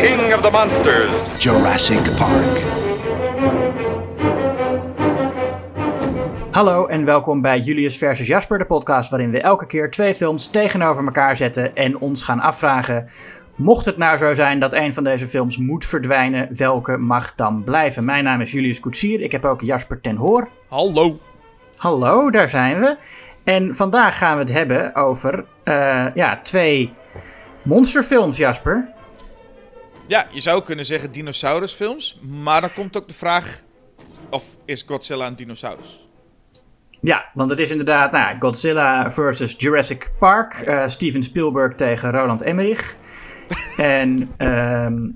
king of the monsters. Jurassic Park. Hallo en welkom bij Julius versus Jasper, de podcast waarin we elke keer twee films tegenover elkaar zetten en ons gaan afvragen: mocht het nou zo zijn dat een van deze films moet verdwijnen, welke mag dan blijven? Mijn naam is Julius Koetsier, ik heb ook Jasper ten Hoor. Hallo. Hallo, daar zijn we. En vandaag gaan we het hebben over eh, ja, twee monsterfilms, Jasper. Ja, je zou kunnen zeggen dinosaurusfilms, maar dan komt ook de vraag: of is Godzilla een dinosaurus? Ja, want het is inderdaad nou, Godzilla versus Jurassic Park. eh, Steven Spielberg tegen Roland Emmerich. en ehm,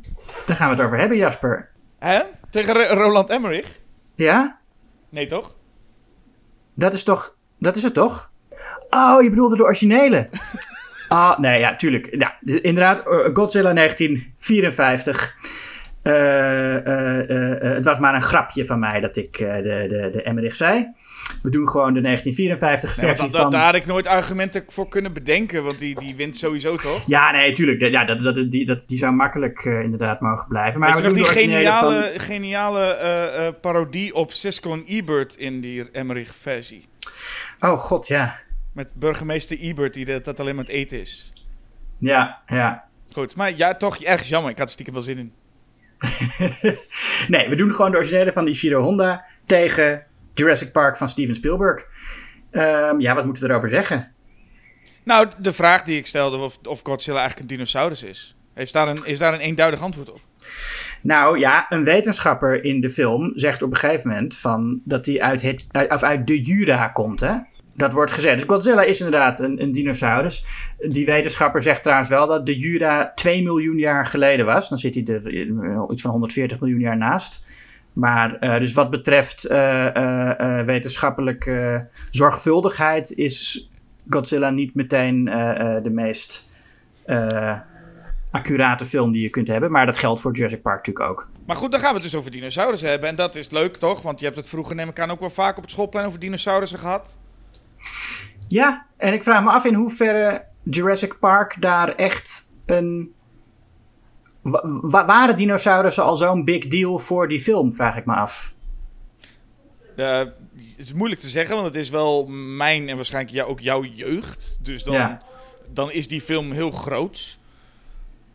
daar gaan we het over hebben, Jasper. Hè? Tegen Ro- Roland Emmerich? Ja? Nee, toch? Dat is toch... Dat is het toch? Oh, je bedoelde de originele. Ah, nee, ja, tuurlijk. Ja, d- inderdaad, eh, Godzilla 1954. Eh, eh, het was maar een grapje van mij dat ik de, de, de Emmerich zei. We doen gewoon de 1954 Nee, want versie dat, dat- van... daar had ik nooit argumenten voor kunnen bedenken, want die, die wint sowieso toch? Ja, nee, tuurlijk. Ja, dat, dat, is- die, dat, die zou makkelijk inderdaad mogen blijven. Maar Weet je we nog die geniale, van- geniale parodie op Cisco en Ebert in die Emmerich-versie? Oh, god, ja. Met burgemeester Ebert, die dat, dat alleen maar het eten is. Ja, ja. Goed, maar ja, toch ergens jammer. Ik had er stiekem wel zin in. nee, we doen gewoon de originele van Ishiro Honda tegen Jurassic Park van Steven Spielberg. Ehm, ja, wat moeten we erover zeggen? Nou, de vraag die ik stelde, of, of Godzilla eigenlijk een dinosaurus is. Heeft daar een, is daar een eenduidig antwoord op? Nou ja, een wetenschapper in de film zegt op een gegeven moment van dat hij uit, het, uit, of uit de Jura komt, hè? Dat wordt gezegd. Dus Godzilla is inderdaad een, een dinosaurus. Die wetenschapper zegt trouwens wel dat de Jura 2 miljoen jaar geleden was. Dan zit hij er eh, iets van 140 miljoen jaar naast. Maar eh, dus wat betreft eh, wetenschappelijke zorgvuldigheid is Godzilla niet meteen de meest accurate film die je kunt hebben. Maar dat geldt voor Jurassic Park natuurlijk ook. Maar goed, dan gaan we het dus over dinosaurussen hebben. En dat is leuk, toch? Want je hebt het vroeger, neem ik aan, ook wel vaak op het schoolplein over dinosaurussen gehad. Ja, en ik vraag me af in hoeverre Jurassic Park daar echt een. Wa- wa- waren dinosaurussen al zo'n big deal voor die film, vraag ik me af. Het is moeilijk te zeggen, want het is wel mijn en waarschijnlijk jou, ook jouw jeugd. Dus dan, Ja. dan is die film heel groot.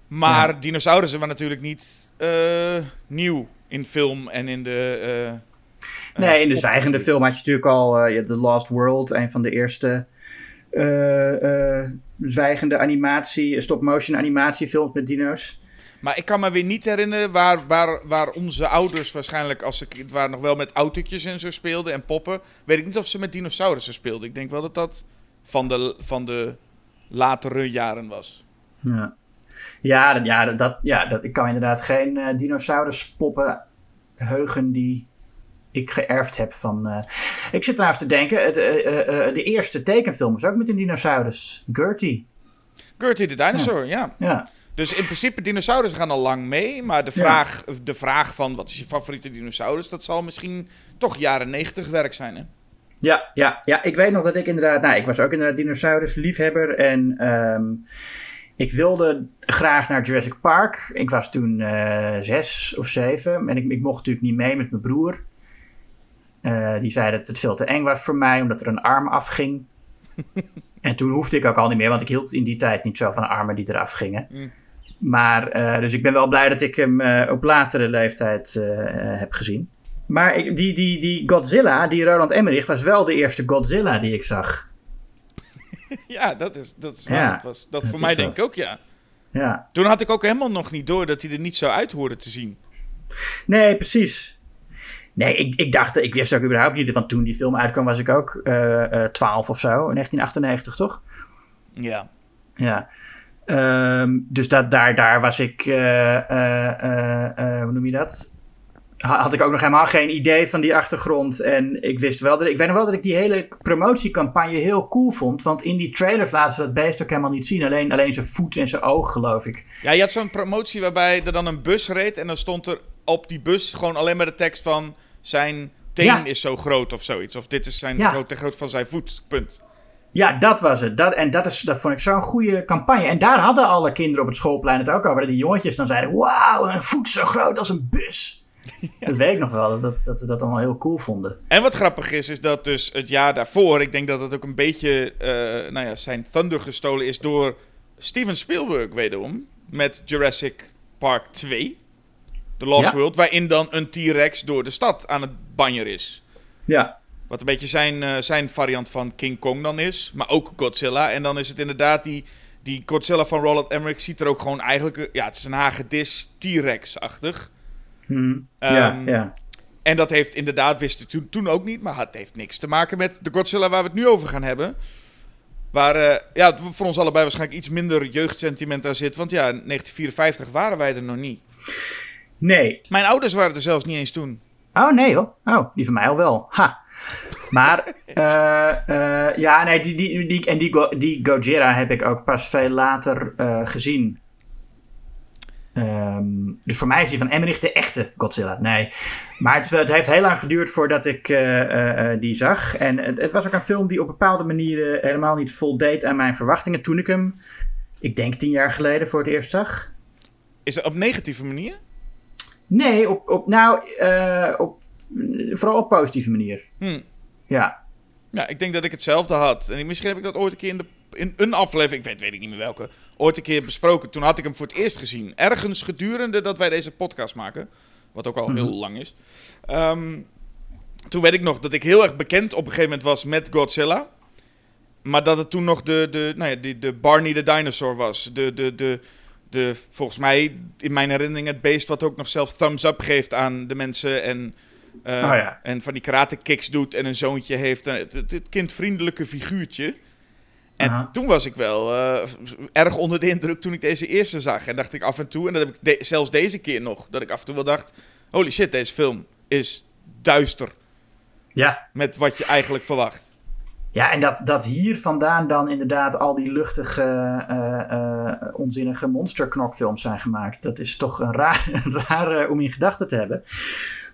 Maar Ja. dinosaurussen waren natuurlijk niet eh, nieuw in film en in de... eh, Nee, in de zwijgende film had je natuurlijk al eh, je The Lost World, een van de eerste eh, eh, zwijgende animatie, stop-motion animatiefilms met dino's. Maar ik kan me weer niet herinneren waar, waar, waar onze ouders waarschijnlijk, als ze kind waren, nog wel met autootjes en zo speelden en poppen. Weet ik niet of ze met dinosaurussen speelden. Ik denk wel dat dat van de, van de latere jaren was. Ja, ja, dat, ja, dat- ja dat, ik kan inderdaad geen eh dinosauruspoppen heugen die ik geërfd heb van... eh, Ik zit trouwens te denken, eh, eh, eh, de eerste tekenfilm was ook met een dinosaurus, Gertie. Gertie de dinosaur, ja. Ja, Dus in principe, dinosaurussen gaan al lang mee. Maar de Ja. vraag, de vraag van wat is je favoriete dinosaurus, dat zal misschien toch jaren 90 werk zijn. Hè? ja, ja, ja, ik weet nog dat ik inderdaad... Nou, ik was ook inderdaad dinosaurusliefhebber en... ehm, ik wilde graag naar Jurassic Park. Ik was toen zes of zeven. En ik, ik mocht natuurlijk niet mee met mijn broer. Eh, die zei dat het veel te eng was voor mij, omdat er een arm afging. en toen hoefde ik ook al niet meer, want ik hield in die tijd niet zo van armen die eraf gingen. Mm. Maar, eh, dus ik ben wel blij dat ik hem eh, op latere leeftijd heb gezien. Maar ik, die, die, die Godzilla, die Roland Emmerich, was wel de eerste Godzilla die ik zag. Ja, dat is, dat is Ja, dat was dat dat voor mij denk ik ook, ja. Ja. Toen had ik ook helemaal nog niet door dat hij er niet zo uit hoorde te zien. Nee, precies. Nee, ik, ik dacht, ik wist ook überhaupt niet, want toen die film uitkwam was ik ook eh, eh, 12 of zo, in 1998 toch? Ja. Ja. Ehm, dus dat, daar, daar was ik, eh, eh, eh, eh, hoe noem je dat? Ha- Had ik ook nog helemaal geen idee van die achtergrond. En ik wist wel dat ik weet nog wel dat ik die hele promotiecampagne heel cool vond. Want in die trailers laten ze dat beest ook helemaal niet zien. Alleen, alleen zijn voet en zijn oog, geloof ik. Ja, je had zo'n promotie waarbij er dan een bus reed en dan stond er op die bus gewoon alleen maar de tekst van zijn teen Ja. is zo groot of zoiets. Of dit is zijn Ja. groot, de grootte van zijn voet, punt. Ja, dat was het. Dat, en dat, is, dat vond ik zo'n goede campagne. En daar hadden alle kinderen op het schoolplein het ook over. Dat die jongetjes dan zeiden: Wauw, een voet zo groot als een bus. Dat weet ik nog wel, dat, dat we dat allemaal heel cool vonden. En wat grappig is, is dat dus het jaar daarvoor, ik denk dat het ook een beetje uh, nou ja, zijn thunder gestolen is door Steven Spielberg wederom. Met Jurassic Park 2, The Lost Ja. World, waarin dan een T-Rex door de stad aan het banjer is. Ja, Wat een beetje zijn, eh, zijn variant van King Kong dan is. Maar ook Godzilla. En dan is het inderdaad die, die Godzilla van Roland Emmerich ziet er ook gewoon eigenlijk... eh, Ja, het is een hagedis T-Rex-achtig. Hm. ja, Ehm, ja. En dat heeft inderdaad, wist ik toen, toen ook niet... Maar het heeft niks te maken met de Godzilla waar we het nu over gaan hebben. Waar eh, ja, voor ons allebei waarschijnlijk iets minder jeugdsentiment daar zit. Want ja, in 1954 waren wij er nog niet. Nee. Mijn ouders waren er zelfs niet eens toen. Oh, nee hoor. Oh, die van mij al wel. Ha. Maar, eh, eh, ja, nee, die, die, die, en die, Go- die Gojira heb ik ook pas veel later eh, gezien. Ehm, dus voor mij is die van Emmerich de echte Godzilla. Nee. Maar het, het heeft heel lang geduurd voordat ik die zag. En het, het was ook een film die op bepaalde manieren helemaal niet voldeed aan mijn verwachtingen. Toen ik hem, ik denk tien jaar geleden, voor het eerst zag. Is dat op negatieve manier? Nee, op, op, nou, eh, op, vooral op positieve manier. Hm. Ja. Ja, ik denk dat ik hetzelfde had. En misschien heb ik dat ooit een keer in, de, in een aflevering, ik weet, weet ik niet meer welke, ooit een keer besproken. Toen had ik hem voor het eerst gezien. Ergens gedurende dat wij deze podcast maken. Wat ook al Mhm. heel lang is. Ehm, toen weet ik nog dat ik heel erg bekend op een gegeven moment was met Godzilla. Maar dat het toen nog de, de, nou ja, de, de Barney the Dinosaur was. De, de, de, de, volgens mij, in mijn herinnering, het beest wat ook nog zelf thumbs up geeft aan de mensen. En, eh, Oh ja. en van die karate kicks doet en een zoontje heeft. Het, het, het kindvriendelijke figuurtje. En toen was ik wel eh, erg onder de indruk toen ik deze eerste zag. En dacht ik af en toe, en dat heb ik de- zelfs deze keer nog, dat ik af en toe wel dacht: holy shit, deze film is duister Ja. met wat je eigenlijk verwacht. Ja, en dat, dat hier vandaan dan inderdaad al die luchtige, eh, onzinnige monsterknokfilms zijn gemaakt. Dat is toch een raar, raar eh, om in gedachten te hebben.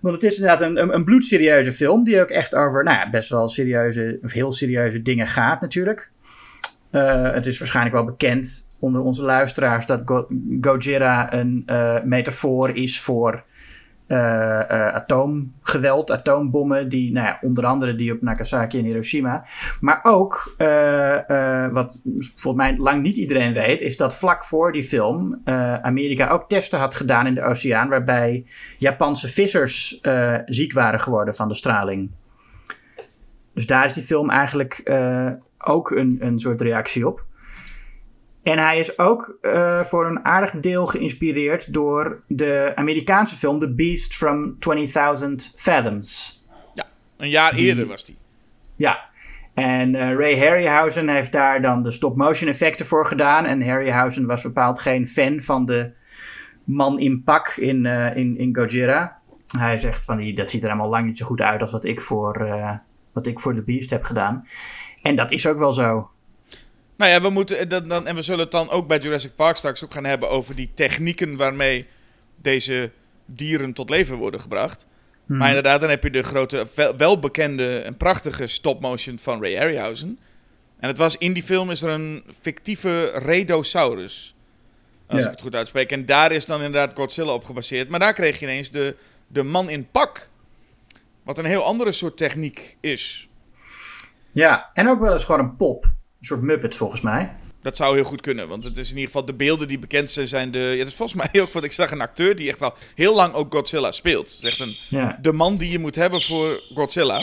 Want het is inderdaad een, een, een bloedserieuze film die ook echt over nou ja, best wel serieuze, of heel serieuze dingen gaat natuurlijk. Het is waarschijnlijk wel bekend onder onze luisteraars dat Go- Gojira een metafoor is voor eh, eh, atoomgeweld, atoombommen, die, nou ja, onder andere die op Nagasaki en Hiroshima. Maar ook, eh, wat volgens mij lang niet iedereen weet, is dat vlak voor die film Amerika ook testen had gedaan in de oceaan, waarbij Japanse vissers ziek waren geworden van de straling. Dus daar is die film eigenlijk ook een, een soort reactie op. En hij is ook eh, voor een aardig deel geïnspireerd door de Amerikaanse film The Beast from 20.000 Fathoms. Een jaar Die- eerder was die. Ja. En eh, Ray Harryhausen heeft daar dan de stop-motion effecten voor gedaan. En Harryhausen was bepaald geen fan van de man in pak in, eh, in, in Gojira. Hij zegt van, die, dat ziet er helemaal lang niet zo goed uit als wat ik voor, wat ik voor The Beast heb gedaan. En dat is ook wel zo. Nou ja, we moeten, eh, dat, dan, en we zullen het dan ook bij Jurassic Park straks ook gaan hebben over die technieken waarmee deze dieren tot leven worden gebracht. Hmm. Maar inderdaad, dan heb je de grote, wel- welbekende en prachtige stop-motion van Ray Harryhausen. En het was in die film is er een fictieve Redosaurus. Als Ja. ik het goed uitspreek. En daar is dan inderdaad Godzilla op gebaseerd. Maar daar kreeg je ineens de, de man in pak. Wat een heel andere soort techniek is. Ja, en ook wel eens gewoon een pop. Een soort Muppet volgens mij. Dat zou heel goed kunnen, want het is in ieder geval de beelden die bekend zijn, zijn de... Ja, dat is volgens mij ook wat ik zag, een acteur die echt al heel lang ook Godzilla speelt. Het is echt een, Ja. de man die je moet hebben voor Godzilla.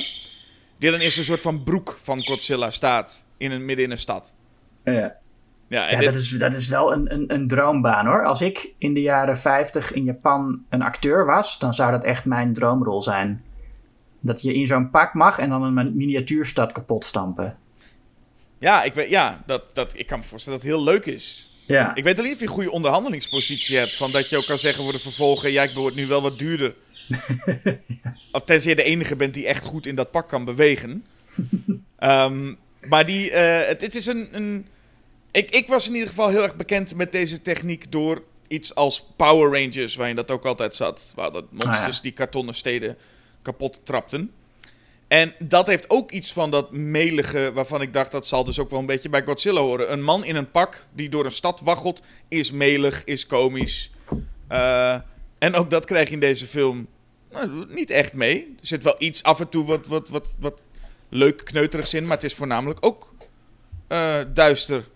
Die dan in een soort van broek van Godzilla staat, in een, midden in een stad. Ja. Ja, en Ja, dit- dat is, dat is wel een, een, een droombaan hoor. Als ik in de jaren 50 in Japan een acteur was, dan zou dat echt mijn droomrol zijn. Dat je in zo'n pak mag en dan een miniatuurstad kapot stampen. Ja, ik, weet, ja dat, dat, ik kan me voorstellen dat het heel leuk is. Ja, Ik weet alleen of je een goede onderhandelingspositie hebt. Van dat je ook kan zeggen voor de vervolgen, ja, ik word nu wel wat duurder. Of tenzij je de enige bent die echt goed in dat pak kan bewegen. Ehm, maar die, eh, het, het is een... een ik, ik was in ieder geval heel erg bekend met deze techniek door iets als Power Rangers, waarin dat ook altijd zat. Waar dat monsters Ah, ja. die kartonnen steden kapot trapten. En dat heeft ook iets van dat melige, waarvan ik dacht dat zal dus ook wel een beetje bij Godzilla horen. Een man in een pak die door een stad waggelt, is melig, is komisch. Uh, en ook dat krijg je in deze film nou, niet echt mee. Er zit wel iets af en toe wat, wat, wat, wat leuk kneuterigs in, maar het is voornamelijk ook uh, duister.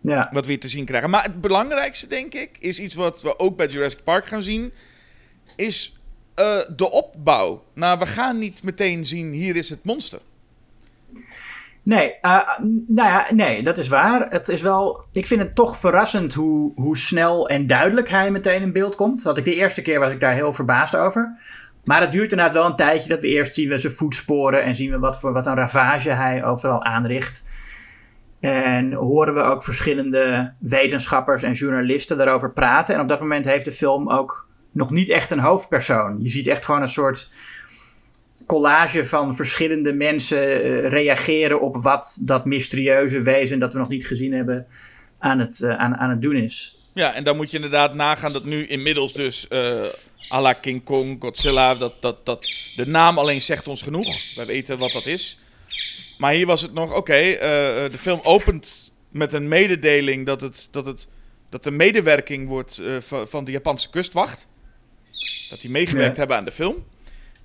Ja. Wat we hier te zien krijgen. Maar het belangrijkste, denk ik, is iets wat we ook bij Jurassic Park gaan zien. Is uh, de opbouw. Nou, we gaan niet meteen zien, hier is het monster. Nee, uh, nou ja, nee, dat is waar. Het is wel, ik vind het toch verrassend hoe, hoe snel en duidelijk hij meteen in beeld komt. Dat ik de eerste keer was ik daar heel verbaasd over. Maar het duurt inderdaad wel een tijdje dat we eerst zien we zijn voetsporen en zien we wat voor wat een ravage hij overal aanricht. En horen we ook verschillende wetenschappers en journalisten daarover praten. En op dat moment heeft de film ook nog niet echt een hoofdpersoon. Je ziet echt gewoon een soort collage van verschillende mensen uh, reageren op wat dat mysterieuze wezen dat we nog niet gezien hebben aan het, uh, aan, aan het doen is. Ja, en dan moet je inderdaad nagaan dat nu inmiddels dus uh, la King Kong, Godzilla, dat, dat, dat de naam alleen zegt ons genoeg. Wij weten wat dat is. Maar hier was het nog, oké, de film opent met een mededeling dat, het, dat, het, dat de medewerking wordt van de Japanse kustwacht. Dat die meegewerkt hebben aan de film.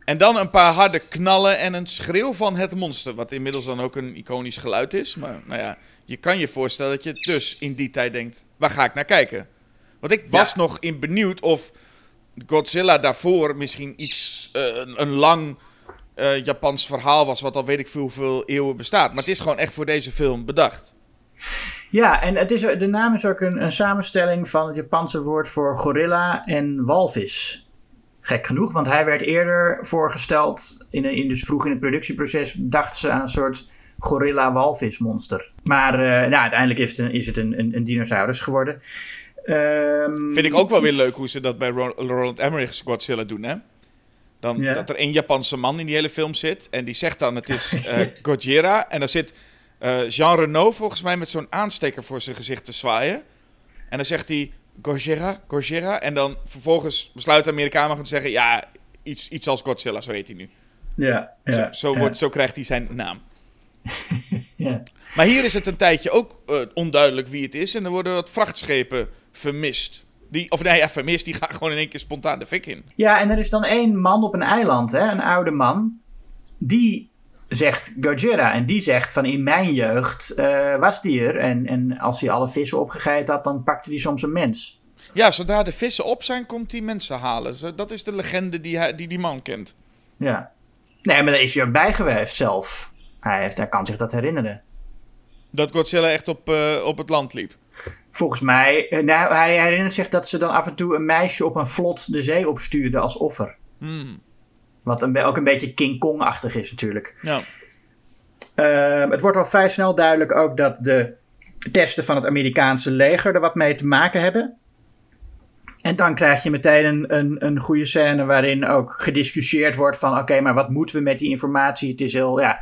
En dan een paar harde knallen en een schreeuw van het monster. Wat inmiddels dan ook een iconisch geluid is. Maar nou ja, je kan je voorstellen dat je dus in die tijd denkt: waar ga ik naar kijken? Want ik was nog in benieuwd of Godzilla daarvoor misschien iets. Uh, een, lang uh, Japans verhaal was. Wat al weet ik veel hoeveel eeuwen bestaat. Maar het is gewoon echt voor deze film bedacht. Ja, en het is, de naam is ook een, een samenstelling van het Japanse woord voor gorilla en walvis. Gek genoeg, want hij werd eerder voorgesteld, in, in, dus vroeg in het productieproces dachten ze aan een soort gorilla-walvismonster. Maar uh, nou, uiteindelijk is het een, is het een, een, een dinosaurus geworden. Um, Vind ik ook wel weer leuk hoe ze dat bij Roland Emmerich's Godzilla doen, hè? Dan, Dat er één Japanse man in die hele film zit en die zegt dan het is uh, Godzilla. En dan zit uh, Jean Renault volgens mij met zo'n aansteker voor zijn gezicht te zwaaien. En dan zegt hij Gojira, Gojira. En dan vervolgens besluit de Amerikanen te zeggen... ja, iets, iets als Godzilla, zo heet hij nu. Ja, ja, zo, zo, wordt, zo krijgt hij zijn naam. ja. Maar hier is het een tijdje ook uh, onduidelijk wie het is. En er worden wat vrachtschepen vermist. Die, of nee, ja, vermist, die gaan gewoon in één keer spontaan de fik in. Ja, en er is dan één man op een eiland, hè, een oude man. Die zegt Gojira. En die zegt van in mijn jeugd uh, was die er. En, en als hij alle vissen opgegeten had, dan pakte hij soms een mens. Ja, zodra de vissen op zijn, komt hij mensen halen. Dat is de legende die hij, die, die man kent. Ja. Nee, maar daar is hij ook bij geweest zelf. Hij, heeft, hij kan zich dat herinneren. Dat Godzilla echt op, uh, op het land liep? Volgens mij, uh, nou, hij herinnert zich dat ze dan af en toe een meisje op een vlot de zee opstuurde als offer. Hmm. Wat een, ook een beetje King Kong-achtig is natuurlijk. Ja. Uh, het wordt al vrij snel duidelijk ook dat de testen van het Amerikaanse leger er wat mee te maken hebben. En dan krijg je meteen een, een, een goede scène waarin ook gediscussieerd wordt van... oké, maar wat moeten we met die informatie? Het is heel, ja,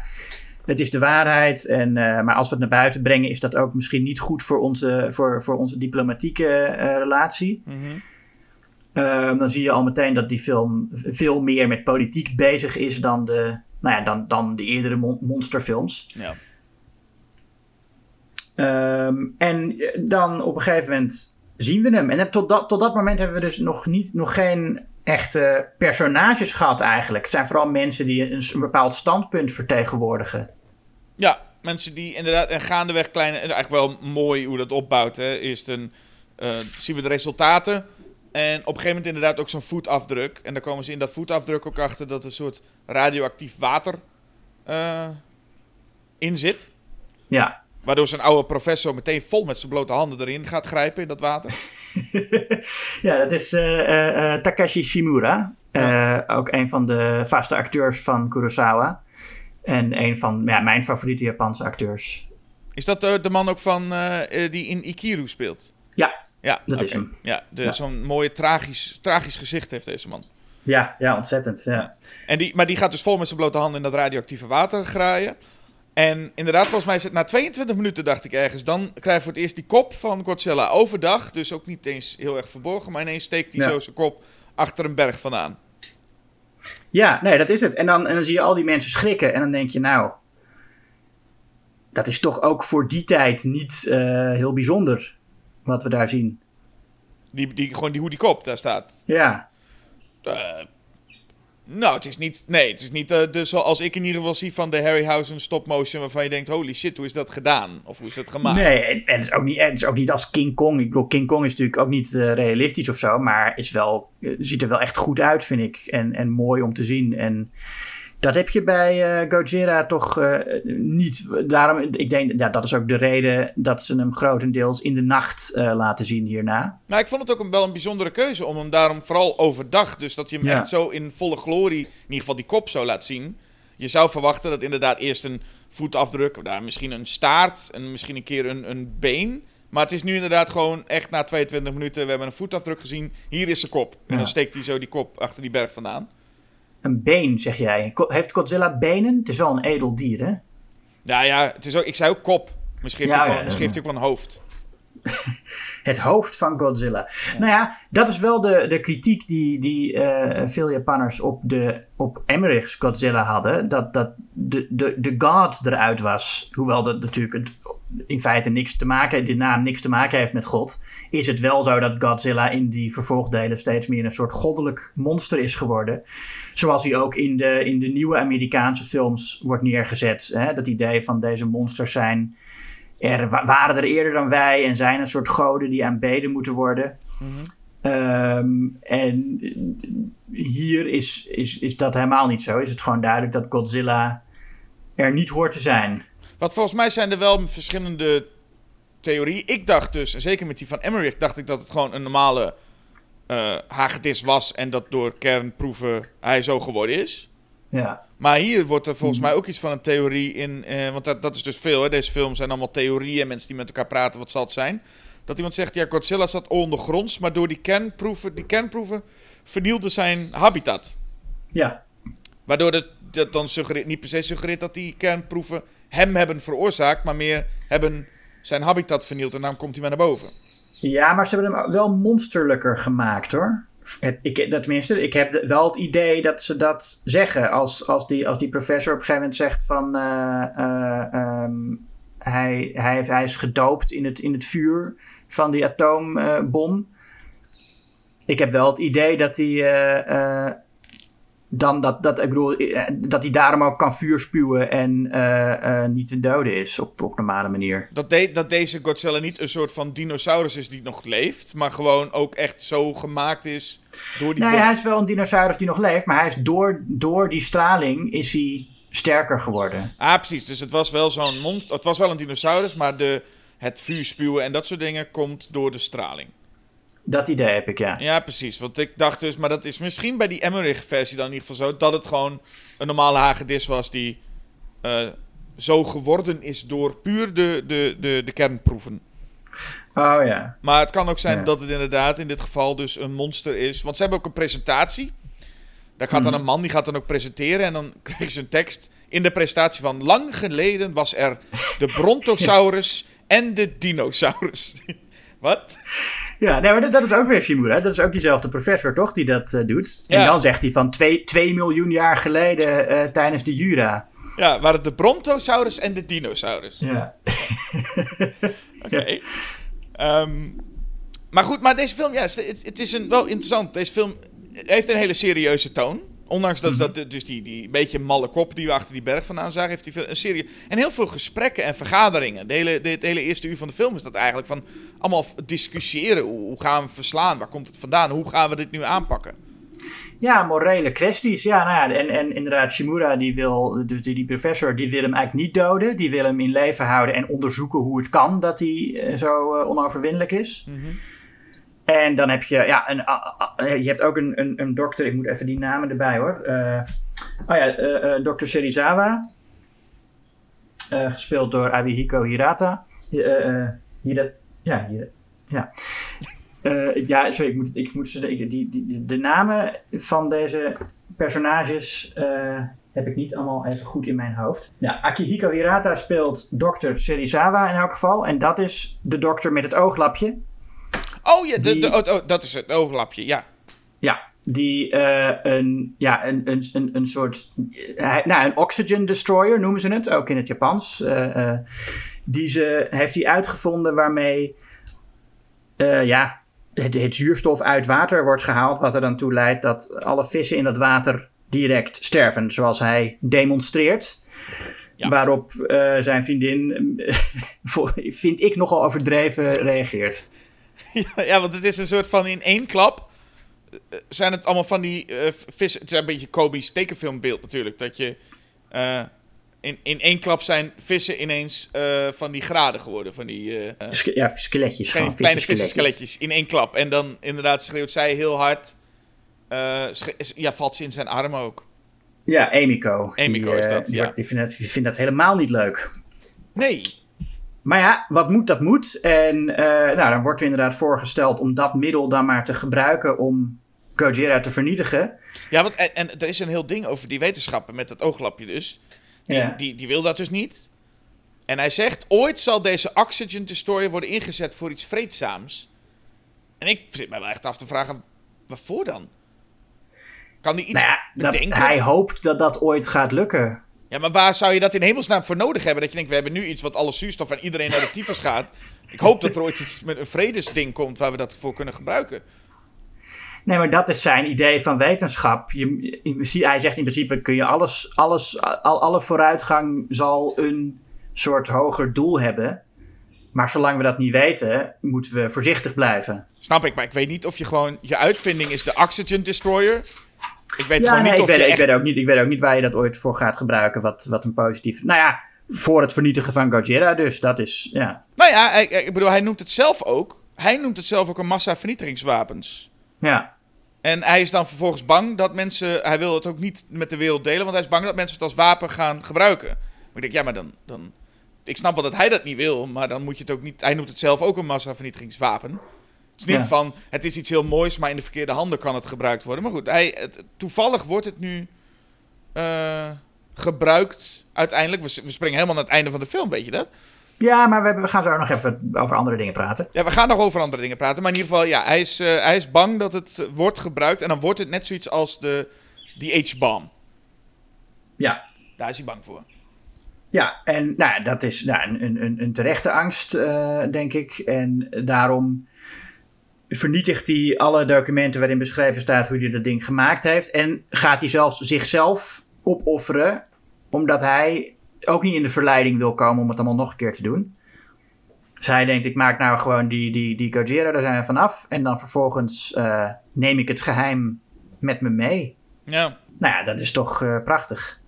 het is de waarheid. En, uh, maar als we het naar buiten brengen, is dat ook misschien niet goed voor onze, voor, voor onze diplomatieke uh, relatie. Mm Ehm, dan zie je al meteen dat die film veel meer met politiek bezig is dan de, nou ja, dan, dan de eerdere monsterfilms. Ja. Ehm, en dan op een gegeven moment zien we hem. En tot dat, tot dat moment hebben we dus nog, niet, nog geen echte personages gehad eigenlijk. Het zijn vooral mensen die een, een bepaald standpunt vertegenwoordigen. Ja, mensen die inderdaad... En gaandeweg kleine... Eigenlijk wel mooi hoe dat opbouwt. Hè. Eerst een, uh, zien we de resultaten en op een gegeven moment inderdaad ook zo'n voetafdruk. En dan komen ze in dat voetafdruk ook achter dat er een soort radioactief water uh, in zit. Ja. Waardoor zijn oude professor meteen vol met zijn blote handen erin gaat grijpen in dat water. ja, dat is uh, uh, Takashi Shimura. ook een van de vaste acteurs van Kurosawa. En een van ja, mijn favoriete Japanse acteurs. Is dat de man ook van die in Ikiru speelt? Ja, ja, dat is hem. Ja, ja. zo'n mooie tragisch, tragisch gezicht heeft deze man. Ja, ja ontzettend. Ja. En die, maar die gaat dus vol met zijn blote handen in dat radioactieve water graaien. En inderdaad, volgens mij is het na 22 minuten, dacht ik ergens, dan krijg je voor het eerst die kop van Godzilla overdag. Dus ook niet eens heel erg verborgen, maar ineens steekt hij zo zijn kop achter een berg vandaan. Ja, nee, dat is het. En dan, en dan zie je al die mensen schrikken. En dan denk je, nou, dat is toch ook voor die tijd niet uh, heel bijzonder wat we daar zien. Die, die, gewoon die, hoe die kop daar staat. Ja. Uh, nou, het is niet. Nee, het is niet uh, de, zoals ik in ieder geval zie van de Harryhausen stop motion. waarvan je denkt: holy shit, hoe is dat gedaan? Of hoe is dat gemaakt? Nee, en, en het, is ook niet, het is ook niet als King Kong. Ik bedoel, King Kong is natuurlijk ook niet uh, realistisch of zo. maar is wel, ziet er wel echt goed uit, vind ik. En, en mooi om te zien. En dat heb je bij uh, Gojira toch uh, niet. Daarom, ik denk, ja, dat is ook de reden dat ze hem grotendeels in de nacht uh, laten zien hierna. Nou, ik vond het ook een, wel een bijzondere keuze om hem daarom vooral overdag, dus dat je hem ja. echt zo in volle glorie, in ieder geval die kop zo laat zien. Je zou verwachten dat inderdaad eerst een voetafdruk, daar misschien een staart en misschien een keer een, een been. Maar het is nu inderdaad gewoon echt na 22 minuten, we hebben een voetafdruk gezien, hier is zijn kop. En dan steekt hij zo die kop achter die berg vandaan. Een been, zeg jij. Heeft Godzilla benen? Het is wel een edel dier, hè? Nou ja, het is ook, ik zei ook kop. Misschien heeft, ja, hij, ja, ja. ook wel een hoofd. het hoofd van Godzilla. Ja. Nou ja, dat is wel de, de kritiek die, die uh, veel Japanners op, de, op Emmerich's Godzilla hadden. Dat, dat de, de, de god eruit was. Hoewel dat natuurlijk het, in feite niks te maken, de naam niks te maken heeft met God. Is het wel zo dat Godzilla in die vervolgdelen steeds meer een soort goddelijk monster is geworden. Zoals hij ook in de, in de nieuwe Amerikaanse films wordt neergezet. Hè? Dat idee van deze monsters zijn er waren er eerder dan wij en zijn een soort goden die aanbeden moeten worden. Mm -hmm. um, en hier is, is, is dat helemaal niet zo. Is het gewoon duidelijk dat Godzilla er niet hoort te zijn. Want volgens mij zijn er wel verschillende theorieën. Ik dacht dus, en zeker met die van Emmerich, dacht ik dat het gewoon een normale uh, hagedis was en dat door kernproeven hij zo geworden is. Ja. Maar hier wordt er volgens mij ook iets van een theorie in. Eh, want dat, dat is dus veel. Hè? Deze films zijn allemaal theorieën. Mensen die met elkaar praten. Wat zal het zijn? Dat iemand zegt: ja, Godzilla zat ondergronds. Maar door die kernproeven, die kernproeven vernielde zijn habitat. Ja. Waardoor dat, dat dan suggereert, niet per se suggereert dat die kernproeven hem hebben veroorzaakt. Maar meer hebben zijn habitat vernield. En daarom komt hij maar naar boven. Ja, maar ze hebben hem wel monsterlijker gemaakt hoor ik, dat tenminste, ik heb wel het idee dat ze dat zeggen. Als, als, die, als die professor op een gegeven moment zegt van... Uh, uh, um, hij, hij, hij is gedoopt in het, in het vuur van die atoombom. ik heb wel het idee dat hij... Dan dat, dat, ik bedoel, dat hij daarom ook kan vuur spuwen en uh, uh, niet te doden is op, op normale manier. Dat, de, dat deze Godzilla niet een soort van dinosaurus is die nog leeft, maar gewoon ook echt zo gemaakt is door die... Nee, hij is wel een dinosaurus die nog leeft, maar hij is door, door die straling is hij sterker geworden. Ah, precies. Dus het was wel zo'n monster, het was wel een dinosaurus, maar de, het vuur spuwen en dat soort dingen komt door de straling. Dat idee heb ik, ja. Ja, precies. Want ik dacht dus, maar dat is misschien bij die Emmerich-versie dan in ieder geval zo, dat het gewoon een normale hagedis was die uh, zo geworden is door puur de, de, de, de kernproeven. Oh ja. Maar het kan ook zijn ja. dat het inderdaad in dit geval dus een monster is. Want ze hebben ook een presentatie. Daar gaat dan een man, die gaat dan ook presenteren. En dan krijg je een tekst in de presentatie van... Lang geleden was er de Brontosaurus en de dinosaurus. Wat? Ja, nee, maar dat, dat, is ook weer Shimura. Dat is ook diezelfde professor, toch, die dat uh, doet. Ja. En dan zegt hij van 2 miljoen jaar geleden uh, tijdens de Jura. Ja, waren de Brontosaurus en de dinosaurus. Ja. Oké. Okay. Um, maar goed, maar deze film, ja, het, het is een, wel interessant. Deze film heeft een hele serieuze toon. Ondanks dat, mm -hmm. dat dus die, die beetje malle kop die we achter die berg vandaan zagen, heeft hij een serie. En heel veel gesprekken en vergaderingen. De hele, de, het hele eerste uur van de film is dat eigenlijk van allemaal discussiëren. Hoe, hoe gaan we verslaan? Waar komt het vandaan? Hoe gaan we dit nu aanpakken? Ja, morele kwesties. Ja, nou ja, en, en inderdaad, Shimura, die wil, dus die, die professor, die wil hem eigenlijk niet doden. Die wil hem in leven houden en onderzoeken hoe het kan dat hij uh, zo uh, onoverwinnelijk is. Mm -hmm. En dan heb je, ja, een, uh, je hebt ook een, een, dokter, ik moet even die namen erbij hoor. Uh, oh ja, uh, dokter Serizawa. gespeeld door Abihiko Hirata. Hira, ja, Hira, ja. ja, sorry, ik moet, ik moet die, die, die, de namen van deze personages heb ik niet allemaal even goed in mijn hoofd. Ja, Akihiko Hirata speelt dokter Serizawa in elk geval. En dat is de dokter met het ooglapje. Oh ja, de, die... de, oh, oh, dat is het overlapje, ja. Ja, Die eh, een, ja, een, een, een, een soort. eh, nou, een oxygen destroyer noemen ze het, ook in het Japans. eh, die ze, heeft hij uitgevonden waarmee. ja, het, het zuurstof uit water wordt gehaald. Wat er dan toe leidt dat alle vissen in dat water direct sterven. Zoals hij demonstreert. Ja. Waarop zijn vriendin, vind ik nogal overdreven, reageert. Ja, want het is een soort van in één klap. eh, Zijn het allemaal van die eh, vissen. Het is een beetje Kobe's tekenfilmbeeld natuurlijk. Dat je. eh, in, in één klap zijn vissen ineens eh, van die graden geworden. Van die eh, eh, ja, skeletjes. kleine, gewoon kleine vissenskeletjes. vissenskeletjes. In één klap. En dan inderdaad schreeuwt zij heel hard. eh, ja, valt ze in zijn arm ook. Ja, Emiko. Emiko is eh, dat, die ja. wordt- Die vindt, dat, die vindt dat helemaal niet leuk. Nee. Maar ja, wat moet, dat moet. En eh, nou, dan wordt er inderdaad voorgesteld om dat middel dan maar te gebruiken om Gojira te vernietigen. Ja, want, en, en er is een heel ding over die wetenschappen met dat ooglapje dus. Die, Ja. die, die wil dat dus niet. En hij zegt, ooit zal deze Oxygen Destroyer worden ingezet voor iets vreedzaams. En ik zit mij wel echt af te vragen, waarvoor dan? Kan die iets Nou ja, bedenken? hij hoopt dat dat ooit gaat lukken. Ja, maar waar zou je dat in hemelsnaam voor nodig hebben? Dat je denkt, we hebben nu iets wat alle zuurstof en iedereen naar de tyfus gaat. Ik hoop dat er ooit iets met een vredesding komt waar we dat voor kunnen gebruiken. Nee, maar dat is zijn idee van wetenschap. Je, in hij zegt in principe kun je alles, alles al, alle vooruitgang zal een soort hoger doel hebben. Maar zolang we dat niet weten, moeten we voorzichtig blijven. Snap ik, maar ik weet niet of je gewoon... Je uitvinding is de Oxygen Destroyer. Ik weet Ja, gewoon nee, niet ik, of weet, je ik, echt... weet ook niet, ik weet ook niet waar je dat ooit voor gaat gebruiken. Wat, wat een positief. Nou ja, voor het vernietigen van Gojira, dus dat is. Ja. Nou ja, hij- hij- ik bedoel, hij noemt het zelf ook. Hij noemt het zelf ook een massavernietigingswapens. ja. En hij is dan vervolgens bang dat mensen... Hij wil het ook niet met de wereld delen, want hij is bang dat mensen het als wapen gaan gebruiken. Maar ik denk, ja, maar dan... dan ik snap wel dat hij dat niet wil, maar dan moet je het ook niet... Hij noemt het zelf ook een massavernietigingswapen. Het is niet Ja. van, het is iets heel moois, maar in de verkeerde handen kan het gebruikt worden. Maar goed, hij, het- toevallig wordt het nu eh, gebruikt uiteindelijk. We, we springen helemaal naar het einde van de film, weet je dat? ja, maar we, we gaan zo nog even over andere dingen praten. Ja, we gaan nog over andere dingen praten. Maar in ieder geval, ja, hij is, eh, hij is bang dat het eh, wordt gebruikt. En dan wordt het net zoiets als de, die H-bomb. Ja. Daar is hij bang voor. Ja, en nou, dat is nou, een, een- een, terechte angst, denk ik. En daarom vernietigt hij alle documenten waarin beschreven staat hoe hij dat ding gemaakt heeft. En gaat hij zelfs zichzelf opofferen, omdat hij ook niet in de verleiding wil komen om het allemaal nog een keer te doen. Dus hij denkt, ik maak nou gewoon die, die, die Gojira, daar zijn we vanaf. En dan vervolgens eh, neem ik het geheim met me mee. Ja. Nou ja, dat is toch eh, prachtig.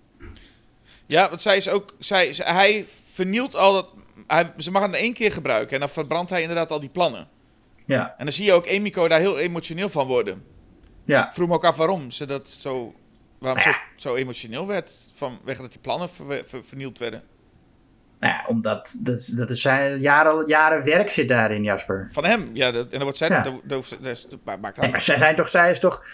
Ja, want zij is ook... Zij, zij- hij vernielt al dat... Hij, ze mag het maar één keer gebruiken. En dan verbrandt hij inderdaad al die plannen. Ja, En dan zie je ook Emiko daar heel emotioneel van worden. ja. Ik vroeg me ook af waarom ze dat zo... Waarom Nou ze zo emotioneel werd. Vanwege dat die plannen ver- ver- vernield werden. Nou ja, omdat dat, dat zijn jaren, jaren werk zit daarin, Jasper. Van hem. Ja, dat, en dan wordt zij... Ja. Dat, dat, dat, maakt Nee, maar zij zijn toch, zij is toch.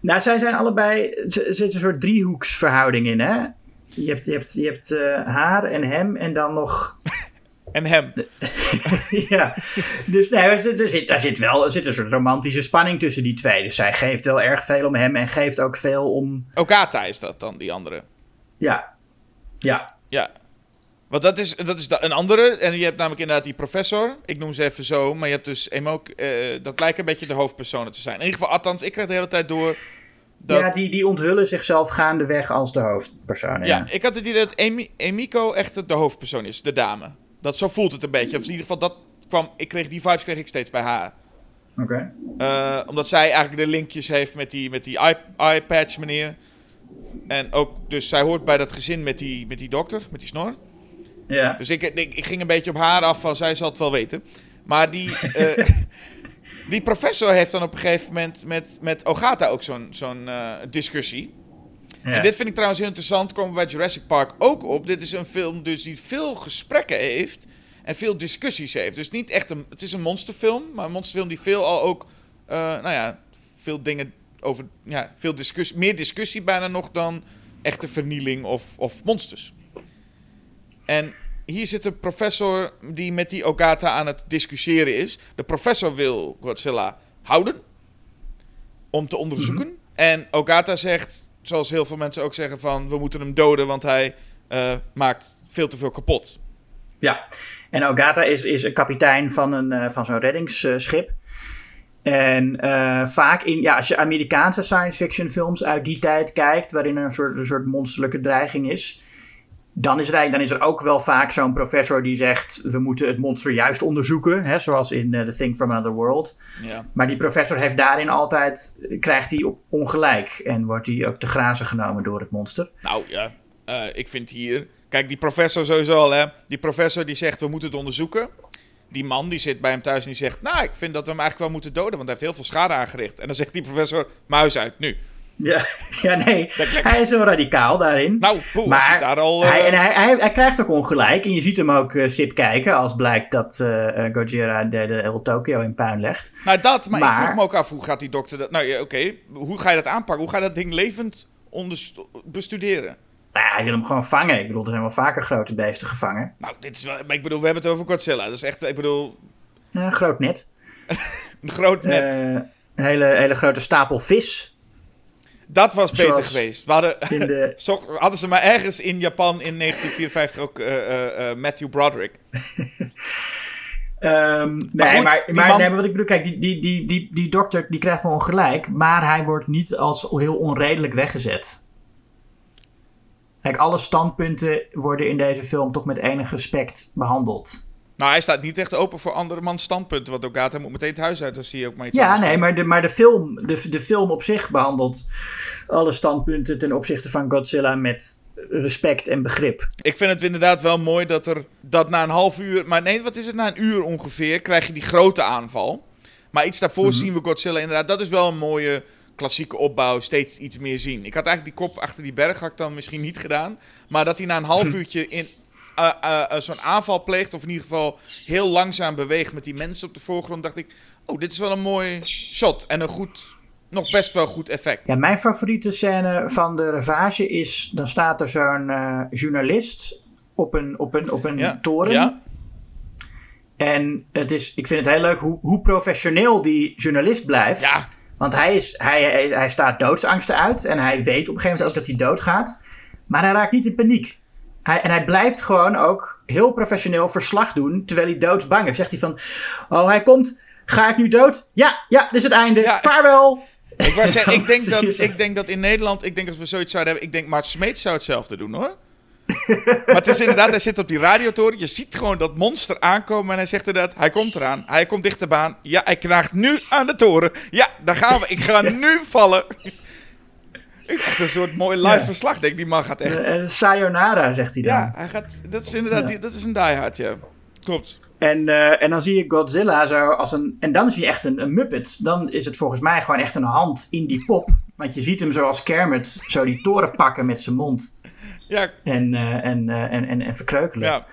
Nou, zij zijn allebei. Er zit een soort driehoeksverhouding in, hè? Je hebt, je hebt, je hebt eh, haar en hem en dan nog. En hem. ja. Dus nee, er zit, daar zit wel er zit een soort romantische spanning tussen die twee. Dus zij geeft wel erg veel om hem en geeft ook veel om. Okata is dat dan, die andere. Ja. Ja. Ja. Want dat is, dat is een andere. En je hebt namelijk inderdaad die professor. Ik noem ze even zo. Maar je hebt dus Emo. eh dat lijken een beetje de hoofdpersonen te zijn. In ieder geval, althans, ik krijg de hele tijd door. Dat, Ja, die, die onthullen zichzelf gaandeweg als de hoofdpersoon. Ja. ja, ik had het idee dat Emi, Emiko echt de hoofdpersoon is, de dame. Dat, zo voelt het een beetje. Of in ieder geval, dat kwam, ik kreeg, die vibes kreeg ik steeds bij haar. Oké. Eh, omdat zij eigenlijk de linkjes heeft met die, met die patch meneer. En ook, dus zij hoort bij dat gezin met die, met die dokter, met die snor. Ja. Dus ik, ik, ik ging een beetje op haar af van zij zal het wel weten. Maar die, eh, die professor heeft dan op een gegeven moment met, met Ogata ook zo'n zo'n eh, discussie. Ja. En dit vind ik trouwens heel interessant, komen bij Jurassic Park ook op. Dit is een film dus die veel gesprekken heeft en veel discussies heeft. Dus niet echt een, het is een monsterfilm, maar een monsterfilm die veel al ook, eh, nou ja, veel dingen over, ja, veel discussie, meer discussie bijna nog dan echte vernieling of, of monsters. En hier zit een professor die met die Ogata aan het discussiëren is. De professor wil Godzilla houden. om te onderzoeken. En Ogata zegt, zoals heel veel mensen ook zeggen, van we moeten hem doden, want hij eh, maakt veel te veel kapot. Ja, en Ogata is, is een kapitein van, een, eh, van zo'n reddingsschip. En eh, vaak in, ja, als je Amerikaanse science fiction films uit die tijd kijkt, waarin er een soort, een soort monsterlijke dreiging is, dan is, er, dan is er ook wel vaak zo'n professor die zegt: we moeten het monster juist onderzoeken, hè, zoals in uh, The Thing from Another World. Ja. Maar die professor heeft daarin altijd, krijgt hij op ongelijk en wordt hij ook te grazen genomen door het monster. Nou ja, uh, ik vind hier. Kijk, die professor sowieso al, hè. Die professor die zegt: we moeten het onderzoeken. Die man die zit bij hem thuis en die zegt: Nou, ik vind dat we hem eigenlijk wel moeten doden, want hij heeft heel veel schade aangericht. En dan zegt die professor: Muis uit, nu. Ja, ja nee. Hij is wel radicaal daarin. Nou, poeh, maar daar al... Uh... Hij, en hij, hij, hij, krijgt ook ongelijk. En je ziet hem ook uh, sip kijken als blijkt dat uh, Gojira de, de heel Tokyo in puin legt. Nou, dat. Maar, maar, ik vroeg me ook af, hoe gaat die dokter dat... Nou ja, oké. Okay. Hoe ga je dat aanpakken? Hoe ga je dat ding levend bestuderen? Nou, hij wil hem gewoon vangen. Ik bedoel, er zijn wel vaker grote beesten gevangen. Nou, dit is wel... Maar ik bedoel, we hebben het over Godzilla. Dat is echt... Ik bedoel... Ja, een groot net. een groot net. een hele, hele grote stapel vis dat was beter Zoals geweest. We hadden, de... hadden ze maar ergens in Japan in 1954 ook uh, uh, uh, Matthew Broderick. Um, nee, goed, maar, maar, man... nee, maar wat ik bedoel, kijk, die, die, die, die, die dokter die krijgt wel ongelijk, maar hij wordt niet als heel onredelijk weggezet. Kijk, alle standpunten worden in deze film toch met enig respect behandeld. Nou, hij staat niet echt open voor andermans standpunten. Want Ogata moet meteen het huis uit als hij ook maar iets Ja, nee, maar, de, maar de, film, de, de film op zich behandelt alle standpunten ten opzichte van Godzilla met respect en begrip. Ik vind het inderdaad wel mooi dat er dat na een half uur, maar nee, wat is het na een uur ongeveer, krijg je die grote aanval. Maar iets daarvoor mm -hmm. zien we Godzilla inderdaad. Dat is wel een mooie klassieke opbouw, steeds iets meer zien. Ik had eigenlijk die kop achter die berg had ik dan misschien niet gedaan. Maar dat hij na een half uurtje in uh, uh, zo'n aanval pleegt, of in ieder geval heel langzaam beweegt met die mensen op de voorgrond, dacht ik, oh, dit is wel een mooi shot en een goed, nog best wel goed effect. Ja, mijn favoriete scène van de ravage is, dan staat er zo'n uh, journalist op een, op een, op een ja. toren. Ja. En het is, ik vind het heel leuk hoe, hoe professioneel die journalist blijft. Ja. Want hij, is, hij, hij, hij staat doodsangsten uit en hij weet op een gegeven moment ook dat hij doodgaat. Maar hij raakt niet in paniek. Hij, en hij blijft gewoon ook heel professioneel verslag doen terwijl hij doodsbang is. Zegt hij van, oh hij komt, ga ik nu dood? Ja, ja, dit is het einde, Ja. vaarwel. Ik, ik, denk dat, ik denk dat in Nederland, ik denk als we zoiets zouden hebben, ik denk Maart Smeet zou hetzelfde doen hoor. maar het is inderdaad, hij zit op die radiotoren. Je ziet gewoon dat monster aankomen. En hij zegt inderdaad, hij komt eraan. Hij komt dichterbaan. Ja, hij knaagt nu aan de toren. Ja, daar gaan we. Ik ga nu vallen. Echt een soort mooi live Ja. verslag. Denk, die man gaat echt... Eh, sayonara, zegt hij dan. Ja, hij gaat, dat is inderdaad, die- dat is een diehard, ja. Klopt. En, eh, en dan zie je Godzilla zo als een. En dan is hij echt een, een Muppet. Dan is het volgens mij gewoon echt een hand in die pop. Want je ziet hem zoals Kermit zo die toren pakken met zijn mond. Ja, En, eh, en, eh, en, en, en verkreukelen. ja.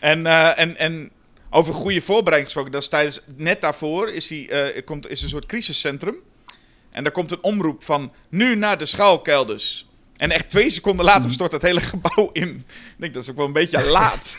En, eh, en, en over goede voorbereiding gesproken, dat is tijdens, net daarvoor is, hij, eh, er komt, is een soort crisiscentrum. En daar komt een omroep van nu naar de schuilkelders. En echt twee seconden later stort het hele gebouw in. Ik denk, dat is ook wel een beetje laat.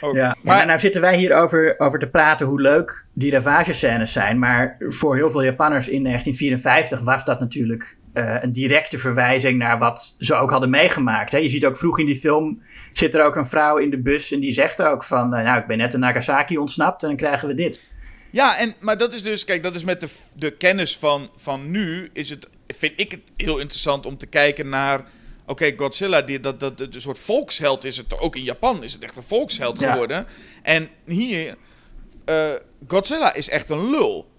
Ook. Ja, Maar, maar nou zitten wij hier over, over te praten hoe leuk die ravagescènes zijn. Maar voor heel veel Japanners in 1954 was dat natuurlijk eh, een directe verwijzing naar wat ze ook hadden meegemaakt. Hè. Je ziet ook vroeg in die film zit er ook een vrouw in de bus en die zegt ook van... eh, nou, ik ben net in Nagasaki ontsnapt en dan krijgen we dit. Ja, en, maar dat is dus, kijk, dat is met de, de kennis van, van nu, is het, vind ik het heel interessant om te kijken naar, oké, Godzilla, die, dat, dat, een soort volksheld is het, ook in Japan is het echt een volksheld Ja. geworden. En hier, eh, Godzilla is echt een lul.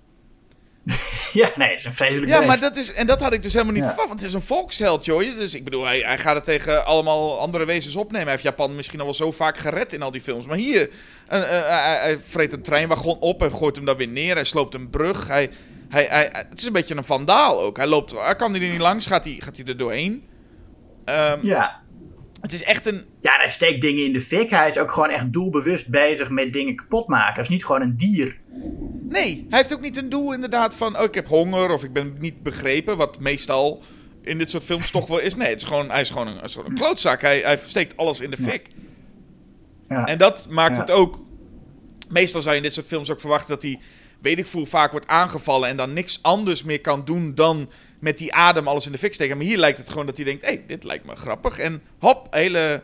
ja, nee, het is een vreselijk Ja, beest. maar dat is, en dat had ik dus helemaal niet Ja. verwacht, want het is een volksheld, joh. Dus ik bedoel, hij, hij gaat het tegen allemaal andere wezens opnemen. Hij heeft Japan misschien al wel zo vaak gered in al die films. Maar hier, een, eh, hij, hij vreet een treinwagon op en gooit hem dan weer neer. Hij sloopt een brug. Hij, hij, hij, het is een beetje een vandaal ook. Hij loopt, hij kan er niet langs, gaat hij, gaat hij er doorheen. Ehm, Ja. Het is echt een... ja, hij steekt dingen in de fik. Hij is ook gewoon echt doelbewust bezig met dingen kapot maken. Hij is niet gewoon een dier. Nee, hij heeft ook niet een doel inderdaad van... Oh, ik heb honger of ik ben niet begrepen. Wat meestal in dit soort films toch wel is. Nee, het is gewoon, hij is gewoon een, is gewoon een klootzak. Hij, hij steekt alles in de Ja. fik. Ja. En dat maakt Ja. het ook... Meestal zou je in dit soort films ook verwachten dat hij weet ik veel, vaak wordt aangevallen en dan niks anders meer kan doen dan met die adem alles in de fik steken. Maar hier lijkt het gewoon dat hij denkt, hé, hey, dit lijkt me grappig. En hop, hele,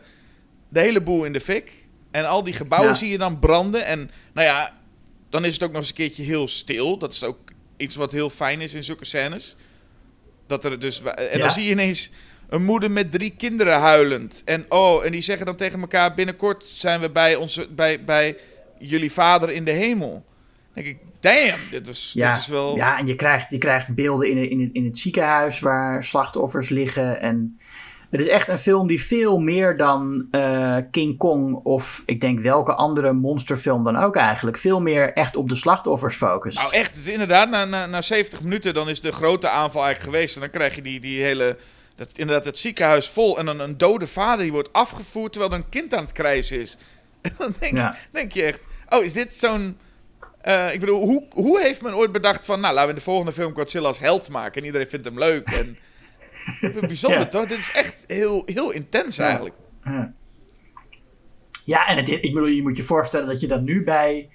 de hele boel in de fik. En al die gebouwen Ja. zie je dan branden. En nou ja, dan is het ook nog eens een keertje heel stil. Dat is ook iets wat heel fijn is in zulke scènes. Dat er dus, en Ja. dan zie je ineens een moeder met drie kinderen huilend. En oh, en die zeggen dan tegen elkaar: binnenkort zijn we bij, onze, bij, bij jullie vader in de hemel. Dan denk ik, damn, dit, was, Ja, dit is wel. ja en je krijgt, je krijgt beelden in, in, in het ziekenhuis waar slachtoffers liggen. En het is echt een film die veel meer dan eh, King Kong of ik denk welke andere monsterfilm dan ook eigenlijk. Veel meer echt op de slachtoffers focust. Nou, echt, het is inderdaad, na, na, na 70 minuten dan is de grote aanval eigenlijk geweest. En dan krijg je die, die hele. Dat, inderdaad, het ziekenhuis vol. En dan een dode vader die wordt afgevoerd terwijl er een kind aan het krijsen is. En dan denk, Ja. denk je echt: oh, is dit zo'n. Eh, ik bedoel, hoe, hoe heeft men ooit bedacht van. Nou, laten we in de volgende film Godzilla als held maken. En iedereen vindt hem leuk. En, bijzonder Ja. toch? Dit is echt heel, heel intens Ja. eigenlijk. Ja. Ja, en het, ik bedoel, je moet je voorstellen dat je dat nu bij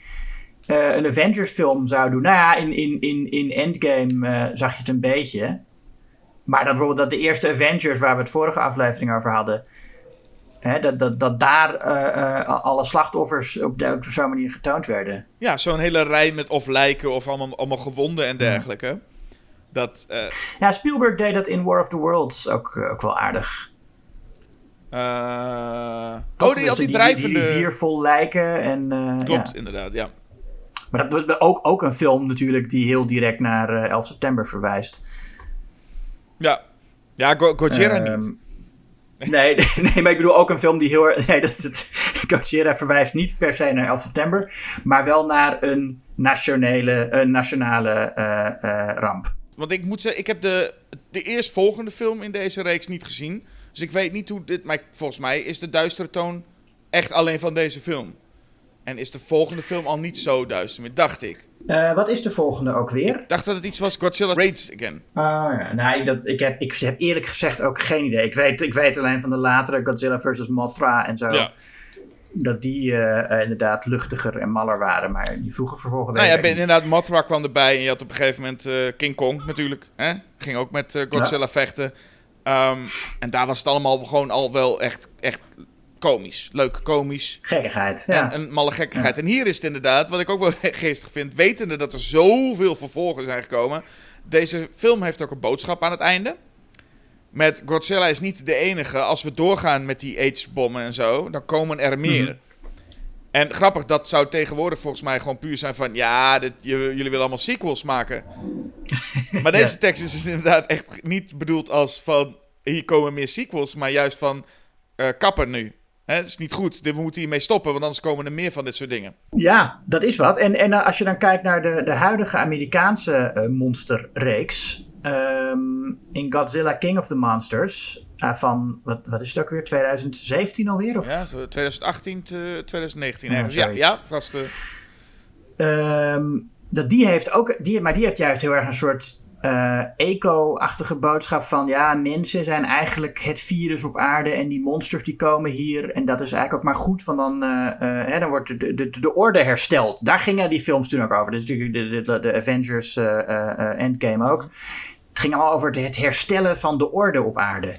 eh, een Avengers film zou doen. Nou ja, in, in, in, in Endgame eh, zag je het een beetje. Maar dat bijvoorbeeld dat de eerste Avengers, waar we het vorige aflevering over hadden... Hè, dat, dat, dat daar eh, eh, alle slachtoffers op, de, op zo'n manier getoond werden. Ja, zo'n hele rij met of lijken of allemaal, allemaal gewonden en dergelijke. Dat. eh, Ja, Spielberg deed dat in War of the Worlds ook, ook wel aardig. Toch? oh, die had die drijvende. Die vol lijken en... Klopt, ja. inderdaad, ja. Maar dat dat- ook, ook een film natuurlijk die heel direct naar eh, 11 september verwijst. Ja, ja Go- Gojira Ehm, niet. Nee, nee, maar ik bedoel ook een film die heel erg. Nee, dat, dat, Gojira verwijst niet per se naar 11 september, maar wel naar een nationale, een nationale eh, eh, ramp. Want ik moet zeggen, ik heb de, de eerstvolgende film in deze reeks niet gezien. Dus ik weet niet hoe dit... Maar volgens mij is de duistere toon echt alleen van deze film. En is de volgende film al niet zo duister dacht ik. Eh, wat is de volgende ook weer? Ik dacht dat het iets was Godzilla Raids Again. Ah ja, nee, dat, ik, heb, ik heb eerlijk gezegd ook geen idee. Ik weet, ik weet alleen van de latere Godzilla vs. Mothra en zo. Ja. Dat die eh, eh, inderdaad luchtiger en maller waren, maar die vroege vervolgen Nou ja, ben- inderdaad, Mothra kwam erbij en je had op een gegeven moment King Kong natuurlijk. Hè? Ging ook met Godzilla vechten. Ehm, en daar was het allemaal gewoon al wel echt, echt komisch. Leuk komisch. Gekkigheid. Ja. En een malle gekkigheid. En hier is het inderdaad, wat ik ook wel geestig vind, wetende dat er zoveel vervolgen zijn gekomen. Deze film heeft ook een boodschap aan het einde. Met Godzilla is niet de enige. Als we doorgaan met die AIDS-bommen en zo, dan komen er meer. Mhm. En grappig, dat zou tegenwoordig volgens mij gewoon puur zijn van... Ja, dit, jullie willen allemaal sequels maken. maar deze Ja. tekst is dus inderdaad echt niet bedoeld als van... Hier komen meer sequels, maar juist van... eh kappen nu. Het is niet goed. Dit- We moeten hiermee stoppen, want anders komen er meer van dit soort dingen. Ja, dat is wat. En, en eh, als je dan kijkt naar de, de huidige Amerikaanse eh, monsterreeks. ehm, in Godzilla King of the Monsters. eh, van, wat, wat is het ook weer? 2017 alweer? Of? Ja, zo 2018 te 2019 Ja, ergens. Ja, ja, vast. Ehm, dat die heeft ook, die, maar die heeft juist heel erg een soort eh, eco-achtige boodschap van ja, mensen zijn eigenlijk het virus op aarde en die monsters die komen hier en dat is eigenlijk ook maar goed, want dan, eh, eh, hè, dan wordt de, de, de, de orde hersteld. Daar gingen die films toen ook over. Dus natuurlijk de, de, de Avengers Endgame ook. Het ging allemaal over het herstellen van de orde op aarde.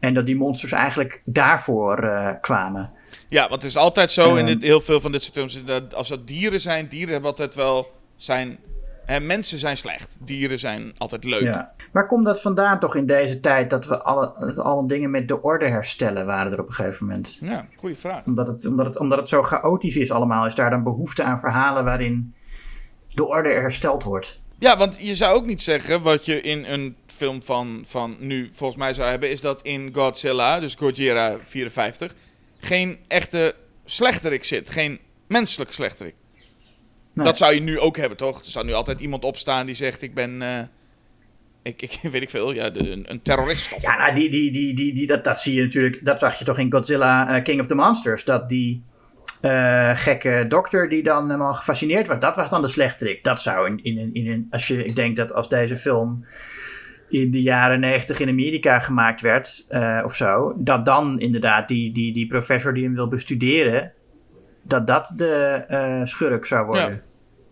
En dat die monsters eigenlijk daarvoor kwamen. Ja, want het is altijd zo in Ehm. dit, heel veel van dit soort films. Dat als dat dieren zijn, dieren hebben altijd wel zijn. Hè, mensen zijn slecht. Dieren zijn altijd leuk. Ja. Waar komt dat vandaan toch in deze tijd dat we alle, dat alle dingen met de orde herstellen waren er op een gegeven moment? Ja, goede vraag. Omdat het, omdat, het, omdat het zo chaotisch is allemaal, is daar dan behoefte aan verhalen waarin de orde hersteld wordt. Ja, want je zou ook niet zeggen wat je in een film van, van nu volgens mij zou hebben, is dat in Godzilla, dus Gojira 54, geen echte slechterik zit. Geen menselijk slechterik. Nee. Dat zou je nu ook hebben, toch? Er zou nu altijd iemand opstaan die zegt: Ik ben. eh, ik, ik weet ik veel, ja, de, een, een terrorist. Of Ja, nou, die, die, die, die, die, dat, dat zie je natuurlijk, dat zag je toch in Godzilla eh, King of the Monsters. Dat die eh, gekke dokter die dan helemaal gefascineerd was, dat was dan de slechterik. Dat zou in, in, in, in een, als je, ik denk dat als deze film in de jaren negentig in Amerika gemaakt werd, eh, of zo, dat dan inderdaad die, die, die professor die hem wil bestuderen, dat dat de eh, schurk zou worden.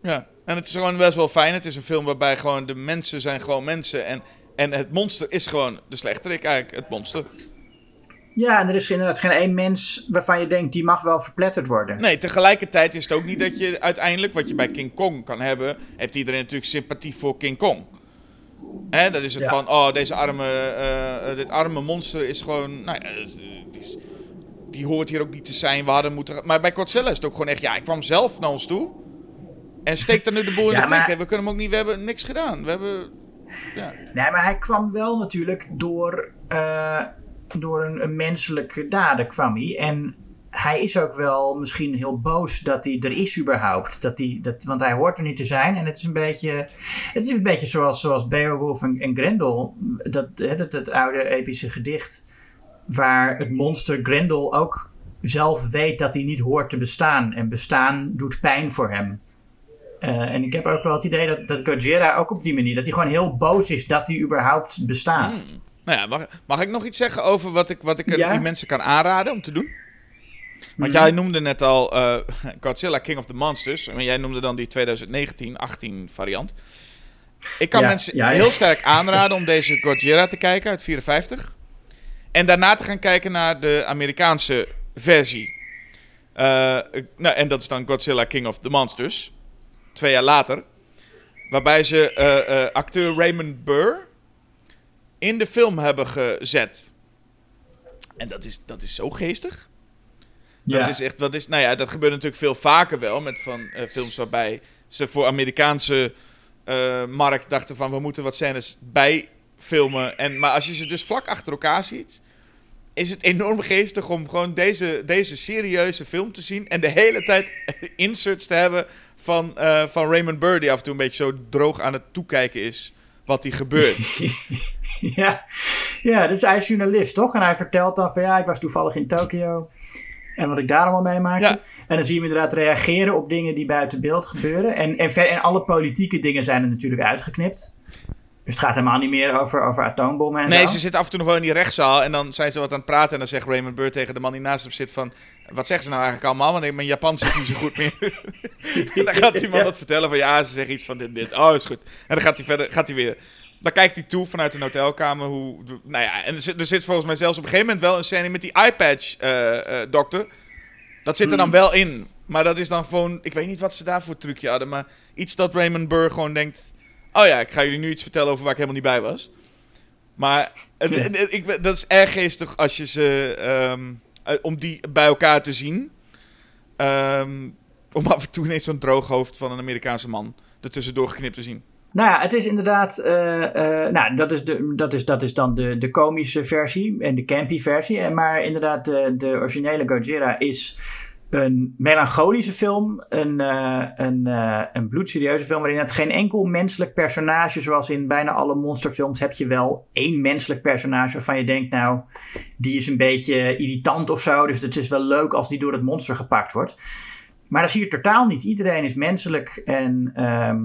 Ja. En het is gewoon best wel fijn. Het is een film waarbij gewoon de mensen zijn gewoon mensen. En, en het monster is gewoon de slechterik eigenlijk, het monster. Ja, en er is inderdaad geen één mens waarvan je denkt, die mag wel verpletterd worden. Nee, tegelijkertijd is het ook niet dat je uiteindelijk, wat je bij King Kong kan hebben, heeft iedereen natuurlijk sympathie voor King Kong. Hè, dat is het Ja. van, oh, deze arme, eh, eh, dit arme monster is gewoon, nou ja, is- die hoort hier ook niet te zijn. We hadden moeten, maar bij Godzilla is het ook gewoon echt, ja, ik kwam zelf naar ons toe en steekt er nu de boel in Ja, de fik. maar-. We kunnen hem ook niet, we hebben niks gedaan. We hebben, ja. Nee, maar hij kwam wel natuurlijk door, eh, door een, een menselijke daden kwam hij. En hij is ook wel misschien heel boos dat hij er is überhaupt. Dat hij, dat, want hij hoort er niet te zijn. En het is een beetje, het is een beetje zoals, zoals Beowulf en, en Grendel. Dat, hè, dat, dat oude epische gedicht. Waar het monster Grendel ook zelf weet dat hij niet hoort te bestaan. En bestaan doet pijn voor hem. Eh, en ik heb ook wel het idee dat, dat Gojira ook op die manier, dat hij gewoon heel boos is dat hij überhaupt bestaat. Nou ja, mag, mag ik nog iets zeggen over wat ik, wat ik Ja. die mensen kan aanraden om te doen? Want Mhm. jij noemde net al eh, Godzilla King of the Monsters. En jij noemde dan die 2019-18 variant. Ik kan Ja, mensen ja, ja. heel sterk aanraden om deze Godzilla te kijken uit 54. En daarna te gaan kijken naar de Amerikaanse versie. Eh, nou, en dat is dan Godzilla King of the Monsters. Twee jaar later. Waarbij ze eh, eh, acteur Raymond Burr in de film hebben gezet. En dat is, dat is zo geestig. Dat is echt, dat is, nou ja, dat gebeurt natuurlijk veel vaker wel met van films waarbij ze voor Amerikaanse markt dachten van we moeten wat scènes bij filmen. En, maar als je ze dus vlak achter elkaar ziet, is het enorm geestig om gewoon deze, deze serieuze film te zien en de hele tijd inserts te hebben van, eh, van Raymond Burr die af en toe een beetje zo droog aan het toekijken is wat die gebeurt. ja. ja, dus hij is journalist, toch? En hij vertelt dan van ja, ik was toevallig in Tokio. En wat ik daar allemaal meemaakte. Ja. En dan zie je hem inderdaad reageren op dingen die buiten beeld gebeuren. En, en, ver- en alle politieke dingen zijn er natuurlijk uitgeknipt. Dus het gaat helemaal niet meer over, over atoombommen en Nee, zo. ze zitten af en toe nog wel in die rechtszaal en dan zijn ze wat aan het praten en dan zegt Raymond Burr tegen de man die naast hem zit van... Wat zeggen ze nou eigenlijk allemaal? Want mijn Japans is niet zo goed meer. en dan gaat die man Ja. dat vertellen van ja, ze zeggen iets van dit, dit. Oh, is goed. En dan gaat hij verder, gaat hij weer... Dan kijkt hij toe vanuit een hotelkamer hoe... Nou ja, en er zit, er zit volgens mij zelfs op een gegeven moment wel een scène met die iPatch eh, eh, dokter. Dat zit er dan wel in. Maar dat is dan gewoon... Ik weet niet wat ze daar voor trucje hadden, maar iets dat Raymond Burr gewoon denkt... Oh ja, ik ga jullie nu iets vertellen over waar ik helemaal niet bij was. Maar het, ik, dat is erg geestig als je ze... ehm, eh, om die bij elkaar te zien. Ehm, om af en toe ineens zo'n droog hoofd van een Amerikaanse man ertussendoor geknipt te zien. Nou ja, het is inderdaad. eh, eh, nou, dat is, de, dat, is, dat is dan de, de komische versie en de campy versie. En Maar inderdaad, de, de originele Gojira is een melancholische film. Een, eh, een, eh, een bloedserieuze film. waarin het geen enkel menselijk personage. zoals in bijna alle monsterfilms. heb je wel één menselijk personage. waarvan je denkt, nou, die is een beetje irritant of zo. Dus het is wel leuk als die door het monster gepakt wordt. Maar dat zie je totaal niet. Iedereen is menselijk en. ehm,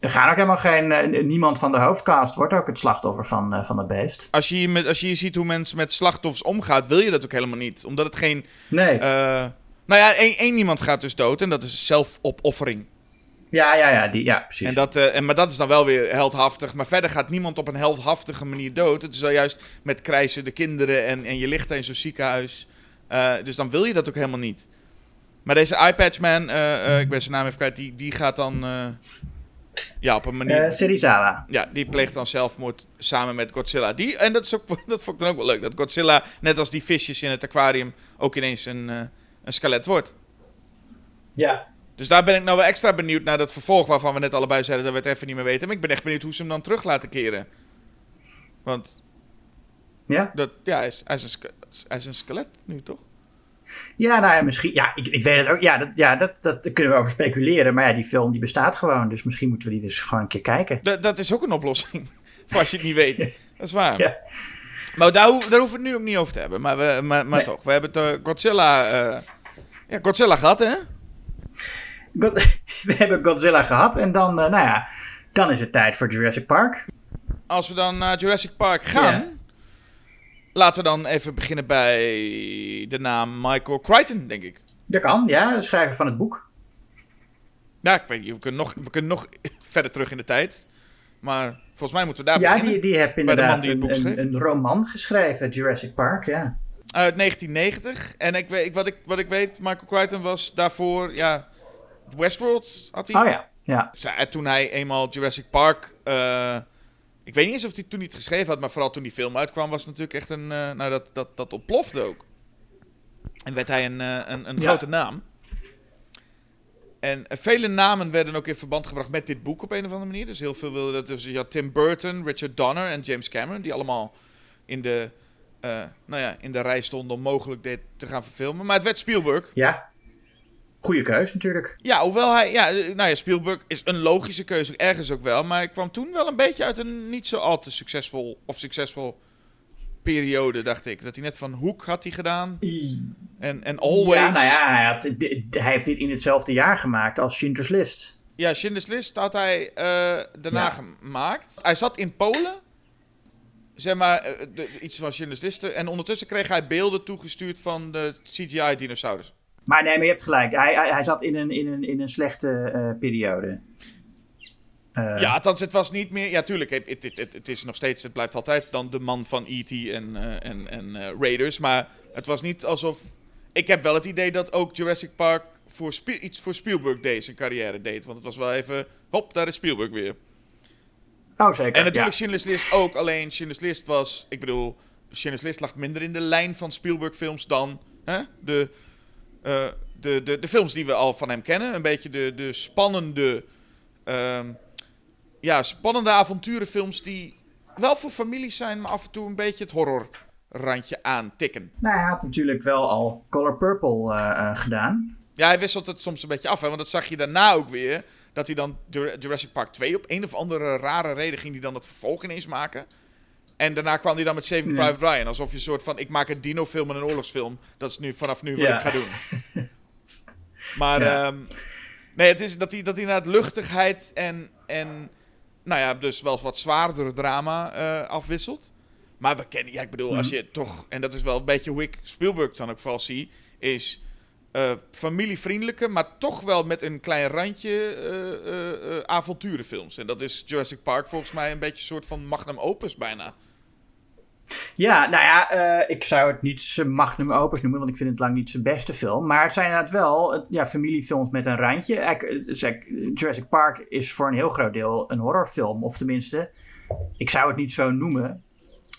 er gaan ook helemaal geen. eh, niemand van de hoofdcast wordt ook het slachtoffer van, van het beest. Als je, met, als je ziet hoe mensen met slachtoffers omgaat, wil je dat ook helemaal niet. Omdat het geen... Nee. Nou ja, één, één iemand gaat dus dood en dat is zelfopoffering. ja, ja, ja, die, ja, precies. En dat, eh, en, maar dat is dan wel weer heldhaftig. Maar verder gaat niemand op een heldhaftige manier dood. Het is wel juist met krijsen de kinderen en, en je ligt in zo'n ziekenhuis. Eh, dus dan wil je dat ook helemaal niet. Maar deze iPatchman, eh, eh, ik ben zijn naam even kwijt, die, die gaat dan... ja, op een manier... Serizawa. Ja, die pleegt dan zelfmoord samen met Godzilla. Die, en dat, is ook, dat vond ik dan ook wel leuk. Dat Godzilla, net als die visjes in het aquarium, ook ineens een, een skelet wordt. Ja. Dus daar ben ik nou wel extra benieuwd naar dat vervolg waarvan we net allebei zeiden dat we het even niet meer weten. Maar ik ben echt benieuwd hoe ze hem dan terug laten keren. Want Ja? dat, ja, hij, is, hij, is een, ske- hij is een skelet nu, toch? Ja, nou ja, misschien. Ja, ik, ik weet het ook. Ja, dat, ja dat, dat daar kunnen we over speculeren. Maar ja, die film die bestaat gewoon. Dus misschien moeten we die dus gewoon een keer kijken. Dat, dat is ook een oplossing. voor als je het niet weet. Dat is waar. Ja. Maar daar, daar hoeven we het nu ook niet over te hebben. Maar, we, maar, maar Nee. toch, we hebben het eh, Godzilla, eh, ja, Godzilla gehad, hè? God- we hebben Godzilla gehad. En dan, eh, nou ja, dan is het tijd voor Jurassic Park. Als we dan naar Jurassic Park gaan, laten we dan even beginnen bij de naam Michael Crichton, denk ik. Dat kan, ja. De schrijver van het boek. Ja, ik weet niet. We kunnen nog, we kunnen nog verder terug in de tijd. Maar volgens mij moeten we daar ja, beginnen. die, die heb inderdaad die een, roman geschreven, Jurassic Park, ja. Uit 1990. En ik weet, wat, ik, wat ik weet, Michael Crichton was daarvoor, ja, Westworld had hij. Oh ja, ja. Zei- Toen hij eenmaal Jurassic Park, eh, ik weet niet eens of hij toen niet geschreven had, maar vooral toen die film uitkwam, was het natuurlijk echt een, eh, nou dat, dat, dat ontplofte ook. En werd hij een, eh, een, een Ja. grote naam. En vele namen werden ook in verband gebracht met dit boek op een of andere manier. Dus heel veel wilden dat. Dus je had Tim Burton, Richard Donner en James Cameron, die allemaal in de, eh, nou ja, in de rij stonden om mogelijk dit te gaan verfilmen. Maar het werd Spielberg. Ja. Goeie keus natuurlijk. Ja, hoewel hij, ja, nou ja, Spielberg is een logische keuze, ergens ook wel. Maar hij kwam toen wel een beetje uit een niet zo al te succesvol of succesvol periode, dacht ik. Dat hij net van Hoek had hij gedaan en, en Always. Ja, nou ja, hij, had, hij heeft dit in hetzelfde jaar gemaakt als Schindler's List. Ja, Schindler's List had hij eh, daarna Ja. gemaakt. Hij zat in Polen. Zeg maar, eh, de- iets van Schindler's List. En ondertussen kreeg hij beelden toegestuurd van de CGI-dinosaurus. Maar nee, maar je hebt gelijk. Hij, hij, hij zat in een, in een, in een slechte eh, periode. Eh, Ja, althans, het was niet meer... Ja, tuurlijk, het, het, het, het is nog steeds... Het blijft altijd dan de man van E.T. en, eh, en, en eh, Raiders. Maar het was niet alsof... Ik heb wel het idee dat ook Jurassic Park voor iets voor Spielberg deed, zijn carrière deed. Want het was wel even... Hop, daar is Spielberg weer. Oh, zeker. En natuurlijk ja. Schindler's List ook. Alleen Schindler's List was... Ik bedoel, Schindler's List lag minder in de lijn van Spielberg films dan hè, de, de, de, de films die we al van hem kennen. Een beetje de, de spannende... ehm, ja, spannende avonturenfilms die wel voor families zijn, maar af en toe een beetje het horrorrandje aantikken. Nou, hij had natuurlijk wel al Color Purple eh, eh, gedaan. Ja, hij wisselt het soms een beetje af, hè, want dat zag je daarna ook weer. Dat hij dan Jur- Jurassic Park 2 op een of andere rare reden ging hij dan het vervolg ineens maken. En daarna kwam hij dan met Saving. Private Ryan. Alsof je een soort van, ik maak een dino-film en een oorlogsfilm. Dat is nu vanaf nu wat Ja. ik ga doen. maar, Ja. ehm, nee, het is dat hij, dat hij inderdaad luchtigheid en, en, nou ja, dus wel wat zwaardere drama eh, afwisselt. Maar we kennen, ja, ik bedoel, als Mhm. je toch, en dat is wel een beetje hoe ik Spielberg dan ook vooral zie, is eh, familievriendelijke, maar toch wel met een klein randje eh, avonturenfilms. En dat is Jurassic Park volgens mij een beetje een soort van magnum opus bijna. Ja, nou ja, eh, ik zou het niet zijn magnum opus noemen, want ik vind het lang niet zijn beste film. Maar het zijn inderdaad wel ja, familiefilms met een randje. Jurassic Park is voor een heel groot deel een horrorfilm. Of tenminste, ik zou het niet zo noemen.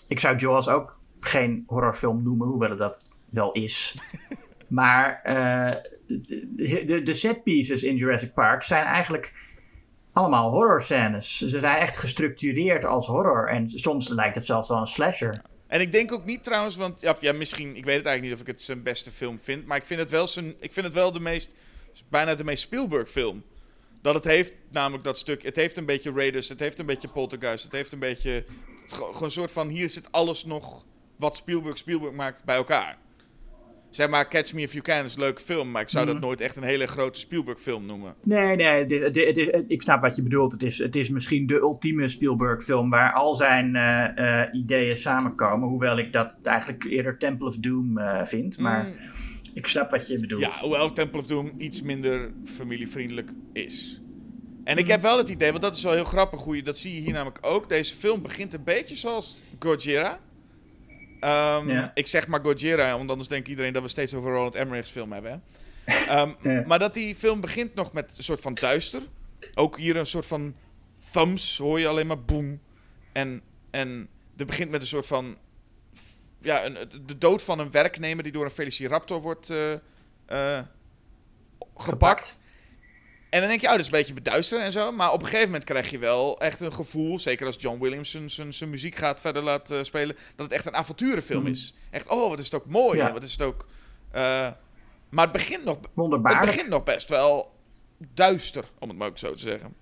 Ik zou Jaws ook geen horrorfilm noemen, hoewel het dat wel is. Maar eh, de, de, de set pieces in Jurassic Park zijn eigenlijk allemaal horrorscènes. Ze zijn echt gestructureerd als horror. En soms lijkt het zelfs wel een slasher. En ik denk ook niet trouwens, want ja, ja, misschien, ik weet het eigenlijk niet of ik het zijn beste film vind, maar ik vind het wel, zijn, ik vind het wel de meest, bijna de meest Spielberg film. Dat het heeft namelijk dat stuk, het heeft een beetje Raiders, het heeft een beetje Poltergeist, het heeft een beetje, gewoon een soort van, hier zit alles nog wat Spielberg Spielberg maakt bij elkaar. Zeg maar, Catch Me If You Can is een leuke film, maar ik zou dat Mhm. nooit echt een hele grote Spielberg film noemen. Nee, nee, ik snap wat je bedoelt. Het is, het is misschien de ultieme Spielberg-film waar al zijn eh, eh, ideeën samenkomen. Hoewel ik dat eigenlijk eerder Temple of Doom eh, vind. Maar Mm, ik snap wat je bedoelt. Ja, hoewel Temple of Doom iets minder familievriendelijk is. En ik heb wel het idee, want dat is wel heel grappig, hoe je, dat zie je hier namelijk ook. Deze film begint een beetje zoals Gojira. Ehm, Ja. Ik zeg maar Gojira, want anders denkt iedereen dat we steeds over Roland Emmerich's film hebben. Hè? Ehm, Ja. Maar dat die film begint nog met een soort van duister. Ook hier een soort van thumbs, hoor je alleen maar boom. En, en het begint met een soort van... Ja, een, de dood van een werknemer die door een Velociraptor wordt eh, eh, gepakt. En dan denk je, oh, dat is een beetje beduisteren en zo. Maar op een gegeven moment krijg je wel echt een gevoel, zeker als John Williams zijn- muziek gaat verder laten spelen, dat het echt een avonturenfilm Mhm. is. Echt, oh, wat is het ook mooi. Ja. en Wat is het ook... eh, maar het begint, nog, het begint nog best wel duister, om het maar ook zo te zeggen.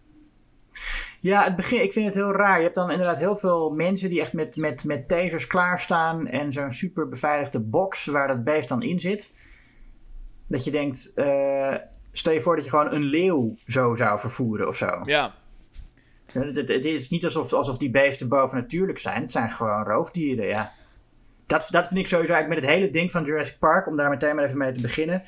Ja, het begin, ik vind het heel raar. Je hebt dan inderdaad heel veel mensen die echt met, met, met tasers klaarstaan. En zo'n super beveiligde box waar dat beest dan in zit. Dat je denkt, eh, stel je voor dat je gewoon een leeuw zo zou vervoeren of zo. Ja, Het, het- het is niet alsof, alsof die beesten bovennatuurlijk zijn. Het zijn gewoon roofdieren, ja. dat, dat vind ik sowieso eigenlijk met het hele ding van Jurassic Park, om daar meteen maar even mee te beginnen.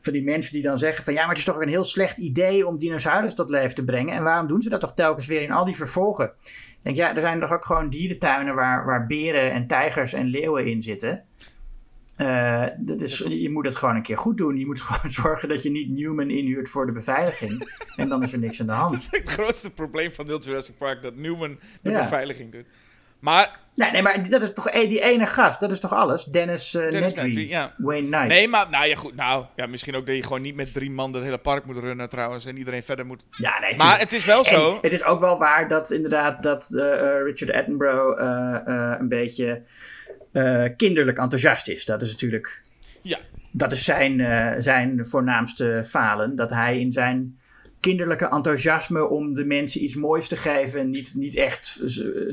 Van die mensen die dan zeggen van ja, maar het is toch ook een heel slecht idee om dinosaurus tot leven te brengen. En waarom doen ze dat toch telkens weer in al die vervolgen? Ik denk ja, er zijn toch ook gewoon dierentuinen waar, waar beren en tijgers en leeuwen in zitten. Uh, dat is, je moet het gewoon een keer goed doen. Je moet gewoon zorgen dat je niet Newman inhuurt voor de beveiliging. en dan is er niks aan de hand. Dat is het grootste probleem van heel Jurassic Park, dat Newman de beveiliging doet. Maar... Nee, nee, maar dat is toch e- die ene gast, dat is toch alles? Dennis, uh, Dennis Nedry, ja. Wayne Knight. Nee, maar nou ja, goed. Nou, ja, misschien ook dat je gewoon niet met drie man het hele park moet runnen trouwens. En iedereen verder moet... Ja, nee, Maar het is wel zo... het is ook wel waar dat inderdaad dat uh, Richard Attenborough een beetje kinderlijk enthousiast is. Dat is natuurlijk... Ja. Dat is zijn, zijn voornaamste falen. Dat hij in zijn kinderlijke enthousiasme om de mensen iets moois te geven. Niet, niet echt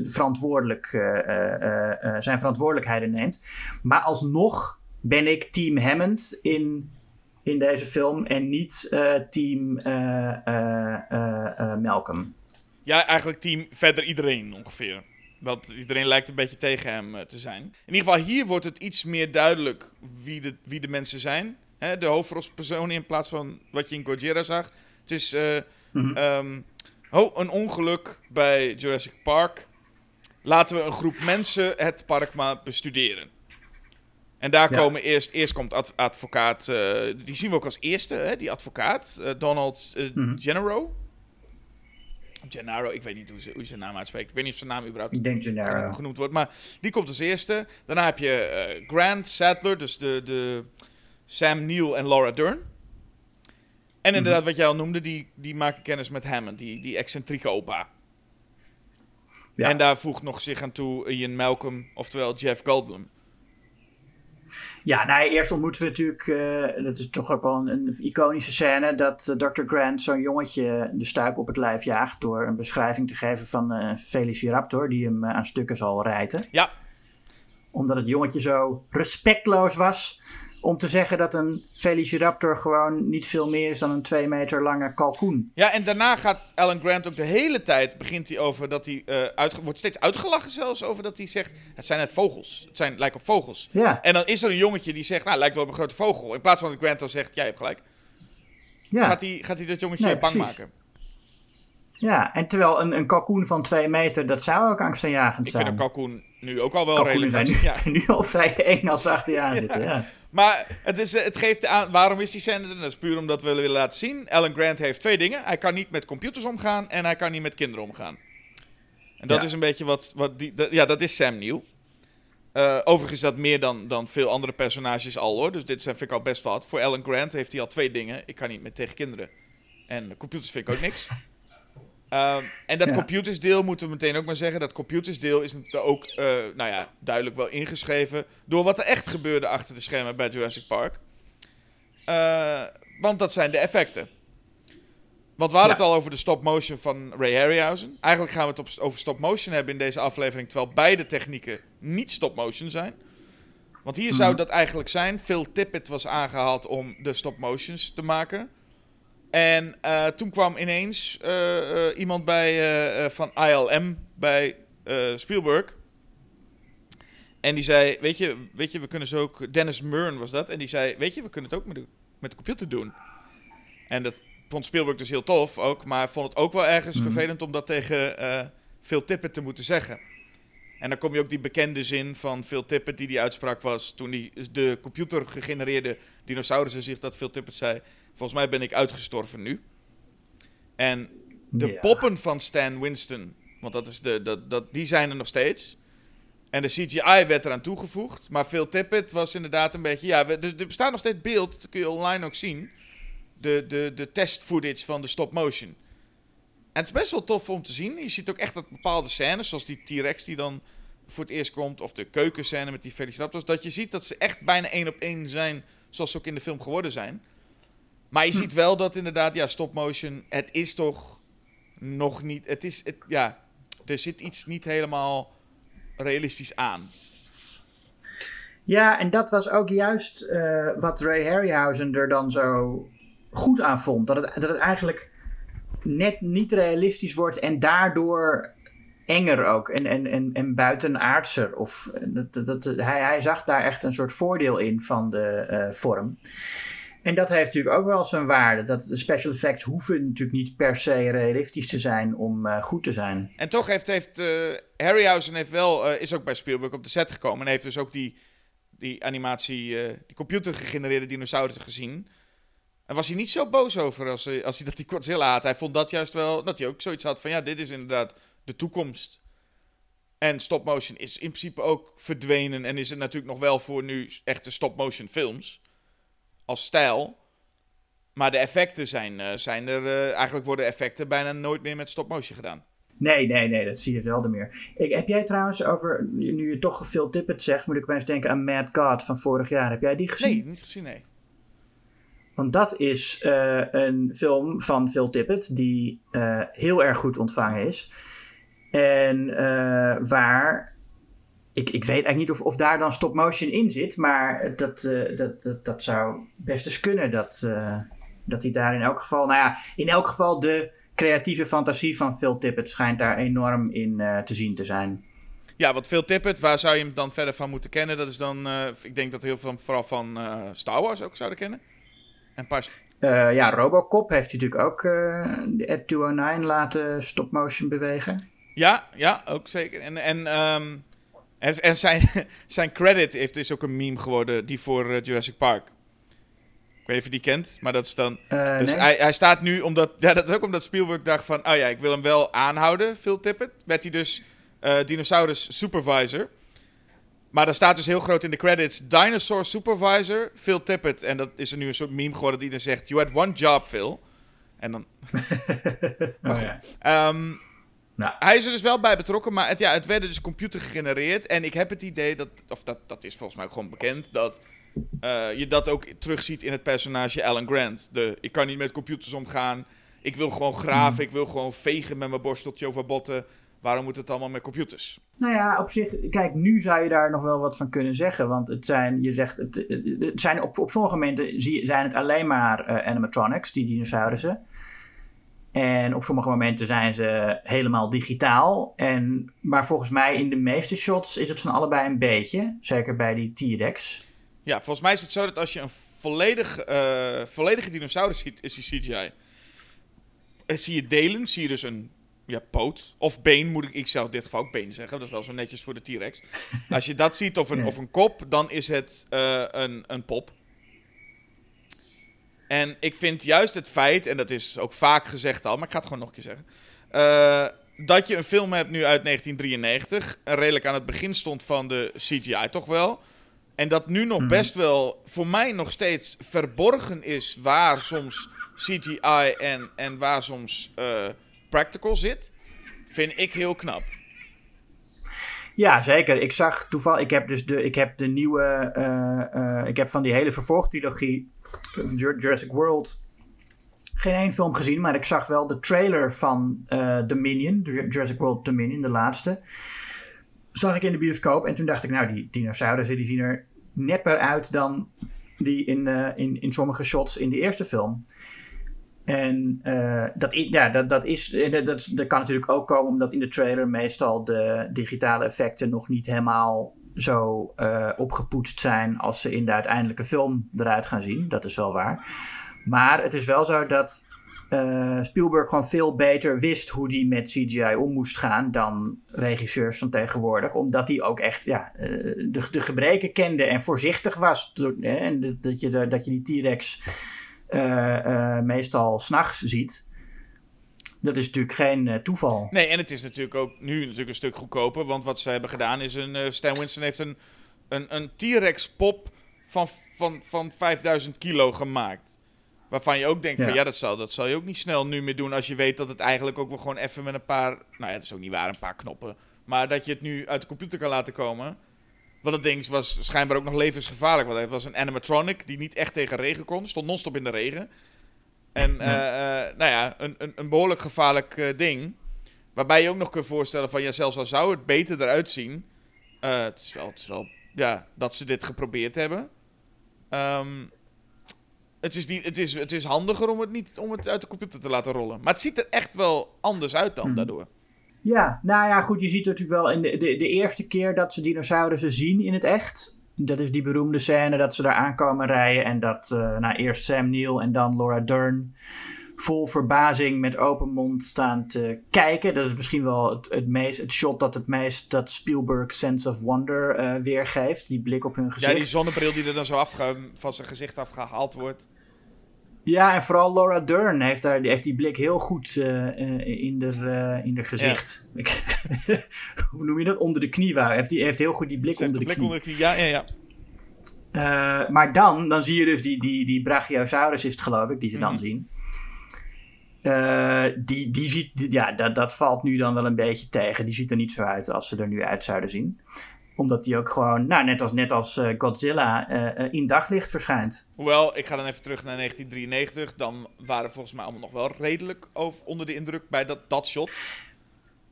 verantwoordelijk, uh, uh, zijn verantwoordelijkheden neemt. Maar alsnog ben ik team Hammond in, in deze film en niet team Malcolm. Ja, eigenlijk team verder iedereen ongeveer. Want iedereen lijkt een beetje tegen hem te zijn. In ieder geval, hier wordt het iets meer duidelijk wie de, wie de mensen zijn. Hè, de hoofdrolspersonen in plaats van wat je in Gojira zag. Het is uh, oh, een ongeluk bij Jurassic Park. Laten we een groep mensen het park maar bestuderen. En daar komen eerst, eerst komt advocaat, uh, die zien we ook als eerste, hè, die advocaat, uh, Donald mm -hmm. Gennaro. Gennaro, ik weet niet hoe, ze, hoe je zijn naam uitspreekt. Ik weet niet of zijn naam überhaupt ik denk Gennaro. genoemd wordt. Maar die komt als eerste. Daarna heb je Grant Sadler, dus de, de Sam Neill en Laura Dern. En mhm. inderdaad, wat jij al noemde, die, die maken kennis met Hammond, die, die excentrieke opa. Ja. En daar voegt nog zich aan toe Ian Malcolm, oftewel Jeff Goldblum. Ja, nou, eerst ontmoeten we natuurlijk, uh, dat is toch ook wel een, een iconische scène, dat uh, Dr. Grant zo'n jongetje de stuip op het lijf jaagt door een beschrijving te geven van uh, Velociraptor, die hem aan stukken zal rijten. Ja. Omdat het jongetje zo respectloos was om te zeggen dat een Velociraptor gewoon niet veel meer is dan een twee meter lange kalkoen. Ja, en daarna gaat Alan Grant ook de hele tijd, begint hij over dat hij, uh, uit, wordt steeds uitgelachen zelfs over dat hij zegt, het zijn net vogels, het zijn, lijkt op vogels. Ja. En dan is er een jongetje die zegt, nou, lijkt wel op een grote vogel. In plaats van dat Grant dan zegt, jij hebt gelijk. Ja. Gaat, hij, gaat hij dat jongetje nee, bang precies. maken. Ja, en terwijl een, een kalkoen van twee meter, dat zou ook angstaanjagend zijn. Ik vind een kalkoen nu ook al wel redelijk zijn nu, zijn nu al vrij eng als ze achter je aan zitten, ja. Maar het, is, het geeft aan, waarom is die scène er? Dat is puur omdat we willen laten zien. Alan Grant heeft twee dingen. Hij kan niet met computers omgaan en hij kan niet met kinderen omgaan. En dat is een beetje wat, wat die, ja, dat is Sam Neill. Uh, overigens dat meer dan, dan veel andere personages al hoor. Dus dit vind ik al best wat. Voor Alan Grant heeft hij al twee dingen. Ik kan niet met tegen kinderen. En computers vind ik ook niks. Um, en dat ja. computersdeel moeten we meteen ook maar zeggen. Dat computersdeel is ook, uh, nou ja, duidelijk wel ingeschreven door wat er echt gebeurde achter de schermen bij Jurassic Park. Uh, want dat zijn de effecten. Want we hadden ja. het al over de stop motion van Ray Harryhausen. Eigenlijk gaan we het op, over stop motion hebben in deze aflevering, terwijl beide technieken niet stop motion zijn. Want hier mm. zou dat eigenlijk zijn. Phil Tippett was aangehaald om de stop motions te maken. En uh, toen kwam ineens uh, uh, iemand bij, van ILM bij Spielberg. En die zei, weet je, weet je, we kunnen zo ook... Dennis Murn was dat. En die zei, weet je, we kunnen het ook met de, met de computer doen. En dat vond Spielberg dus heel tof ook. Maar vond het ook wel ergens mm. vervelend om dat tegen Phil Tippett te moeten zeggen. En dan kom je ook die bekende zin van Phil Tippett die die uitspraak was... toen die, de computer gegenereerde dinosaurussen zich dat Phil Tippett zei... Volgens mij ben ik uitgestorven nu. En de ja. poppen van Stan Winston, want dat is de, dat, dat, die zijn er nog steeds. En de CGI werd eraan toegevoegd. Maar Phil Tippett was inderdaad een beetje... Ja, er, er bestaat nog steeds beeld, dat kun je online ook zien. De, de, de test footage van de stop motion. En het is best wel tof om te zien. Je ziet ook echt dat bepaalde scènes, zoals die T-Rex die dan voor het eerst komt... of de keukenscène met die Velociraptors... dat je ziet dat ze echt bijna één op één zijn zoals ze ook in de film geworden zijn. Maar je hm. ziet wel dat inderdaad, ja, stop motion, het is toch nog niet. Het is, het, ja, er zit iets niet helemaal realistisch aan. Ja, en dat was ook juist uh, wat Ray Harryhausen er dan zo goed aan vond. Dat het, dat het eigenlijk net niet realistisch wordt en daardoor enger ook en, en, en, en buitenaardser. Of, dat, dat, hij, hij zag daar echt een soort voordeel in van de vorm. En dat heeft natuurlijk ook wel zijn waarde. Dat special effects hoeven natuurlijk niet per se realistisch te zijn om uh, goed te zijn. En toch heeft, heeft uh, Harryhausen heeft wel, uh, is ook bij Spielberg op de set gekomen. En heeft dus ook die, die animatie, die computergegenereerde dinosaurussen gezien. En was hij niet zo boos over als, als hij dat die Godzilla had. Hij vond dat juist wel, dat hij ook zoiets had van ja, dit is inderdaad de toekomst. En stop motion is in principe ook verdwenen. En is het natuurlijk nog wel voor nu echte stop motion films als stijl. Maar de effecten zijn, uh, zijn er. Uh, eigenlijk worden effecten bijna nooit meer met stop-motion gedaan. Nee, nee, nee, dat zie je zelden meer. Ik, heb jij trouwens over. Nu je toch veel Tippett zegt, moet ik opeens denken aan Mad God van vorig jaar. Heb jij die gezien? Nee, niet gezien, nee. Want dat is uh, een film van Phil Tippett die heel erg goed ontvangen is. En waar ik, ik weet eigenlijk niet of, of daar dan stop motion in zit, maar dat, uh, dat, dat, dat zou best eens kunnen. Dat, uh, dat hij daar in elk geval, nou ja, in elk geval de creatieve fantasie van Phil Tippett schijnt daar enorm in uh, te zien te zijn. Ja, want Phil Tippett, waar zou je hem dan verder van moeten kennen? Dat is dan, ik denk dat heel veel vooral van Star Wars ook zouden kennen. En pas. ja, Robocop heeft hij natuurlijk ook de Ed 209 laten stop motion bewegen. Ja, ja, ook zeker. En, en um, en, en zijn, zijn credit heeft, is ook een meme geworden, die voor uh, Jurassic Park. Ik weet niet of je die kent, maar dat is dan... Uh, dus nee. hij, hij staat nu, omdat... Ja, dat is ook omdat Spielberg dacht van... Oh ja, ik wil hem wel aanhouden, Phil Tippett. Werd hij dus uh, Dinosaurus Supervisor. Maar dan staat dus heel groot in de credits... Dinosaur Supervisor, Phil Tippett. En dat is er nu een soort meme geworden die dan zegt... You had one job, Phil. En dan... oh, ja. Um, nou. Hij is er dus wel bij betrokken, maar het, ja, het werd dus computer gegenereerd. En ik heb het idee dat, of dat, dat is volgens mij ook gewoon bekend, dat uh, je dat ook terugziet in het personage Alan Grant. De, ik kan niet met computers omgaan, ik wil gewoon graven, hmm. ik wil gewoon vegen met mijn borsteltje over botten. Waarom moet het allemaal met computers? Nou ja, op zich, kijk, nu zou je daar nog wel wat van kunnen zeggen. Want het zijn, je zegt, het, het zijn op, op sommige momenten zijn het alleen maar uh, animatronics, die dinosaurussen. En op sommige momenten zijn ze helemaal digitaal. En, maar volgens mij in de meeste shots is het van allebei een beetje. Zeker bij die T-Rex. Ja, volgens mij is het zo dat als je een volledig, uh, volledige dinosaurus ziet, is die CGI. En eh, zie je delen, zie je dus een ja, poot. Of been, moet ik, ik zelf in dit geval ook been zeggen. Dat is wel zo netjes voor de T-Rex. Als je dat ziet, of een, of een kop, dan is het uh, een, een pop. En ik vind juist het feit, en dat is ook vaak gezegd al, maar ik ga het gewoon nog een keer zeggen. Uh, dat je een film hebt nu uit 1993, redelijk aan het begin stond van de CGI toch wel. En dat nu nog mhm. best wel voor mij nog steeds verborgen is waar soms CGI en, en waar soms uh, practical zit, vind ik heel knap. Ja, zeker. Ik zag toevallig, ik heb dus de, ik heb de nieuwe, uh, ik heb van die hele vervolgtrilogie Jurassic World geen één film gezien, maar ik zag wel de trailer van uh, Dominion, Jurassic World Dominion, de laatste. Zag ik in de bioscoop en toen dacht ik, nou, die dinosaurussen die zien er nepper uit dan die in, uh, in, in sommige shots in de eerste film. En uh, dat, ja, dat, dat, is, dat, dat kan natuurlijk ook komen omdat in de trailer meestal de digitale effecten nog niet helemaal zo uh, opgepoetst zijn als ze in de uiteindelijke film eruit gaan zien. Dat is wel waar. Maar het is wel zo dat uh, Spielberg gewoon veel beter wist hoe hij met CGI om moest gaan dan regisseurs van tegenwoordig. Omdat hij ook echt ja, uh, de, de gebreken kende en voorzichtig was. en dat je, dat je die T-Rex meestal s'nachts ziet dat is natuurlijk geen uh, toeval. Nee, en het is natuurlijk ook nu natuurlijk een stuk goedkoper. Want wat ze hebben gedaan is... Een, uh, Stan Winston heeft een, een, een T-Rex pop van, van, van 5000 kilo gemaakt. Waarvan je ook denkt van ja, dat zal, dat zal je ook niet snel nu meer doen... als je weet dat het eigenlijk ook wel gewoon even met een paar... Nou ja, dat is ook niet waar, een paar knoppen. Maar dat je het nu uit de computer kan laten komen... Want het ding was schijnbaar ook nog levensgevaarlijk. Want het was een animatronic die niet echt tegen regen kon. Stond non-stop in de regen. En uh, nou ja, een, een, een behoorlijk gevaarlijk uh, ding. Waarbij je ook nog kunt voorstellen van ja, zelfs al zou het beter eruit zien. het, is wel, het is wel ja, dat ze dit geprobeerd hebben. Um, het, is niet, het, is, het is handiger om het niet om het uit de computer te laten rollen. Maar het ziet er echt wel anders uit dan mm. daardoor. Ja, nou ja, goed. Je ziet natuurlijk wel in de, de, de eerste keer dat ze dinosaurussen zien in het echt. Dat is die beroemde scène dat ze daar aankomen rijden. En dat uh, nou, eerst Sam Neill en dan Laura Dern vol verbazing met open mond staan te kijken. Dat is misschien wel het, het, meest, het shot dat het meest dat Spielberg sense of wonder uh, weergeeft. Die blik op hun gezicht. Ja, die zonnebril die er dan zo afge, van zijn gezicht afgehaald wordt. Ja, en vooral Laura Dern heeft, daar, die, heeft die blik heel goed uh, in de uh, in gezicht. Ja. Hoe noem je dat? Onder de knie. Waar. Heeft, die heeft heel goed die blik, onder de, blik knie. onder de knie. Ja, ja, ja. Uh, maar dan, dan zie je dus die, die, die Brachiosaurus is het geloof ik, die ze dan mm -hmm. zien. Uh, die, die ziet, die, ja, dat, dat valt nu dan wel een beetje tegen. Die ziet er niet zo uit als ze er nu uit zouden zien. Omdat die ook gewoon, nou, net als, net als uh, Godzilla, uh, in daglicht verschijnt. Hoewel, ik ga dan even terug naar 1993. Dan waren volgens mij allemaal nog wel redelijk over, onder de indruk bij dat, dat shot.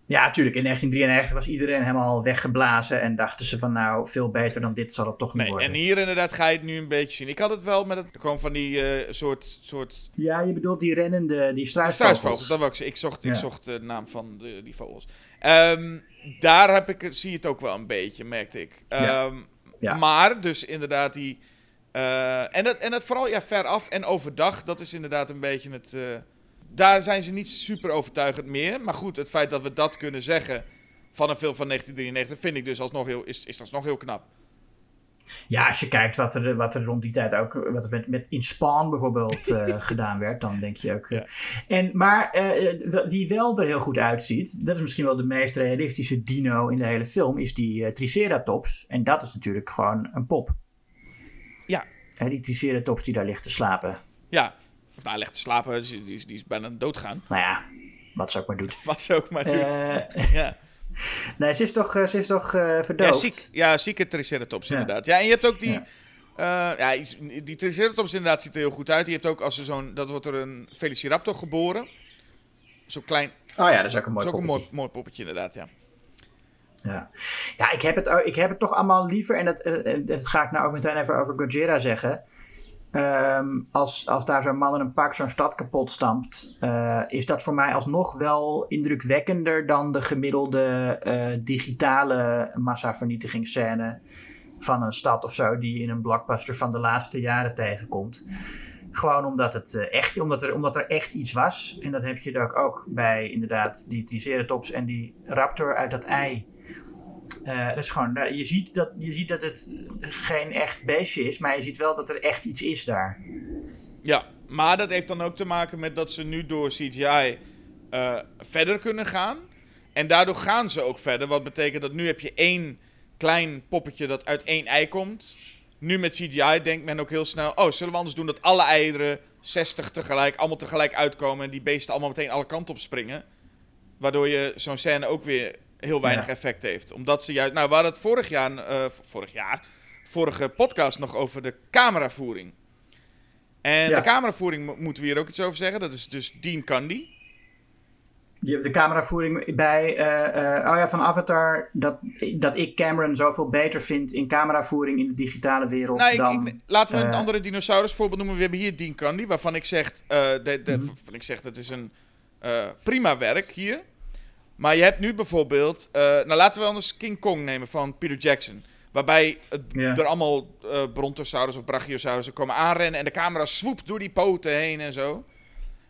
Ja, tuurlijk. In 1993 was iedereen helemaal weggeblazen. En dachten ze van nou, veel beter dan dit zal het toch niet nee, worden. En hier inderdaad ga je het nu een beetje zien. Ik had het wel met het gewoon van die uh, soort, soort... Ja, je bedoelt die rennende, die struisvogels. Struisvogels, dat wil ik. Ik zocht, ja. ik zocht de naam van de, die vogels. Um, daar heb ik, zie je het ook wel een beetje, merkte ik. Um, ja. Ja. Maar, dus inderdaad die... Uh, en, dat, en dat vooral ja, veraf en overdag, dat is inderdaad een beetje het... Uh, daar zijn ze niet super overtuigend meer. Maar goed, het feit dat we dat kunnen zeggen van een film van 1993 vind ik dus alsnog heel, is, is alsnog heel knap. Ja, als je kijkt wat er, wat er rond die tijd ook wat er met, met in Spawn bijvoorbeeld uh, gedaan werd, dan denk je ook. Ja. en, maar uh, wie wel er heel goed uitziet, dat is misschien wel de meest realistische dino in de hele film, is die Triceratops. En dat is natuurlijk gewoon een pop. Ja. Hè, die Triceratops die daar ligt te slapen. Ja, of nou, ligt te slapen, die, die, die is bijna doodgaan. Nou ja, wat ze ook maar doet. Wat ze ook maar doet. ja. Nee, ze is toch, ze is toch uh, verdoofd? Ja, ziek, ja, zieke Triceratops inderdaad. Ja, en je hebt ook die... Ja. Uh, ja, die Triceratops inderdaad ziet er heel goed uit. Je hebt ook als er zo'n... Dat wordt er een Velociraptor geboren. Zo'n klein... Oh ja, dat is ook een mooi dat is ook een mooi, mooi poppetje inderdaad, ja. Ja, ja ik, heb het, ik heb het toch allemaal liever... En dat, dat ga ik nou ook meteen even over Gojira zeggen... Um, als, als daar zo'n man in een pak zo'n stad kapot stampt, uh, is dat voor mij alsnog wel indrukwekkender dan de gemiddelde uh, digitale massavernietigingsscène van een stad of zo, die je in een blockbuster van de laatste jaren tegenkomt. Gewoon omdat, het, uh, echt, omdat, er, omdat er echt iets was. En dat heb je ook, ook bij inderdaad die Triceratops en die raptor uit dat ei. Uh, gewoon, je, ziet dat, je ziet dat het geen echt beestje is, maar je ziet wel dat er echt iets is daar. Ja, maar dat heeft dan ook te maken met dat ze nu door CGI uh, verder kunnen gaan. En daardoor gaan ze ook verder. Wat betekent dat nu heb je één klein poppetje dat uit één ei komt. Nu met CGI denkt men ook heel snel: oh, zullen we anders doen dat alle eieren 60 tegelijk, allemaal tegelijk uitkomen en die beesten allemaal meteen alle kanten op springen? Waardoor je zo'n scène ook weer heel weinig ja. effect heeft. Omdat ze juist. Nou, we hadden het vorig jaar, uh, vorig jaar, vorige podcast nog over de cameravoering. En ja. de cameravoering moeten we hier ook iets over zeggen. Dat is dus Dean Candy. De cameravoering bij, uh, uh, oh ja, van Avatar, dat, dat ik Cameron zoveel beter vind in cameravoering in de digitale wereld nou, dan... Ik, laten we een andere dinosaurus voorbeeld noemen. We hebben hier Dean Candy, waarvan ik zeg, de, de, mm -hmm. waarvan ik zeg dat is een prima werk hier. Maar je hebt nu bijvoorbeeld. Uh, nou, laten we anders King Kong nemen van Peter Jackson. Waarbij het, yeah. er allemaal uh, Brontosaurus of Brachiosaurus komen aanrennen. En de camera swoept door die poten heen en zo.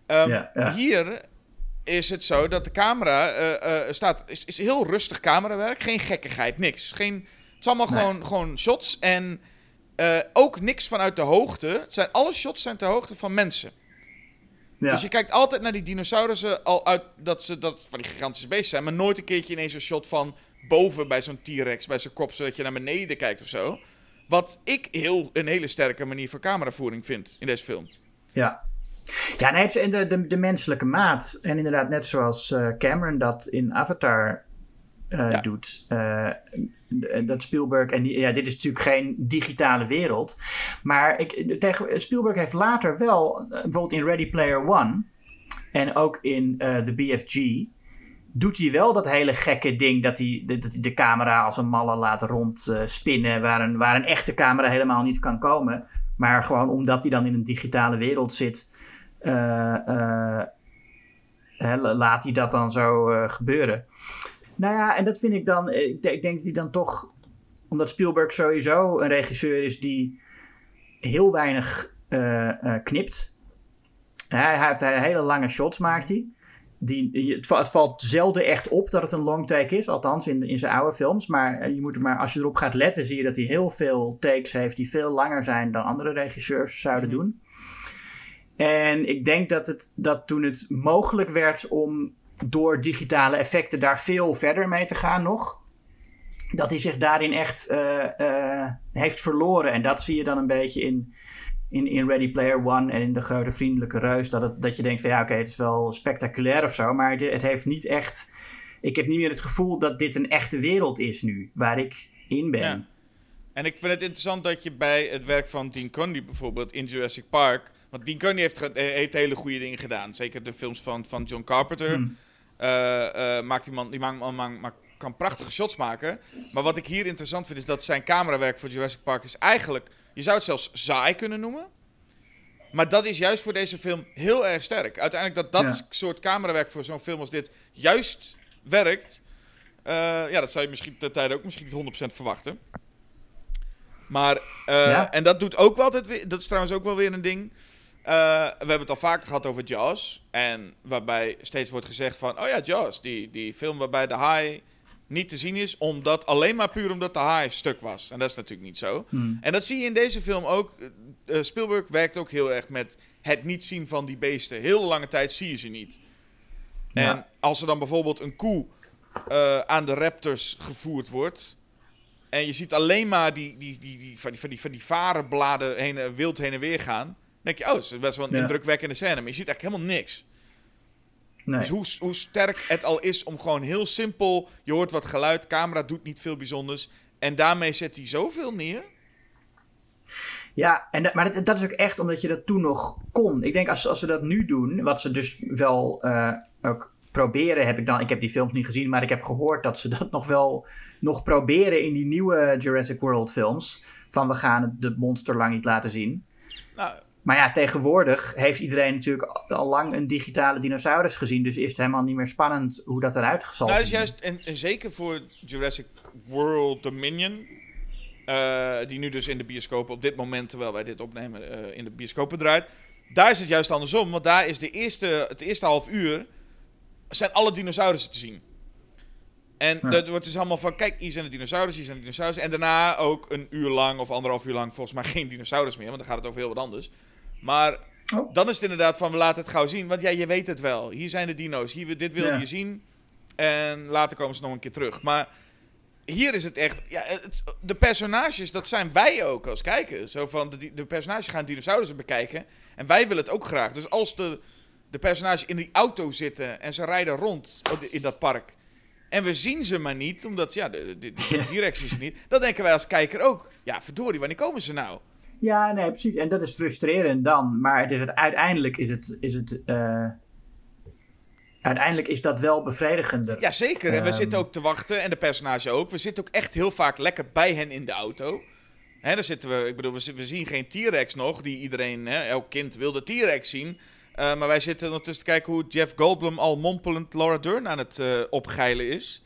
Um, yeah, yeah. Hier is het zo dat de camera uh, staat. Is, is heel rustig camerawerk. Geen gekkigheid, niks. Geen, het is allemaal nee. gewoon, gewoon shots. En ook niks vanuit de hoogte. Het zijn, alle shots zijn ter hoogte van mensen. Ja. Dus je kijkt altijd naar die dinosaurussen al uit dat ze dat van die gigantische beesten zijn, maar nooit een keertje ineens een shot van boven bij zo'n T-Rex, bij zijn kop, zodat je naar beneden kijkt of zo. Wat ik heel, een hele sterke manier van cameravoering vind in deze film. Ja. Ja, nee, het is de, de, de menselijke maat. En inderdaad, net zoals uh, Cameron dat in Avatar uh, ja. doet. Uh, dat Spielberg, en ja, dit is natuurlijk geen digitale wereld. Maar ik, tegen, Spielberg heeft later wel, bijvoorbeeld in Ready Player One en ook in uh, The BFG, doet hij wel dat hele gekke ding dat hij de, de, de camera als een malle laat rondspinnen, waar, een, waar een echte camera helemaal niet kan komen. Maar gewoon omdat hij dan in een digitale wereld zit. Laat hij dat dan zo gebeuren. Nou ja, en dat vind ik dan. Ik, ik denk dat hij dan toch. Omdat Spielberg sowieso een regisseur is die heel weinig uh, knipt. Hij, hij heeft hele lange shots, maakt hij. Die, het, het, valt zelden echt op dat het een long take is, althans in, in zijn oude films. Maar, je moet maar als je erop gaat letten, zie je dat hij heel veel takes heeft die veel langer zijn dan andere regisseurs zouden mhm. doen. En ik denk dat, het, dat toen het mogelijk werd om door digitale effecten daar veel verder mee te gaan nog, dat hij zich daarin echt uh, uh, heeft verloren. En dat zie je dan een beetje in, in, in Ready Player One en in De Grote Vriendelijke Reus. Dat, het, dat je denkt van ja, oké, het is wel spectaculair of zo, maar het, het heeft niet echt. Ik heb niet meer het gevoel dat dit een echte wereld is nu, waar ik in ben. Ja. En ik vind het interessant dat je bij het werk van Dean Condy bijvoorbeeld in Jurassic Park. Want Dean Condy heeft, heeft hele goede dingen gedaan. Zeker de films van, van John Carpenter. Hmm. Uh, uh, maakt die man, die man, man, man, kan prachtige shots maken. Maar wat ik hier interessant vind is dat zijn camerawerk voor Jurassic Park is eigenlijk... Je zou het zelfs saai kunnen noemen. Maar dat is juist voor deze film heel erg sterk. Uiteindelijk dat dat soort camerawerk voor zo'n film als dit juist werkt... Uh, ja, dat zou je misschien ten tijde ook misschien niet 100% verwachten. Maar, uh, en dat doet ook wel altijd weer... Dat is trouwens ook wel weer een ding... Uh, we hebben het al vaker gehad over Jaws. En waarbij steeds wordt gezegd van... Oh ja, Jaws. Die, die film waarbij de haai niet te zien is... Omdat, alleen maar puur omdat de haai stuk was. En dat is natuurlijk niet zo. Hmm. En dat zie je in deze film ook. Uh, Spielberg werkt ook heel erg met het niet zien van die beesten. Heel lange tijd zie je ze niet. En als er dan bijvoorbeeld een koe uh, aan de raptors gevoerd wordt... En je ziet alleen maar die, die, die, die, van, die, van, die, van die varenbladen heen, wild heen en weer gaan denk je, oh, het is best wel een indrukwekkende scène. Maar je ziet eigenlijk helemaal niks. Nee. Dus hoe, hoe sterk het al is om gewoon heel simpel... Je hoort wat geluid, camera doet niet veel bijzonders. En daarmee zet hij zoveel neer. Ja, en maar dat, dat, is ook echt omdat je dat toen nog kon. Ik denk als, als ze dat nu doen, wat ze dus wel uh, ook proberen, heb ik dan. Ik heb die films niet gezien, maar ik heb gehoord dat ze dat nog wel nog proberen in die nieuwe Jurassic World films. Van we gaan het monster lang niet laten zien. Nou, maar ja, tegenwoordig heeft iedereen natuurlijk al lang een digitale dinosaurus gezien. Dus is het helemaal niet meer spannend hoe dat eruit zal nou, is juist, en, zeker voor Jurassic World Dominion. Uh, die nu dus in de bioscopen op dit moment, terwijl wij dit opnemen, uh, in de bioscopen draait. Daar is het juist andersom. Want daar is de eerste, het eerste half uur. zijn alle dinosaurussen te zien. En dat wordt dus allemaal van, kijk, hier zijn de dinosaurus, hier zijn de dinosaurus. En daarna ook een uur lang of anderhalf uur lang volgens mij geen dinosaurus meer. Want dan gaat het over heel wat anders. Maar oh. dan is het inderdaad van, we laten het gauw zien. Want ja, je weet het wel. Hier zijn de dino's. Hier, dit wilde je zien. En later komen ze nog een keer terug. Maar hier is het echt... Ja, het, de personages, dat zijn wij ook als kijkers. Zo van, de, de personages gaan dinosaurussen bekijken. En wij willen het ook graag. Dus als de, de personages in die auto zitten en ze rijden rond in dat park... En we zien ze maar niet, omdat ja, de, de, de T-Rex is niet. Dan denken wij als kijker ook, ja verdorie, wanneer komen ze nou? Ja, nee, precies. En dat is frustrerend dan. Maar het is het, uiteindelijk is het. Is het uh, uiteindelijk is dat wel bevredigender. Ja, zeker. En we ehm, zitten ook te wachten. En de personage ook. We zitten ook echt heel vaak lekker bij hen in de auto. Hè, daar zitten we. Ik bedoel, we, we zien geen T-Rex nog. Die iedereen, hè, elk kind wil de T-Rex zien. Uh, maar wij zitten ondertussen te kijken hoe Jeff Goldblum al mompelend Laura Dern aan het uh, opgeilen is.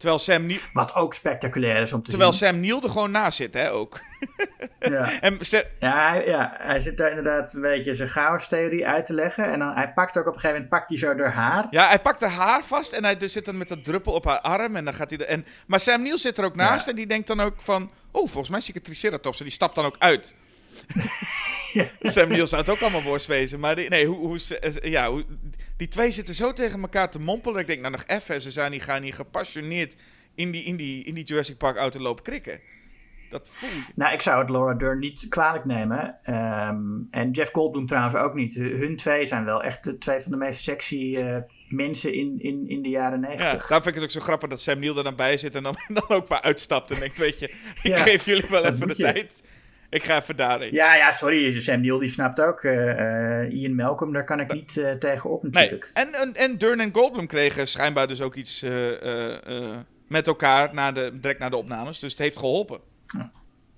Terwijl Sam Neill... Wat ook spectaculair is om te Terwijl zien. Sam Neill er gewoon naast zit, hè, ook. ja. en ja, hij, ja, hij zit daar inderdaad een beetje zijn chaos-theorie uit te leggen. En dan, hij pakt ook op een gegeven moment, pakt hij zo haar haar. Ja, hij pakt haar haar vast en hij dus zit dan met dat druppel op haar arm. En dan gaat hij er, en, maar Sam Neill zit er ook naast en die denkt dan ook van... Oh, volgens mij zie ik een Triceratops. En die stapt dan ook uit. ja. Sam zou het ook allemaal worst wezen. Maar die, nee, hoe, hoe, ja, hoe, die twee zitten zo tegen elkaar te mompelen. Ik denk, nou nog even, ze zijn die gaan hier gepassioneerd in die, in die, in die Jurassic Park auto lopen krikken. Dat voel je. Nou, ik zou het Laura Dern niet kwalijk nemen. Ehm, en Jeff Goldblum trouwens ook niet. Hun twee zijn wel echt de twee van de meest sexy uh, mensen in, in, in de jaren negentig. Ja, daar vind ik het ook zo grappig dat Sam Neill er dan bij zit en dan, dan ook maar uitstapt en denkt, weet je, ik geef jullie wel even de tijd. Ik ga even daarin. Ja, ja, sorry. Sam Neill die snapt ook. Uh, Ian Malcolm, daar kan ik niet uh, tegenop natuurlijk. Nee. En, en, en Dern en Goldblum kregen schijnbaar dus ook iets met elkaar na de, direct na de opnames. Dus het heeft geholpen. Ja,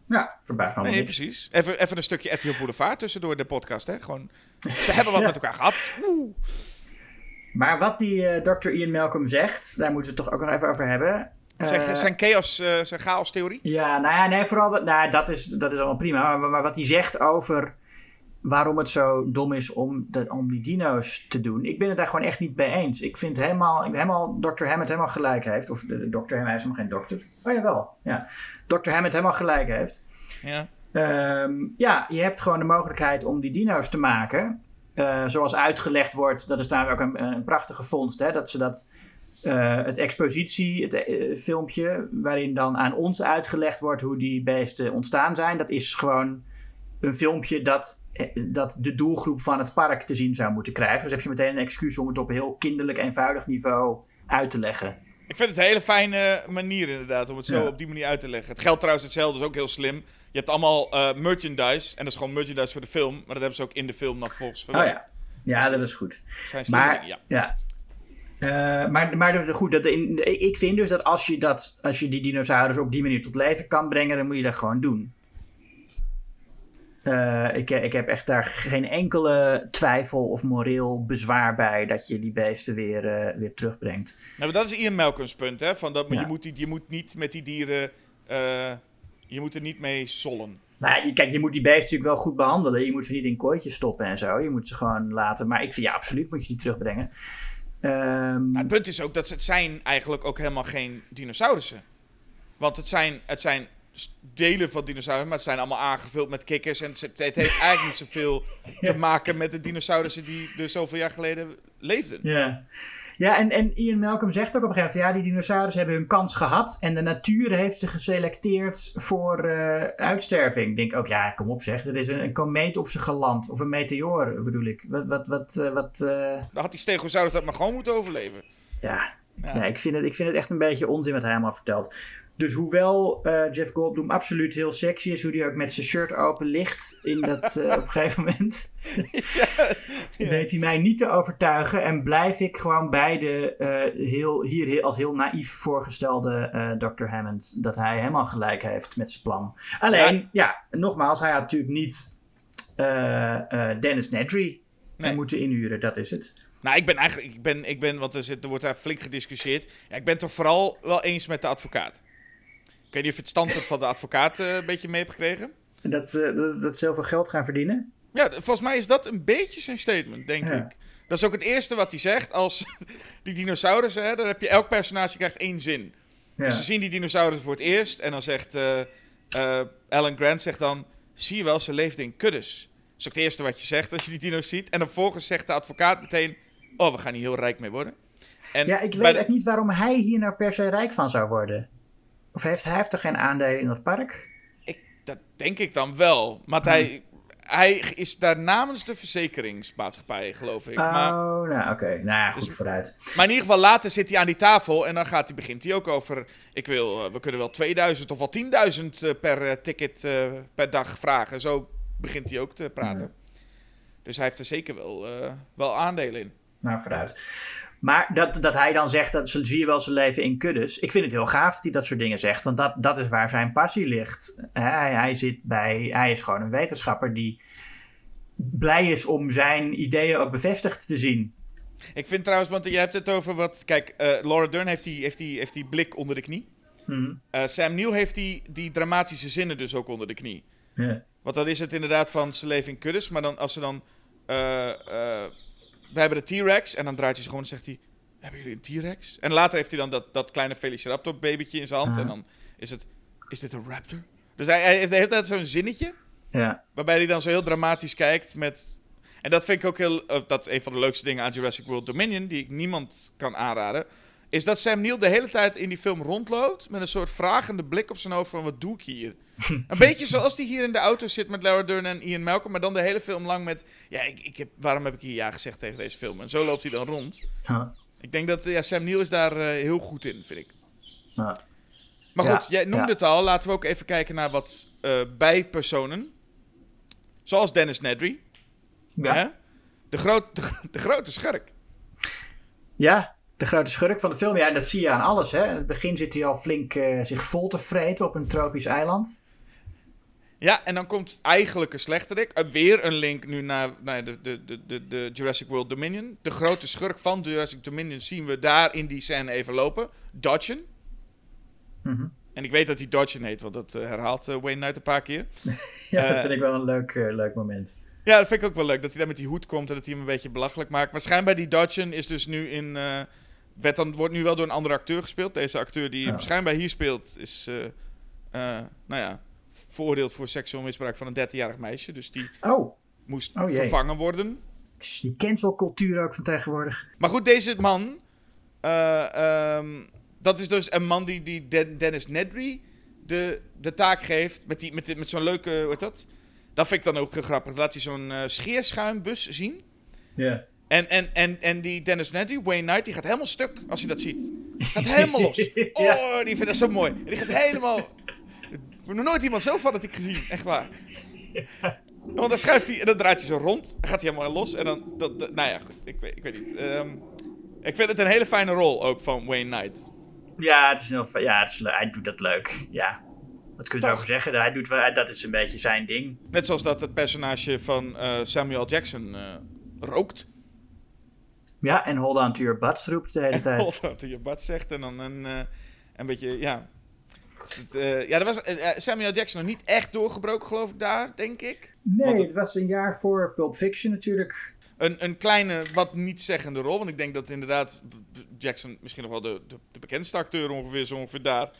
ja verbaasd me Nee, precies. Even, even een stukje RTL Boulevard tussendoor de podcast. Hè? Gewoon, ze hebben wat met elkaar gehad. Maar wat die Dr. Ian Malcolm zegt, daar moeten we het toch ook nog even over hebben. Zijn, zijn, chaos, uh, zijn chaos-theorie? Ja, nou ja, nee, vooral, nou, dat, is, dat is allemaal prima. Maar, maar wat hij zegt over waarom het zo dom is om, de, om die dino's te doen. Ik ben het daar gewoon echt niet mee eens. Ik vind helemaal, helemaal Dr. Hammond helemaal gelijk heeft. Of de, de dokter, hij is helemaal geen dokter. Oh ja, wel. Ja. Dr. Hammond helemaal gelijk heeft. Ja. Um, ja, je hebt gewoon de mogelijkheid om die dino's te maken. Uh, zoals uitgelegd wordt, dat is namelijk ook een, een prachtige vondst. Hè, dat ze dat, uh, het expositie, het uh, filmpje, waarin dan aan ons uitgelegd wordt hoe die beesten ontstaan zijn. Dat is gewoon een filmpje dat, dat de doelgroep van het park te zien zou moeten krijgen. Dus heb je meteen een excuus om het op een heel kinderlijk eenvoudig niveau uit te leggen. Ik vind het een hele fijne manier inderdaad, om het zo op die manier uit te leggen. Het geldt trouwens hetzelfde, is ook heel slim. Je hebt allemaal uh, merchandise, en dat is gewoon merchandise voor de film. Maar dat hebben ze ook in de film dan volgens verwerkt. Oh ja, ja dus dat is goed. Zijn maar, dingen, ja. ja. Uh, maar, maar goed, dat in, ik vind dus dat als je, dat als je die dinosaurus op die manier tot leven kan brengen, dan moet je dat gewoon doen. Uh, ik, ik heb echt daar geen enkele twijfel of moreel bezwaar bij dat je die beesten weer, uh, weer terugbrengt. Nou, maar dat is Ian Malcolm's punt, hè? Van dat, ja. je, moet je moet niet met die dieren. Uh, je moet er niet mee sollen. Nou, kijk, je moet die beesten natuurlijk wel goed behandelen. Je moet ze niet in kooitjes stoppen en zo. Je moet ze gewoon laten. Maar ik vind ja, absoluut moet je die terugbrengen. Um, maar het punt is ook dat ze, het zijn eigenlijk ook helemaal geen dinosaurussen. Want het zijn, het zijn delen van dinosaurussen, maar het zijn allemaal aangevuld met kikkers. En het, het heeft eigenlijk niet zoveel te maken met de dinosaurussen die er zoveel jaar geleden leefden. Ja, ja en, en Ian Malcolm zegt ook op een gegeven moment: ja, die dinosaurussen hebben hun kans gehad. En de natuur heeft ze geselecteerd voor uh, uitsterving. Ik denk ook, ja, kom op zeg. Er is een, een komeet op ze geland. Of een meteoor bedoel ik. Wat. wat, wat, uh, wat uh... Dan had die stegosaurus dat maar gewoon moeten overleven. Ja, ja. ja ik, vind het, ik vind het echt een beetje onzin wat hij allemaal vertelt. Dus hoewel uh, Jeff Goldblum absoluut heel sexy is, hoe hij ook met zijn shirt open ligt in dat, uh, op een gegeven moment, ja, weet hij mij niet te overtuigen. En blijf ik gewoon bij de uh, heel, hier heel, als heel naïef voorgestelde Dr. Hammond, dat hij helemaal gelijk heeft met zijn plan. Alleen, ja, nogmaals, hij had natuurlijk niet Dennis Nedry nee. moeten inhuren, dat is het. Nou, ik ben eigenlijk, ik ben, ik ben want er, zit, er wordt daar flink gediscussieerd. Ja, ik ben het toch vooral wel eens met de advocaat. Ik weet niet of je het standpunt van de advocaat uh, een beetje mee hebt gekregen. Dat, uh, dat, dat ze heel veel geld gaan verdienen? Ja, volgens mij is dat een beetje zijn statement, denk ja. ik. Dat is ook het eerste wat hij zegt als die dinosaurussen. Hè, dan heb je elk personage krijgt één zin. Ja. Dus ze zien die dinosaurussen voor het eerst. En dan zegt uh, Alan Grant zegt dan... Zie je wel, ze leefden in kuddes. Dat is ook het eerste wat je zegt als je die dino's ziet. En dan vervolgens zegt de advocaat meteen... Oh, we gaan hier heel rijk mee worden. En ja, ik weet de... ook niet waarom hij hier nou per se rijk van zou worden. Of heeft hij heeft toch geen aandelen in dat park? Ik, dat denk ik dan wel. Maar hmm. hij, hij is daar namens de verzekeringsmaatschappij, geloof ik. Oh, maar, nou oké. Okay. Nou ja, goed dus, vooruit. Maar in ieder geval, later zit hij aan die tafel en dan gaat hij, begint hij ook over... Ik wil, we kunnen wel 2000 of wel 10.000 per uh, ticket per dag vragen. Zo begint hij ook te praten. Hmm. Dus hij heeft er zeker wel, wel aandelen in. Nou, vooruit. Maar dat, dat hij dan zegt, dat zie je wel zijn leven in kuddes. Ik vind het heel gaaf dat hij dat soort dingen zegt. Want dat, dat is waar zijn passie ligt. Hij, hij, zit bij, hij is gewoon een wetenschapper die blij is om zijn ideeën ook bevestigd te zien. Ik vind trouwens, want je hebt het over wat... Kijk, uh, Laura Dern heeft die, heeft, die, heeft die blik onder de knie. Hmm. Uh, Sam Neill heeft die, die dramatische zinnen dus ook onder de knie. Yeah. Want dan is het inderdaad van ze leven in kuddes. Maar dan, als ze dan... Uh, we hebben de T-Rex. En dan draait hij zich gewoon en zegt hij... Hebben jullie een T-Rex? En later heeft hij dan dat, dat kleine Velociraptor babytje in zijn hand. En dan is het... Is dit een raptor? Dus hij, hij heeft de hele tijd zo'n zinnetje. Ja. Waarbij hij dan zo heel dramatisch kijkt met... En dat vind ik ook heel... Uh, dat is een van de leukste dingen aan Jurassic World Dominion... die ik niemand kan aanraden... is dat Sam Neill de hele tijd in die film rondloopt... met een soort vragende blik op zijn hoofd van... wat doe ik hier? een beetje zoals die hier in de auto zit met Laura Dern en Ian Malcolm... maar dan de hele film lang met... ja, ik, ik heb, waarom heb ik hier ja gezegd tegen deze film? En zo loopt hij dan rond. Ik denk dat ja, Sam Neill is daar uh, heel goed in, vind ik. Maar goed, jij noemde het al. Laten we ook even kijken naar wat uh, bijpersonen. Zoals Dennis Nedry. Ja. Hè? De, groot, de, de grote schurk. ja, de grote schurk van de film. Ja, en dat zie je aan alles. Hè. In het begin zit hij al flink eh, zich vol te vreten op een tropisch eiland. Ja, en dan komt eigenlijk een slechterik. Uh, weer een link nu naar, naar de, de, de, de, Jurassic World Dominion. De grote schurk van Jurassic Dominion zien we daar in die scène even lopen. Dodgen. Mhm. En ik weet dat hij Dodgen heet, want dat uh, herhaalt Wayne Knight een paar keer. ja, dat vind ik wel een leuk, leuk moment. Ja, dat vind ik ook wel leuk. Dat hij daar met die hoed komt en dat hij hem een beetje belachelijk maakt. Maar schijnbaar die Dodgen is dus nu in... werd dan, wordt nu wel door een andere acteur gespeeld. Deze acteur die schijnbaar hier speelt is... nou ja, veroordeeld voor seksueel misbruik van een 13-jarig meisje. Dus die oh. moest oh, vervangen worden. Die cancelcultuur ook van tegenwoordig. Maar goed, deze man. Uh, um, dat is dus een man die, die Dennis Nedry de, de taak geeft. Met, die, met, met zo'n leuke. Heet dat? Dat vind ik dan ook grappig. Laat hij zo'n uh, scheerschuimbus zien. Ja. En, en, en, en die Dennis Nedry, Wayne Knight, die gaat helemaal stuk als hij dat ziet. Gaat helemaal los. Oh, die vindt dat zo mooi. Die gaat helemaal ik heb nog nooit iemand zo fanatiek gezien, echt waar. Want dan schuift hij en dan draait hij zo rond. Dan gaat hij helemaal los en dan... Dat, nou ja, goed, ik, weet, ik weet niet. Um, ik vind het een hele fijne rol ook van Wayne Knight. Ja, het is heel, ja het is, hij doet dat leuk. Ja. Wat kun je erover zeggen? Hij doet, dat is een beetje zijn ding. Net zoals dat het personage van uh, Samuel Jackson uh, rookt. Ja, en hold on to your butts roept de hele tijd. hold on to your butts zegt en dan een, uh, een beetje, ja, uh, ja, er was uh, Samuel Jackson nog niet echt doorgebroken, geloof ik, daar, denk ik. Nee, het, was een jaar voor Pulp Fiction natuurlijk. Een, een kleine, wat niet zeggende rol. Want ik denk dat inderdaad Jackson misschien nog wel de, de, de bekendste acteur ongeveer zo ongeveer daar.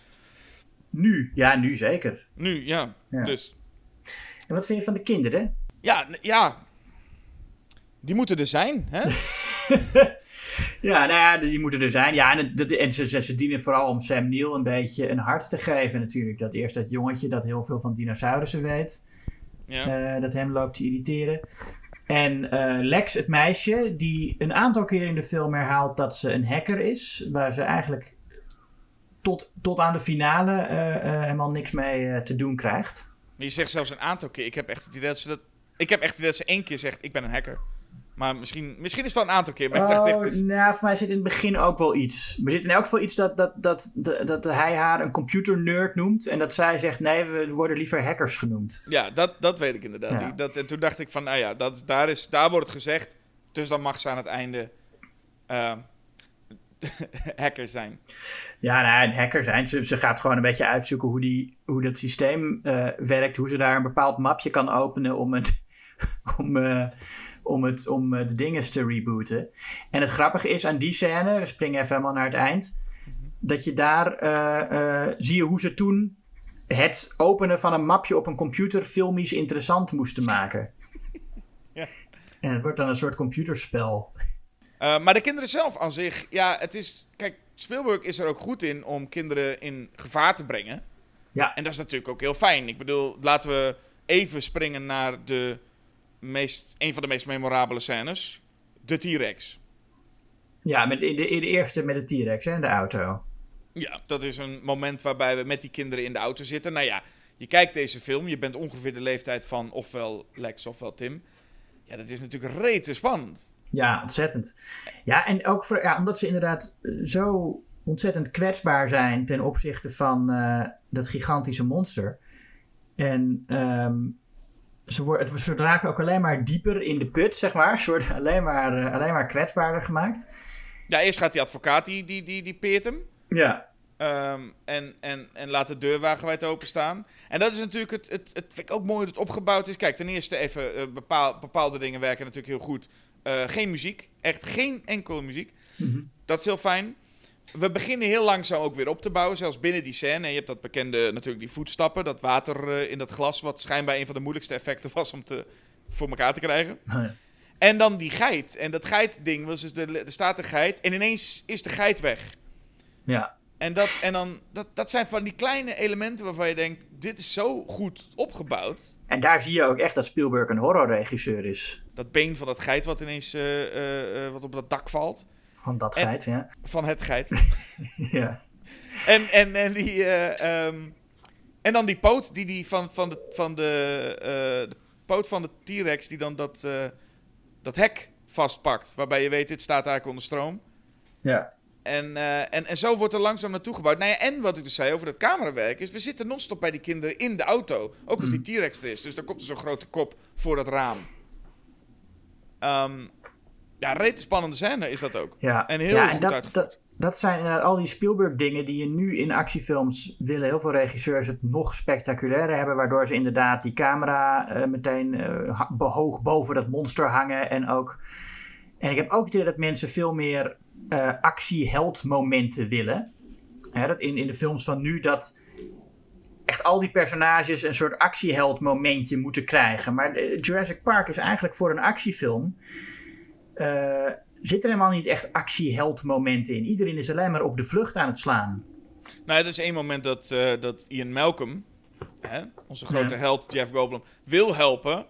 Nu, ja, nu zeker. Nu, ja. ja. Dus. En wat vind je van de kinderen? Ja, ja. Die moeten er zijn, hè? Ja, nou ja, die moeten er zijn. Ja, en, en ze, ze, dienen vooral om Sam Neill een beetje een hart te geven natuurlijk. Dat eerst dat jongetje dat heel veel van dinosaurussen weet. Ja. Uh, dat hem loopt te irriteren. En uh, Lex, het meisje, die een aantal keer in de film herhaalt dat ze een hacker is. Waar ze eigenlijk tot, tot aan de finale uh, helemaal niks mee te doen krijgt. Je zegt zelfs een aantal keer. Ik heb echt het idee dat ze dat... Ik heb echt het idee dat ze één keer zegt, ik ben een hacker. Maar misschien, misschien is het wel een aantal keer. Maar ik dacht echt, is... Nou, voor mij zit in het begin ook wel iets. Maar er zit in elk geval iets dat, dat, dat, dat, dat hij haar een computer nerd noemt. En dat zij zegt, nee, we worden liever hackers genoemd. Ja, dat, dat weet ik inderdaad. dat, en toen dacht ik van, nou ja, dat, daar, is, daar wordt het gezegd. Dus dan mag ze aan het einde uh, hacker zijn. Ja, nou, een hacker zijn. Ze, ze gaat gewoon een beetje uitzoeken hoe, die, hoe dat systeem uh, werkt. Hoe ze daar een bepaald mapje kan openen om een... om, uh, om, het, om eh, de dingen te rebooten. En het grappige is aan die scène, we springen even helemaal naar het eind, dat je daar uh, zie je hoe ze toen het openen van een mapje op een computer filmisch interessant moesten maken. Ja. En het wordt dan een soort computerspel. maar de kinderen zelf aan zich, ja, het is. Kijk, Spielberg is er ook goed in om kinderen in gevaar te brengen. Ja. En dat is natuurlijk ook heel fijn. Ik bedoel, laten we even springen naar de meest, een van de meest memorabele scènes. De T-Rex. Ja, met, in, de, in de eerste met de T-Rex in de auto. Ja, dat is een moment waarbij we met die kinderen in de auto zitten. Nou ja, je kijkt deze film, je bent ongeveer de leeftijd van ofwel Lex ofwel Tim. Ja, dat is natuurlijk rete spannend. Ja, ontzettend. Ja, en ook voor, ja, omdat ze inderdaad eh, zo ontzettend kwetsbaar zijn ten opzichte van uh, dat gigantische monster. En um, ze, worden, ze raken ook alleen maar dieper in de put, zeg maar. Ze worden alleen maar, uh, alleen maar kwetsbaarder gemaakt. Ja, eerst gaat die advocaat, die, die, die, die peert hem. Ja. Um, en, en, en laat de deur wagenwijd openstaan. En dat is natuurlijk het, het, het vind ik ook mooi dat het opgebouwd is. Kijk, ten eerste even uh, bepaal, bepaalde dingen werken natuurlijk heel goed. Uh, geen muziek, echt geen enkele muziek. Mm -hmm. Dat is heel fijn we beginnen heel langzaam ook weer op te bouwen, zelfs binnen die scène. En je hebt dat bekende, natuurlijk die voetstappen, dat water uh, in dat glas, wat schijnbaar een van de moeilijkste effecten was om te, voor elkaar te krijgen. Oh ja. En dan die geit. En dat geitding was dus, de, er staat een geit en ineens is de geit weg. Ja. En, dat, en dan, dat, dat zijn van die kleine elementen waarvan je denkt, dit is zo goed opgebouwd. En daar zie je ook echt dat Spielberg een horrorregisseur is. Dat been van dat geit wat ineens uh, uh, wat op dat dak valt. Van dat geit, ja. Van het geit. ja. En, en, en, die, uh, um, en dan die poot die, die van, van, de, van de, uh, de poot van de T-Rex die dan dat, uh, dat hek vastpakt. Waarbij je weet, dit staat eigenlijk onder stroom. Ja. En, eh, en, en zo wordt er langzaam naartoe gebouwd. Nou ja, en wat ik dus zei over dat camerawerk is... we zitten non-stop bij die kinderen in de auto. Ook als die T-Rex er is. Dus dan komt er zo'n grote kop voor dat raam. Ehm ja, reet spannende scène is dat ook. Ja, En heel ja, goed dat, uitgevoerd. dat, dat zijn inderdaad al die Spielberg-dingen die je nu in actiefilms willen heel veel regisseurs het nog spectaculairer hebben, waardoor ze inderdaad die camera eh, meteen eh, ha- be- hoog boven dat monster hangen en ook. En ik heb ook het idee dat mensen veel meer eh actie-held-momenten willen. Hè, dat in, in de films van nu dat echt al die personages een soort actieheld-momentje moeten krijgen. Maar eh, Jurassic Park is eigenlijk voor een actiefilm eh zitten er helemaal niet echt actieheldmomenten in. Iedereen is alleen maar op de vlucht aan het slaan. Nou, er is één moment dat, eh, dat Ian Malcolm, hè, onze grote Ja. held Jeff Goldblum, wil helpen.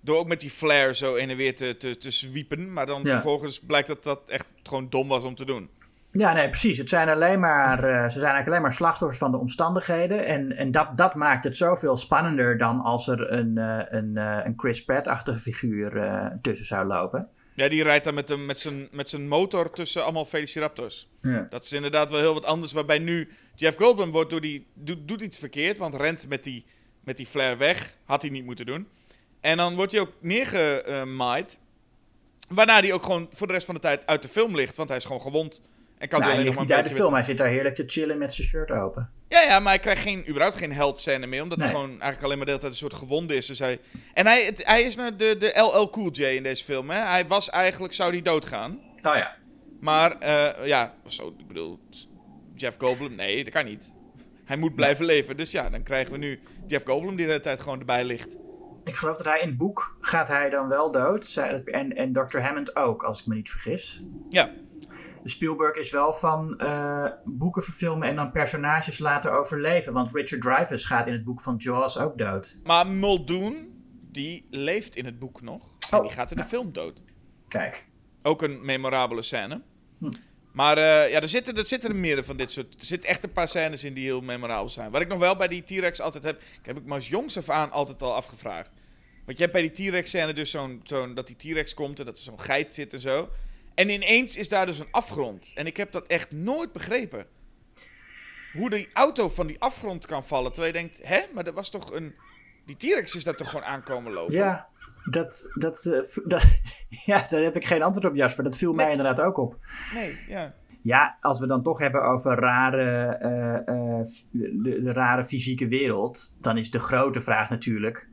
Door ook met die flare zo heen en weer te, te, te zwiepen. Maar dan Ja. vervolgens blijkt dat dat echt gewoon dom was om te doen. Ja, nee, precies. Het zijn alleen maar, eh, ze zijn eigenlijk alleen maar slachtoffers van de omstandigheden. En, en dat, dat maakt het zoveel spannender dan als er een, een, een Chris Pratt-achtige figuur tussen zou lopen. Ja, die rijdt dan met, hem- met, zijn, met zijn motor tussen allemaal Velociraptors. Ja. Dat is inderdaad wel heel wat anders. Waarbij nu Jeff Goldblum wordt door die, doet, doet iets verkeerd. Want rent met die, met die flare weg. Had hij niet moeten doen. En dan wordt hij ook neergemaaid. Waarna hij ook gewoon voor de rest van de tijd uit de film ligt. Want hij is gewoon gewond. En kan Nou, hij hij ligt niet uit de film. Hij zit daar heerlijk te chillen met zijn shirt open. Ja, ja, maar hij krijgt geen, überhaupt geen heldscène meer. Omdat hij gewoon eigenlijk alleen maar de hele tijd een soort gewonde is. Dus hij, en hij, het- hij is nou de, de LL Cool J in deze film. Hè? Hij was eigenlijk, zou hij doodgaan. Oh ja. Maar eh, ja, zo, ik bedoel, Jeff Goldblum, nee, dat kan niet. Hij moet blijven leven. Dus ja, dan krijgen we nu Jeff Goldblum die de hele tijd gewoon erbij ligt. Ik geloof dat hij in het boek gaat hij dan wel dood. En, en Dr. Hammond ook, als ik me niet vergis. Ja, Spielberg is wel van eh, boeken verfilmen en dan personages laten overleven. Want Richard Dreyfuss gaat in het boek van Jaws ook dood. maar Muldoon, die leeft in het boek nog. En Oh, die gaat in de film dood. Kijk. Ook een memorabele scène. Hm. Maar eh, ja, er zitten, er zitten er meerdere van dit soort. Er zitten echt een paar scènes in die heel memorabel zijn. Wat ik nog wel bij die T-Rex altijd heb. Ik heb ik me als jongs af aan altijd al afgevraagd. Want je hebt bij die T-Rex scène dus zo'n. zo'n dat die T-Rex komt en dat er zo'n geit zit en zo. En ineens is daar dus een afgrond. En ik heb dat echt nooit begrepen. Hoe die auto van die afgrond kan vallen. Terwijl je denkt, hè, maar dat was toch een. Die T-Rex is daar toch gewoon aankomen lopen? Ja, dat, dat, eh, dat, ja, daar heb ik geen antwoord op, Jasper. Dat viel mij inderdaad ook op. Nee, ja. Ja, als we dan toch hebben over rare, eh, eh, de rare fysieke wereld, dan is de grote vraag natuurlijk: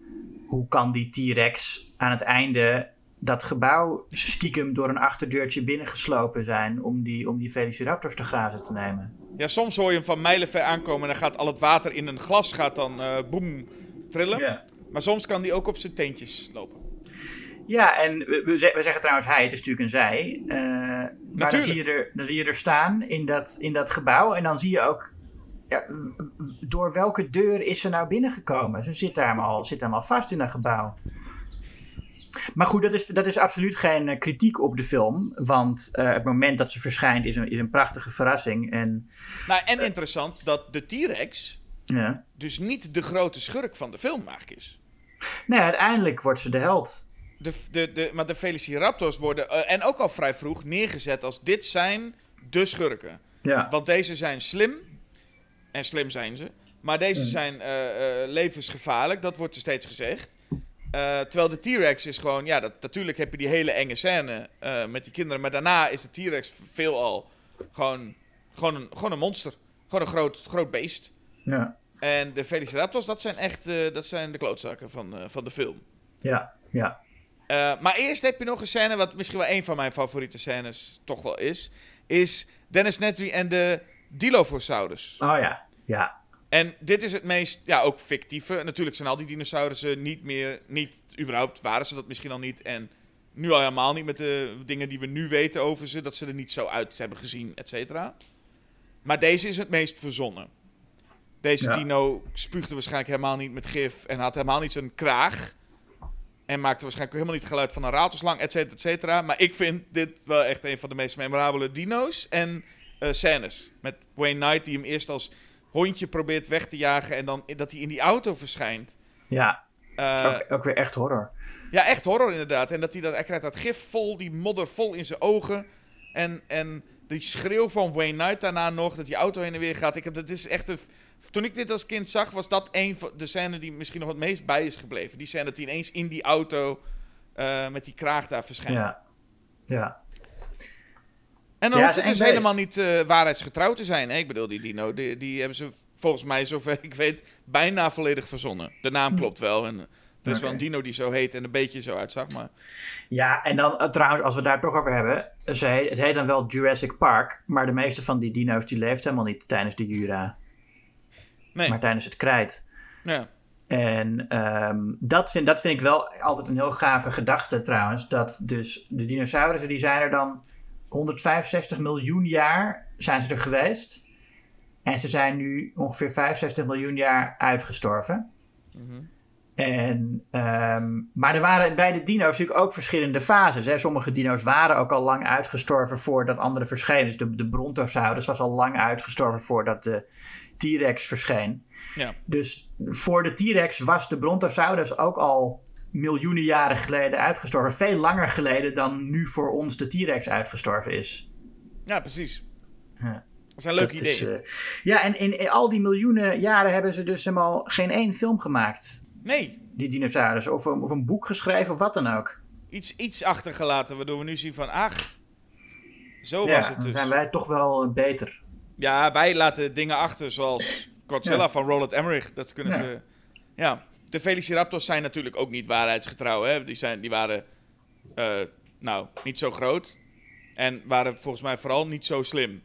hoe kan die T-Rex aan het einde dat gebouw stiekem door een achterdeurtje binnengeslopen zijn om die, om die Velociraptors te grazen te nemen? Ja, soms hoor je hem van mijlenver aankomen en dan gaat al het water in een glas gaat dan eh boem trillen. Ja. Maar soms kan die ook op zijn teentjes lopen. Ja, en we, we ze- we zeggen trouwens hij, het is natuurlijk een zij. eh, maar dan zie, je er, dan zie je er staan in dat, in dat gebouw. En dan zie je ook, ja, door welke deur is ze nou binnengekomen? Ze zit daar maar, zit daar maar vast in dat gebouw. Maar goed, dat is, dat is absoluut geen eh, kritiek op de film. Want eh, het moment dat ze verschijnt is een, is een prachtige verrassing. En Nou, en interessant dat de T-Rex ja. dus niet de grote schurk van de film eigenlijk is. nee, uiteindelijk wordt ze de held. De, de, de, maar de Velociraptors worden, eh, en ook al vrij vroeg, neergezet als dit zijn de schurken. Ja. Want deze zijn slim, en slim zijn ze. Maar deze zijn eh, eh, levensgevaarlijk, dat wordt er steeds gezegd. Eh, terwijl de T-Rex is gewoon, ja, dat, natuurlijk heb je die hele enge scène eh, met die kinderen. Maar daarna is de T-Rex veelal gewoon, gewoon, een, gewoon een monster. Gewoon een groot, groot beest. Ja. En de Velociraptors, dat zijn echt eh, dat zijn de klootzakken van, van de film. Ja. Ja. Maar eerst heb je nog een scène, wat misschien wel een van mijn favoriete scènes toch wel is. Is Dennis Nedry en de Dilophosaurus. Oh ja. Ja. En dit is het meest, ja, ook fictieve. Natuurlijk zijn al die dinosaurussen niet meer, niet, überhaupt waren ze dat misschien al niet. En nu al helemaal niet met de dingen die we nu weten over ze. Dat ze er niet zo uit hebben gezien, et cetera. Maar deze is het meest verzonnen. Deze Ja. dino spuugde waarschijnlijk helemaal niet met gif. En had helemaal niet zijn kraag. En maakte waarschijnlijk helemaal niet het geluid van een ratelslang, et cetera, et cetera. Maar ik vind dit wel echt een van de meest memorabele dino's. En eh scènes. Met Wayne Knight die hem eerst als hondje probeert weg te jagen. En dan dat hij in die auto verschijnt. Ja. Eh, Ook, ook weer echt horror. ja, echt horror inderdaad. En dat hij, dat, hij krijgt dat gif vol, die modder vol in zijn ogen. En, en die schreeuw van Wayne Knight daarna nog, dat die auto heen en weer gaat. Ik heb, dat is echt een, toen ik dit als kind zag, was dat een van de scènes die misschien nog het meest bij is gebleven. Die scène dat hij ineens in die auto uh, met die kraag daar verschijnt. Ja. Ja. En dan Ja, hoeft het dus helemaal niet eh, waarheidsgetrouw te zijn. Hè? Ik bedoel, die dino, die, die hebben ze volgens mij, zover ik weet, bijna volledig verzonnen. De naam klopt wel. En er is wel een dino die zo heet en een beetje zo uitzag. Maar Ja, en dan eh, trouwens, als we daar toch over hebben. Ze heet, het heet dan wel Jurassic Park. Maar de meeste van die dino's die leeft helemaal niet tijdens de Jura. nee, Maar tijdens het krijt. ja. En ehm, dat, vind, dat vind ik wel altijd een heel gave gedachte trouwens. Dat dus de dinosaurussen die zijn er dan 165 miljoen jaar zijn ze er geweest. En ze zijn nu ongeveer 65 miljoen jaar uitgestorven. Mhm. En, ehm, maar er waren bij de dino's natuurlijk ook verschillende fases. Hè. Sommige dino's waren ook al lang uitgestorven voordat andere verschenen. Dus de, de Brontosaurus was al lang uitgestorven voordat de T-Rex verscheen. Ja. Dus voor de T-Rex was de Brontosaurus ook al miljoenen jaren geleden uitgestorven. Veel langer geleden dan nu voor ons de T-Rex uitgestorven is. ja, precies. Ja. Dat zijn leuke Dat is, ideeën. eh, ja, en in, in al die miljoenen jaren hebben ze dus helemaal geen één film gemaakt. Nee, Die dinosaurus. Of een, of een boek geschreven of wat dan ook. iets, iets achtergelaten waardoor we nu zien van, ach, zo ja, was het dan dus. zijn wij toch wel eh, beter. Ja, wij laten dingen achter zoals Godzilla Ja. van Roland Emmerich. Dat kunnen ze... Ja. De Velociraptors zijn natuurlijk ook niet waarheidsgetrouw. Hè? Die, zijn, die waren, eh, nou, niet zo groot. En waren volgens mij vooral niet zo slim.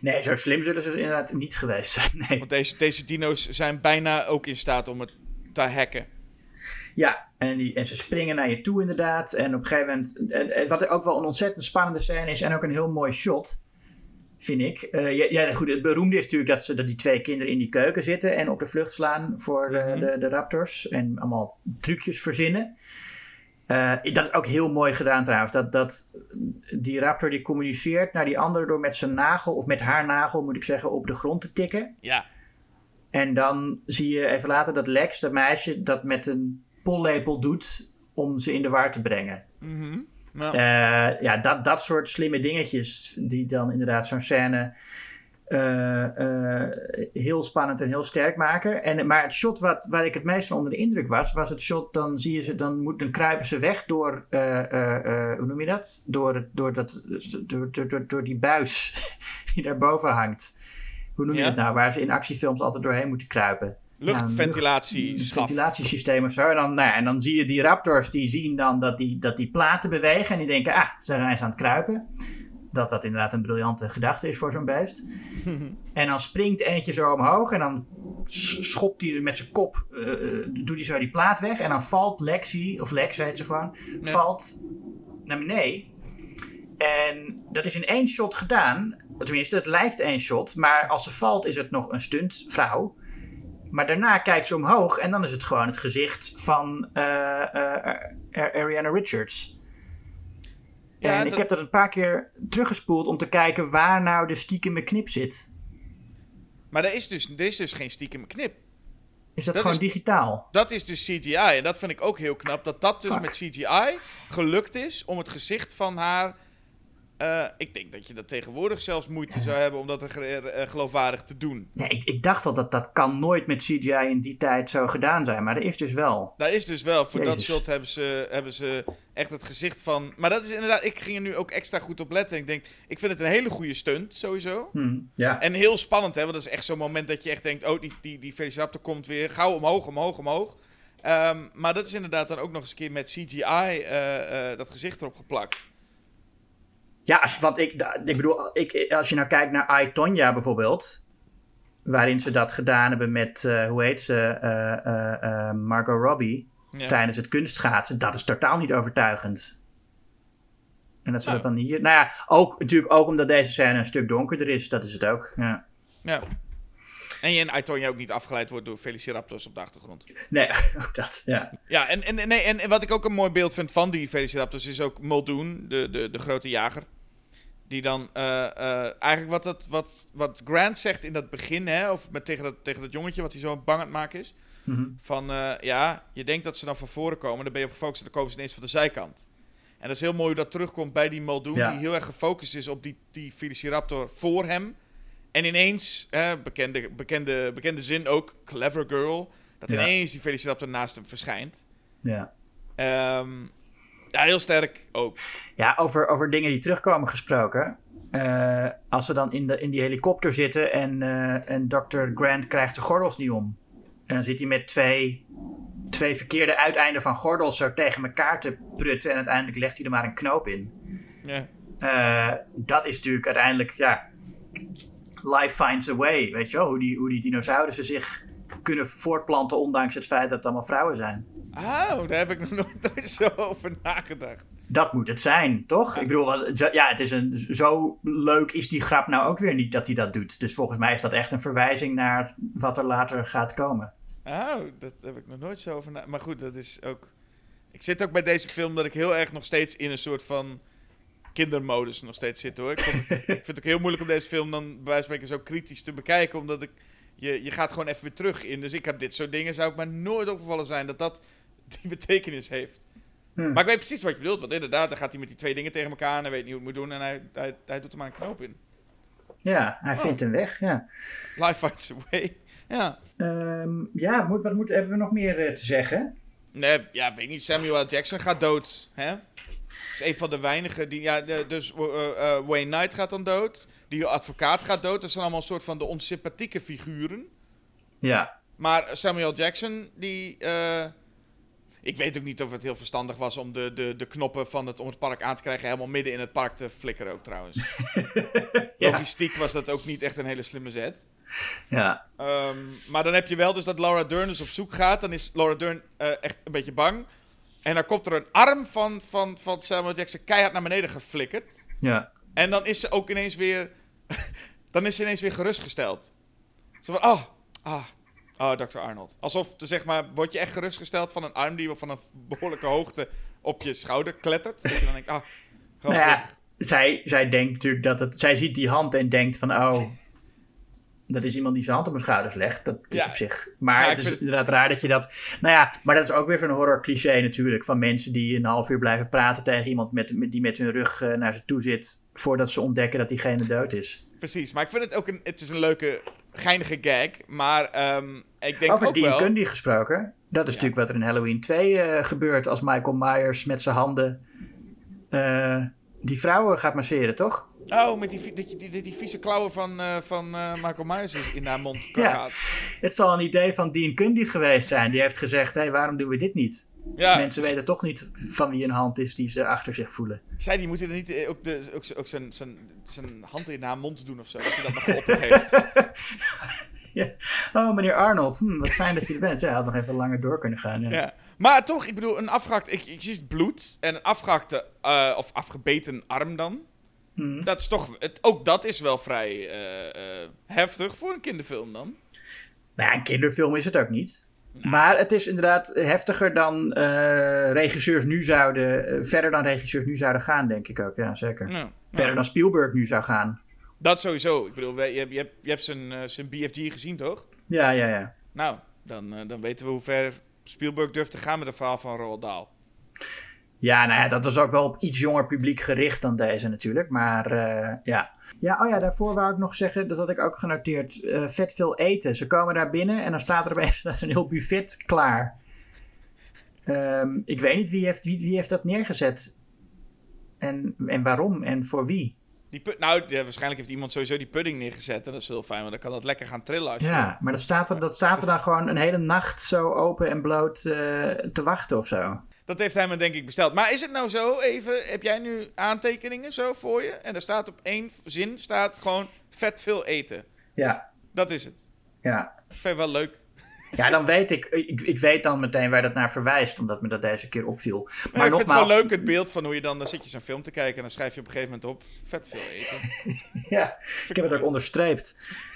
Nee, zo slim zullen ze inderdaad niet geweest zijn. Nee. Want deze, deze dino's zijn bijna ook in staat om het te hacken. Ja, en, die, en ze springen naar je toe inderdaad. En op een gegeven moment, wat ook wel een ontzettend spannende scène is en ook een heel mooi shot, vind ik. Eh, ja, goed, het beroemde is natuurlijk dat, ze, dat die twee kinderen in die keuken zitten en op de vlucht slaan voor de, Mhm. de, de raptors. En allemaal trucjes verzinnen. Eh, dat is ook heel mooi gedaan trouwens. Dat, dat die raptor die communiceert naar die andere door met zijn nagel, of met haar nagel moet ik zeggen, op de grond te tikken. Ja. En dan zie je even later dat Lex, dat meisje, dat met een pollepel doet om ze in de war te brengen. Mhm. Nou, Eh, ja, dat, dat soort slimme dingetjes die dan inderdaad zo'n scène eh, eh, heel spannend en heel sterk maken. En, maar het shot wat, waar ik het meest van onder de indruk was, was het shot, dan zie je ze, dan, moet, dan kruipen ze weg door, hoe noem je dat? Door, het, door, dat door, door, door, door die buis die daarboven hangt. Hoe noem je Ja? dat nou? Waar ze in actiefilms altijd doorheen moeten kruipen. Luchtventilatie. Schaft. ventilatiesysteem of zo. En dan, nou ja, en dan zie je die raptors, die zien dan dat die, dat die platen bewegen. En die denken, ah, ze zijn eens aan het kruipen. Dat dat inderdaad een briljante gedachte is voor zo'n beest. en dan springt eentje zo omhoog. En dan schopt hij met zijn kop, eh, doet hij zo die plaat weg. En dan valt Lexi, of Lex heet ze gewoon, valt naar beneden. En dat is in één shot gedaan. Tenminste, het lijkt één shot. Maar als ze valt, is het nog een stuntvrouw. Maar daarna kijkt ze omhoog en dan is het gewoon het gezicht van eh, eh, Ar- Ariana Richards. Ja, en ik heb dat een paar keer teruggespoeld om te kijken waar nou de stiekeme knip zit. Maar er is, dus, er is dus geen stiekem knip. Is dat, Dat gewoon is- digitaal? Dat is dus CGI. En dat vind ik ook heel knap. Dat dat dus Fuck. met CGI gelukt is om het gezicht van haar. Eh, ik denk dat je dat tegenwoordig zelfs moeite zou hebben om dat er eh, geloofwaardig te doen. Nee, ik, ik dacht al dat dat kan nooit met CGI in die tijd zo gedaan zijn. Maar dat is dus wel. Daar is dus wel, voor dat shot hebben ze, hebben ze echt het gezicht van. Maar dat is inderdaad, ik ging er nu ook extra goed op letten. Ik denk, ik vind het een hele goede stunt, sowieso. Hm, ja. En heel spannend, hè? Want dat is echt zo'n moment dat je echt denkt: oh, die, die, die Velociraptor komt weer gauw omhoog, omhoog, omhoog. Ehm, maar dat is inderdaad dan ook nog eens een keer met CGI eh, dat gezicht erop geplakt. Ja, als, want ik, ik bedoel, ik, als je nou kijkt naar I, Tonya bijvoorbeeld, waarin ze dat gedaan hebben met, eh, hoe heet ze, eh, eh, eh, Margot Robbie, Ja. tijdens het kunstschaatsen, dat is totaal niet overtuigend. En dat ze Nou. dat dan hier, nou ja, ook, natuurlijk ook omdat deze scène een stuk donkerder is, dat is het ook. Ja. ja. En je in Aitonia ook niet afgeleid wordt door Velociraptors op de achtergrond. Nee, ook dat, ja. Ja, en, en, nee, en, en wat ik ook een mooi beeld vind van die Velociraptors is ook Muldoon, de, de, de grote jager. Die dan eh, eh, eigenlijk wat, dat, wat, wat Grant zegt in dat begin, hè, of met, tegen, dat, tegen dat jongetje wat hij zo bang aan het maken is. Mhm. Van eh, ja, je denkt dat ze dan van voren komen, dan ben je op gefocust en dan komen ze ineens van de zijkant. En dat is heel mooi hoe dat terugkomt bij die Muldoon, Ja. die heel erg gefocust is op die, die Velociraptor voor hem. En ineens, hè, bekende, bekende, bekende zin ook, clever girl, dat Ja. ineens die Velociraptor naast hem verschijnt. Ja. Ehm, ja, heel sterk ook. Ja, over, over dingen die terugkomen gesproken. Eh, als ze dan in, de, in die helikopter zitten en, eh, en Dr. Grant krijgt de gordels niet om. En dan zit hij met twee, twee verkeerde uiteinden van gordels zo tegen elkaar te prutten. En uiteindelijk legt hij er maar een knoop in. Ja. Eh, dat is natuurlijk uiteindelijk, ja, life finds a way. Weet je wel, hoe die, hoe die dinosaurussen zich kunnen voortplanten ondanks het feit dat het allemaal vrouwen zijn. Oh, daar heb ik nog nooit, nooit zo over nagedacht. Dat moet het zijn, toch? Ik bedoel, ja, het is een, zo leuk is die grap nou ook weer niet dat hij dat doet. Dus volgens mij is dat echt een verwijzing naar wat er later gaat komen. Oh, dat heb ik nog nooit zo over na... Maar goed, dat is ook... Ik zit ook bij deze film dat ik heel erg nog steeds in een soort van kindermodus nog steeds zit hoor. Ik, vond- ik vind het ook heel moeilijk om deze film dan bij wijze van spreken zo kritisch te bekijken. Omdat ik... Je, je gaat gewoon even weer terug in. Dus ik heb dit soort dingen, zou ik me nooit opgevallen zijn dat dat die betekenis heeft. Hm. Maar ik weet precies wat je bedoelt. Want inderdaad, dan gaat hij met die twee dingen tegen elkaar en hij weet niet hoe het moet doen. En hij, hij, hij doet er maar een knoop in. Ja, hij vindt een weg, ja. Life finds a way. Ja. Ehm, ja, moet, wat moet, hebben we nog meer eh, te zeggen? Nee, ja, weet niet. Samuel L. Jackson gaat dood. Hè? is een van de weinigen die. Ja, dus eh, eh, Wayne Knight gaat dan dood. Die advocaat gaat dood. Dat zijn allemaal een soort van de onsympathieke figuren. Ja, Maar Samuel Jackson, die. Ik weet ook niet of het heel verstandig was om de, de, de knoppen van het, om het park aan te krijgen. helemaal midden in het park te flikkeren ook trouwens. ja, Logistiek was dat ook niet echt een hele slimme zet. ja, Ehm, maar dan heb je wel dus dat Laura Dern dus op zoek gaat. Dan is Laura Dern eh, echt een beetje bang. En dan komt er een arm van, van, van Samuel Jackson keihard naar beneden geflikkerd. ja. En dan is ze ook ineens weer... dan is ze ineens weer gerustgesteld. Zo van, oh, ah, oh, Dr. Arnold. Alsof, zeg maar, word je echt gerustgesteld van een arm die van een behoorlijke hoogte op je schouder klettert. Dat je dan denkt, ah, gewoon Nou ja, zij, zij denkt natuurlijk dat het... Zij ziet die hand en denkt van, oh... Dat is iemand die zijn hand op mijn schouders legt. Dat is Ja. op zich... Maar Ja, het is inderdaad raar dat je dat... Nou ja, maar dat is ook weer zo'n horror cliché natuurlijk. Van mensen die een half uur blijven praten tegen iemand met, met- die met hun rug eh, naar ze toe zit. Voordat ze ontdekken dat diegene dood is. Precies, maar ik vind het ook een, het is een leuke, geinige gag. Maar ehm, ik denk Over ook Dean wel... Cundy gesproken. Dat is Ja. natuurlijk wat er in Halloween 2 eh, gebeurt. Als Michael Myers met zijn handen eh, die vrouwen gaat masseren, toch? Oh, met die, die, die, die, die vieze klauwen van, eh, van Michael Myers in haar mond Ja. gaat. Het zal een idee van Dean Cundy geweest zijn. Die heeft gezegd, hé, waarom doen we dit niet? Ja, Mensen weten toch niet van wie een hand is die ze achter zich voelen. zij die moeten er niet eh, ook, de, ook, ook zijn, zijn, zijn hand in haar mond doen of zo. Dat hij dat nog geopperd heeft. Ja. Oh, meneer Arnold, hm, wat fijn dat je er bent. Ja, hij had nog even langer door kunnen gaan. Ja. Ja. Maar toch, ik bedoel, een afgehakt... Ik, ik zie het bloed en een afgehakte eh, of afgebeten arm dan. Hm. Dat is toch... Het, ook dat is wel vrij eh, eh, heftig voor een kinderfilm dan. Nou ja, een kinderfilm is het ook niet. Maar het is inderdaad heftiger dan eh, regisseurs nu zouden... eh, verder dan regisseurs nu zouden gaan, denk ik ook. Ja, zeker. Ja. Verder dan Spielberg nu zou gaan. Dat sowieso. Ik bedoel, je, hebt- je, hebt, je hebt zijn, eh, zijn BFG gezien, toch? Ja, ja, ja. Nou, dan, dan weten we hoe ver Spielberg durft te gaan met het verhaal van Roald Dahl. Ja, nou ja, dat was ook wel op iets jonger publiek gericht dan deze natuurlijk. Maar eh, ja. Ja, oh ja, daarvoor wou ik nog zeggen, dat had ik ook genoteerd. eh, vet veel eten. Ze komen daar binnen en dan staat er opeens een heel buffet klaar. Ehm, ik weet niet wie heeft, wie, wie heeft dat neergezet. En, en waarom en voor wie. Die pu- nou, ja, waarschijnlijk heeft iemand sowieso die pudding neergezet. En dat is heel fijn, want dan kan dat lekker gaan trillen. Als je... Ja, maar dat staat, er, dat staat er dan gewoon een hele nacht zo open en bloot eh, te wachten of zo. Dat heeft hij me denk ik besteld. Maar is het nou zo, even, heb jij nu aantekeningen zo voor je? En er staat op één zin, staat gewoon vet veel eten. Ja, Dat is het. ja. Vind je wel leuk. Ja, dan weet ik, ik, ik weet dan meteen waar dat naar verwijst, omdat me dat deze keer opviel. Maar ik vind het nogmaals, wel leuk het beeld van hoe je dan, dan zit je zo'n film te kijken en dan schrijf je op een gegeven moment op, vet veel eten. Ja, ik heb het ook onderstreept.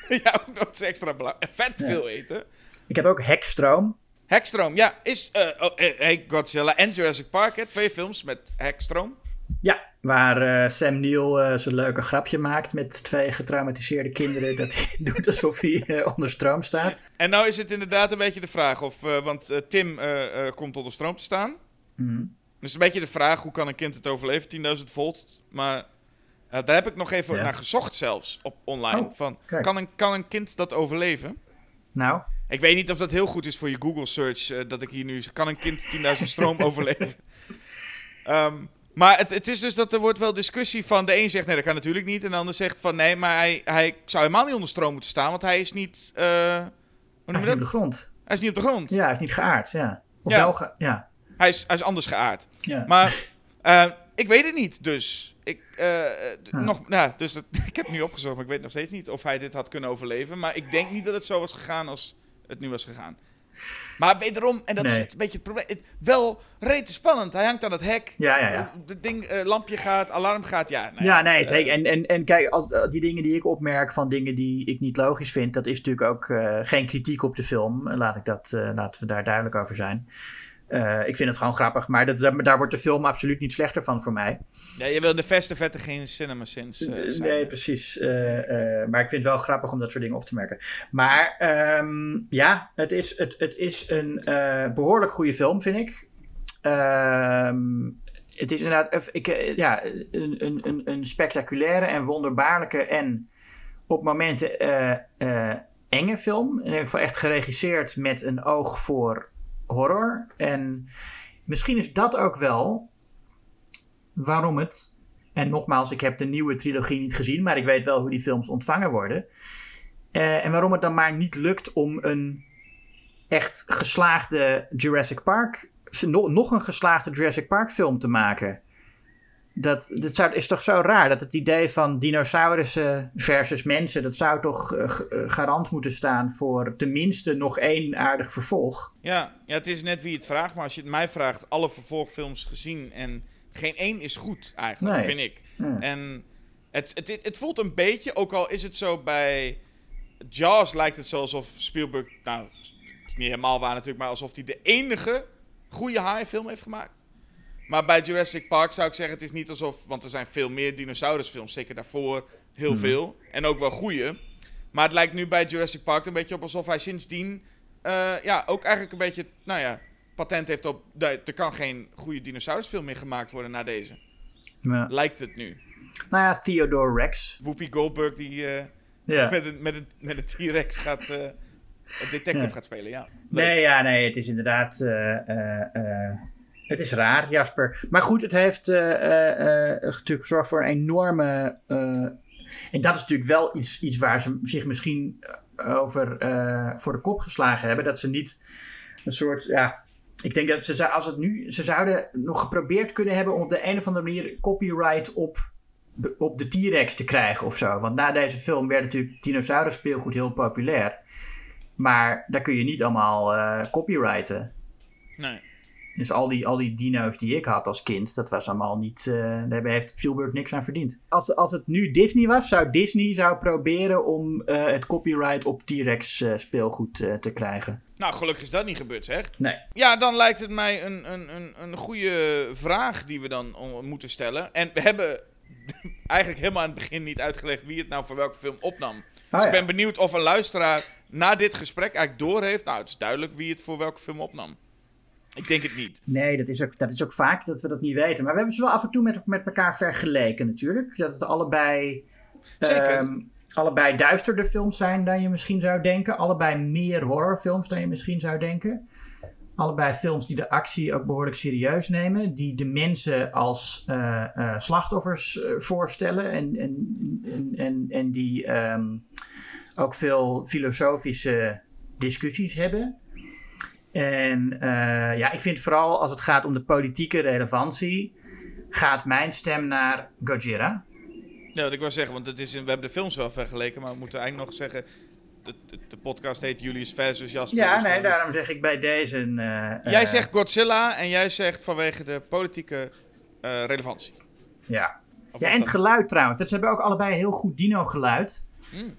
ja, ook nog eens extra belangrijk. Vet veel eten. Ik heb ook Hekstroom. Hekstroom, ja, is eh, oh, eh, hey, Godzilla en Jurassic Park, hè, twee films met Hekstroom. Ja, waar eh, Sam Neill eh, zo'n leuke grapje maakt met twee getraumatiseerde kinderen. Dat hij doet alsof hij onder stroom staat. En nou is het inderdaad een beetje de vraag of, want Tim komt onder stroom te staan. Mhm. Dus een beetje de vraag, hoe kan een kind het overleven? 10.000 volt. Maar uh, daar heb ik nog even Ja. naar gezocht zelfs, op online. Oh, van, kijk. kan, een, kan een kind dat overleven? Nou, Ik weet niet of dat heel goed is voor je Google search, eh, dat ik hier nu... Kan een kind 10.000 stroom overleven? Ehm, maar het, het is dus dat er wordt wel discussie van... De een zegt, nee, dat kan natuurlijk niet. En de ander zegt van, nee, maar hij, hij zou helemaal niet onder stroom moeten staan. Want hij is niet... eh, hoe noem je niet op de dat? grond. Hij is niet op de grond. Ja, hij is niet geaard, ja. Of Ja. wel ge- ja. Hij, is, hij is anders geaard. ja. Maar eh, ik weet het niet, dus. Ik, Ah. nog, nou, dus dat, ik heb het nu opgezocht, maar ik weet nog steeds niet of hij dit had kunnen overleven. Maar ik denk niet dat het zo was gegaan als het nu was gegaan. Maar wederom, en dat is Nee. een beetje het probleem, het, wel rete spannend. Hij hangt aan het hek, Ja, ja, ja. het ding, eh, lampje gaat, alarm gaat, ja. nou Ja, nee, eh. En, en, en kijk, als, eh, die dingen die ik opmerk van dingen die ik niet logisch vind, dat is natuurlijk ook eh, geen kritiek op de film. Laat ik dat, eh, laten we daar duidelijk over zijn. Eh, ik vind het gewoon grappig, maar dat, daar, wordt de film absoluut niet slechter van voor mij. ja, je wil de beste vette geen cinema sins eh, zijn. nee, precies. Eh, eh, maar ik vind het wel grappig om dat soort dingen op te merken. Maar ehm, ja, het is, het, het is een eh, behoorlijk goede film, vind ik. Ehm, het is inderdaad eh, ik, eh, ja, een, een, een, een spectaculaire en wonderbaarlijke en op momenten eh, eh, enge film. In ieder geval echt geregisseerd met een oog voor horror. En misschien is dat ook wel waarom het. En nogmaals, ik heb de nieuwe trilogie niet gezien, maar ik weet wel hoe die films ontvangen worden. Eh, en waarom het dan maar niet lukt om een echt geslaagde Jurassic Park. no- nog een geslaagde Jurassic Park film te maken. Dat, dat zou, is toch zo raar dat het idee van dinosaurussen versus mensen. dat zou toch eh, eh, garant moeten staan voor tenminste nog één aardig vervolg. Ja, ja, het is net wie het vraagt, maar als je het mij vraagt, alle vervolgfilms gezien en geen één is goed eigenlijk, Nee. vind ik. Ja. En het, het, het, het voelt een beetje, ook al is het zo bij Jaws lijkt het zo alsof Spielberg, nou, het is niet helemaal waar natuurlijk, maar alsof hij de enige goede haaienfilm heeft gemaakt. Maar bij Jurassic Park zou ik zeggen, het is niet alsof, want er zijn veel meer dinosaurusfilms, zeker daarvoor heel veel, en ook wel goede. Maar het lijkt nu bij Jurassic Park een beetje op alsof hij sindsdien, eh, ja, ook eigenlijk een beetje, nou ja, patent heeft op, nee, er kan geen goede dinosaurusfilm meer gemaakt worden na deze. Ja. Lijkt het nu. Nou ja, Theodore Rex. Whoopi Goldberg die eh, Ja. met een, met een, met een T-Rex gaat, eh, detective Ja. gaat spelen, ja. Leuk. Nee, ja, nee, het is inderdaad. Het is raar, Jasper. Maar goed, het heeft eh, eh, eh, natuurlijk gezorgd voor een enorme. en dat is natuurlijk wel iets, iets waar ze zich misschien over voor de kop geslagen hebben. Dat ze niet een soort. Ja, ik denk dat ze, als het nu. Ze zouden nog geprobeerd kunnen hebben om op de een of andere manier copyright op. Op de T-Rex te krijgen of zo. Want na deze film werd natuurlijk dinosaurus speelgoed heel populair. Maar daar kun je niet allemaal eh, copyrighten. Nee. Dus al die, al die dino's die ik had als kind, dat was allemaal niet. eh daar heeft Spielberg niks aan verdiend. Als, als het nu Disney was, zou Disney zou proberen om eh, het copyright op T-Rex eh, speelgoed te krijgen. Nou, gelukkig is dat niet gebeurd, zeg. Nee. Ja, dan lijkt het mij een, een, een, een goede vraag die we dan moeten stellen. En we hebben eigenlijk helemaal aan het begin niet uitgelegd wie het nou voor welke film opnam. Oh, dus ik ben benieuwd of een luisteraar na dit gesprek eigenlijk doorheeft. Nou, het is duidelijk wie het voor welke film opnam. Ik denk het niet. Nee, dat is, ook, dat is ook vaak dat we dat niet weten. Maar we hebben ze wel af en toe met, met elkaar vergeleken natuurlijk. Dat het allebei, Zeker. ehm, allebei duisterder films zijn dan je misschien zou denken. Allebei meer horrorfilms dan je misschien zou denken. Allebei films die de actie ook behoorlijk serieus nemen. Die de mensen als eh, eh, slachtoffers eh, voorstellen. En, en, en, en, en die ehm, ook veel filosofische discussies hebben. En eh, ja, ik vind vooral als het gaat om de politieke relevantie, gaat mijn stem naar Gojira. Ja, wat ik wil zeggen, want het is, we hebben de films wel vergeleken, maar we moeten eigenlijk nog zeggen... De, de, de podcast heet Julius versus Jasper. Ja, dus nee, van- daarom zeg ik bij deze. eh, Jij eh, zegt Godzilla en jij zegt vanwege de politieke eh, relevantie. Ja. Ja, en het geluid trouwens. Ze hebben ook allebei heel goed dino-geluid. Hmm.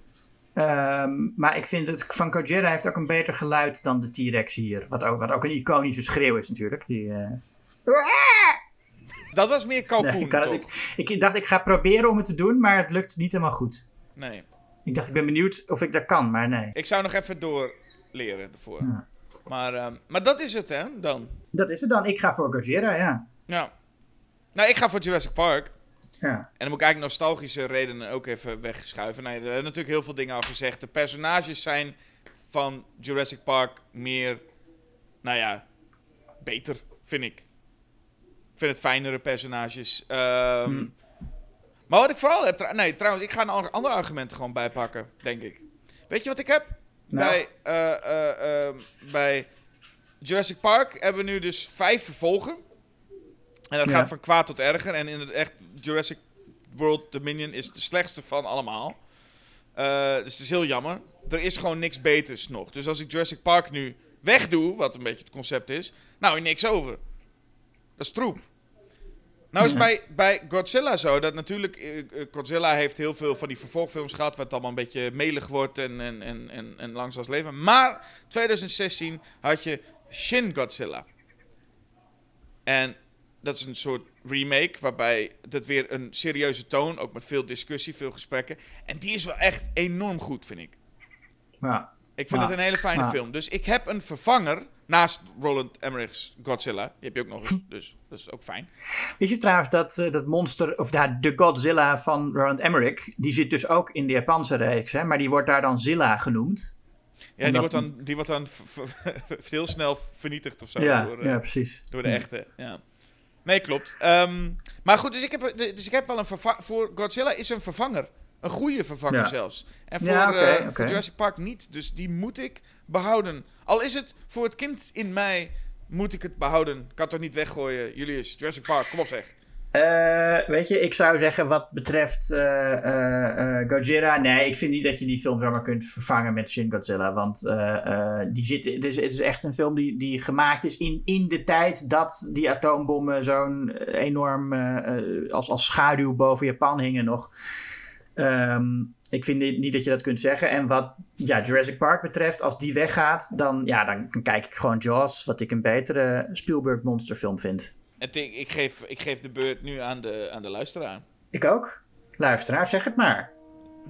Ehm, maar ik vind het van Gojira heeft ook een beter geluid dan de T-Rex hier. Wat ook, wat ook een iconische schreeuw is natuurlijk. Die, eh, Dat was meer kalkoen, nee, ik, ik, ik dacht ik ga proberen om het te doen, maar het lukt niet helemaal goed. Nee. Ik dacht ik ben benieuwd of ik dat kan, maar nee. Ik zou nog even doorleren ervoor. Ja. Maar, ehm, maar dat is het, hè, dan. Dat is het dan. Ik ga voor Gojira, ja. Ja. Nou, ik ga voor Jurassic Park. Ja. En dan moet ik eigenlijk nostalgische redenen ook even wegschuiven. Nee, er hebben natuurlijk heel veel dingen al gezegd. De personages zijn van Jurassic Park meer, nou ja, beter, vind ik. Ik vind het fijnere personages. Ehm, Hmm. Maar wat ik vooral heb... Nee, trouwens, ik ga een andere argumenten gewoon bijpakken, denk ik. Weet je wat ik heb? Nou. Bij, eh, eh, ehm, bij Jurassic Park hebben we nu dus vijf vervolgen. En dat Ja. gaat van kwaad tot erger. En in het echt, Jurassic World Dominion is de slechtste van allemaal. Eh, dus het is heel jammer. Er is gewoon niks beters nog. Dus als ik Jurassic Park nu wegdoe, wat een beetje het concept is, nou, is niks over. Dat is troep. Nou is Ja. bij, bij Godzilla zo dat natuurlijk eh, eh, Godzilla heeft heel veel van die vervolgfilms gehad, waar het allemaal een beetje melig wordt en, en, en, en, en leven. Maar 2016 had je Shin Godzilla. En dat is een soort remake waarbij het weer een serieuze toon, ook met veel discussie, veel gesprekken. En die is wel echt enorm goed, vind ik. Ja. Ik vind Ja. het een hele fijne Ja. film. Dus ik heb een vervanger naast Roland Emmerich's Godzilla. Die heb je ook nog eens, dus dat is ook fijn. Weet je trouwens dat eh, dat monster, of ja, de Godzilla van Roland Emmerich, die zit dus ook in de Japanse reeks, hè, maar die wordt daar dan Zilla genoemd. Ja, die wordt dan, die wordt dan heel snel vernietigd of zo ja, door, eh, ja, precies. door de echte. Ja. Nee, klopt. Ehm, maar goed, dus ik, heb, dus ik heb wel een vervanger. Voor Godzilla is een vervanger. Een goede vervanger Ja. zelfs. En voor, Ja, eh, voor Jurassic Park niet. Dus die moet ik behouden. Al is het voor het kind in mij, moet ik het behouden. Ik kan het toch niet weggooien. Julius, Jurassic Park, kom op zeg. Eh, weet je, ik zou zeggen wat betreft eh, eh, eh, Godzilla, nee, ik vind niet dat je die film zomaar kunt vervangen met Shin Godzilla, want die zit, het, is, het is echt een film die, die gemaakt is in, in de tijd dat die atoombommen zo'n enorm als, als schaduw boven Japan hingen nog. Ehm, ik vind niet, niet dat je dat kunt zeggen. En wat ja, Jurassic Park betreft, als die weggaat, dan, ja, dan kijk ik gewoon Jaws, wat ik een betere Spielberg monsterfilm vind. En ik, ik, geef, ik geef de beurt nu aan de, aan de luisteraar. Ik ook. Luisteraar, zeg het maar.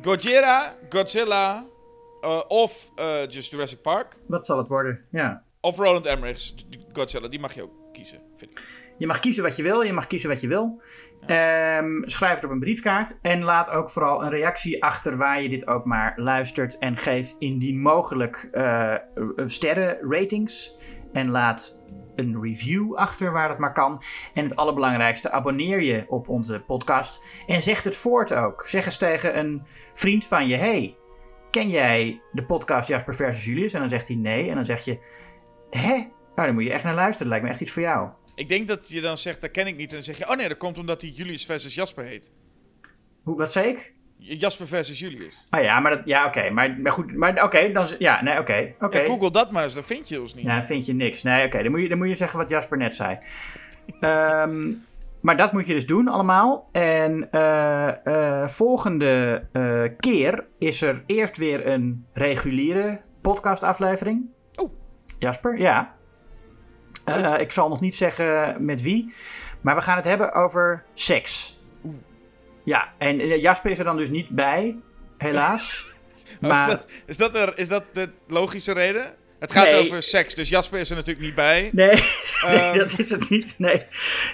Gojira, Godzilla, eh, of eh, just Jurassic Park. Wat zal het worden? Ja. Of Roland Emmerich's Godzilla. Die mag je ook kiezen, vind ik. Je mag kiezen wat je wil. Je mag kiezen wat je wil. Ehm, schrijf het op een briefkaart. En laat ook vooral een reactie achter waar je dit ook maar luistert. En geef indien mogelijk eh sterren ratings. En laat een review achter waar dat maar kan. En het allerbelangrijkste, abonneer je op onze podcast. En zeg het voort ook. Zeg eens tegen een vriend van je: hey, ken jij de podcast Jasper versus Julius? En dan zegt hij nee. En dan zeg je: hè? Nou, dan moet je echt naar luisteren. Dat lijkt me echt iets voor jou. Ik denk dat je dan zegt, dat ken ik niet. En dan zeg je, oh nee, dat komt omdat hij Julius versus Jasper heet. Hoe, wat zei ik? Jasper versus Julius. Ah ja, maar dat, ja, oké. Maar, maar goed, maar oké, dan, ja, nee, oké, oké. Ja, Google dat maar eens, dan vind je ons niet. Ja, dan vind je niks. Nee, oké, dan, moet je, dan moet je zeggen wat Jasper net zei. Ehm, maar dat moet je dus doen allemaal. En eh, eh, volgende eh, keer is er eerst weer een reguliere podcastaflevering. Oh. Jasper, ja. Ik zal nog niet zeggen met wie. Maar we gaan het hebben over seks. Ja, en eh, Jasper is er dan dus niet bij, helaas. Maar... is, dat, is, dat er, is dat de logische reden? Het gaat Nee. over seks, dus Jasper is er natuurlijk niet bij. Nee, nee Ehm. dat is het niet. Nee,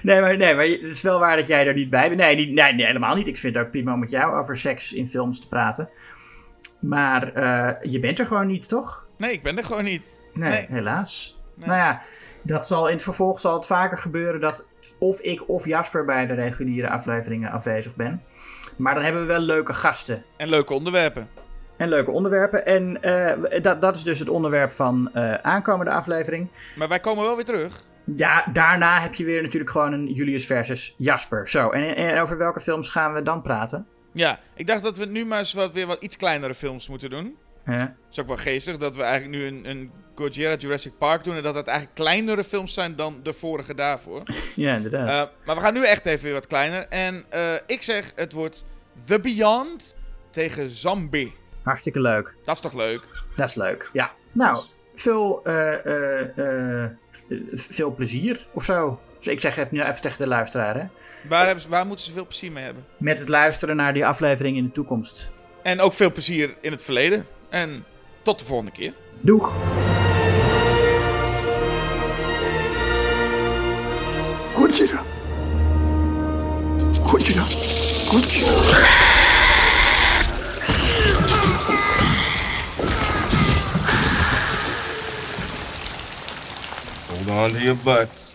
nee, maar, nee, maar het is wel waar dat jij er niet bij bent. Nee, niet, nee, nee, helemaal niet. Ik vind het ook prima om met jou over seks in films te praten. Maar eh, je bent er gewoon niet, toch? Nee, ik ben er gewoon niet. Nee, helaas. Nou ja, dat zal in het vervolg zal het vaker gebeuren dat of ik of Jasper bij de reguliere afleveringen afwezig ben. Maar dan hebben we wel leuke gasten En leuke onderwerpen. en leuke onderwerpen. En eh, dat, dat is dus het onderwerp van eh, aankomende aflevering. Maar wij komen wel weer terug. Ja, daarna heb je weer natuurlijk gewoon een Julius versus Jasper. Zo, en, en over welke films gaan we dan praten? Ja, ik dacht dat we nu maar eens wat, weer wat iets kleinere films moeten doen. Dat is ook wel geestig dat we eigenlijk nu een, een Gojira Jurassic Park doen. En dat het eigenlijk kleinere films zijn dan de vorige daarvoor. Ja, inderdaad. Eh, maar we gaan nu echt even weer wat kleiner. En eh, ik zeg, het wordt The Beyond tegen Zombie. Hartstikke leuk. Dat is toch leuk? Dat is leuk. Ja. Nou, veel, eh, veel plezier of zo. Dus ik zeg het nu even tegen de luisteraar, hè. Waar, hebben ze, waar moeten ze veel plezier mee hebben? Met het luisteren naar die aflevering in de toekomst. En ook veel plezier in het verleden. En tot de volgende keer. Doeg! Gojira. Gojira. Gojira. Hold on to your butts.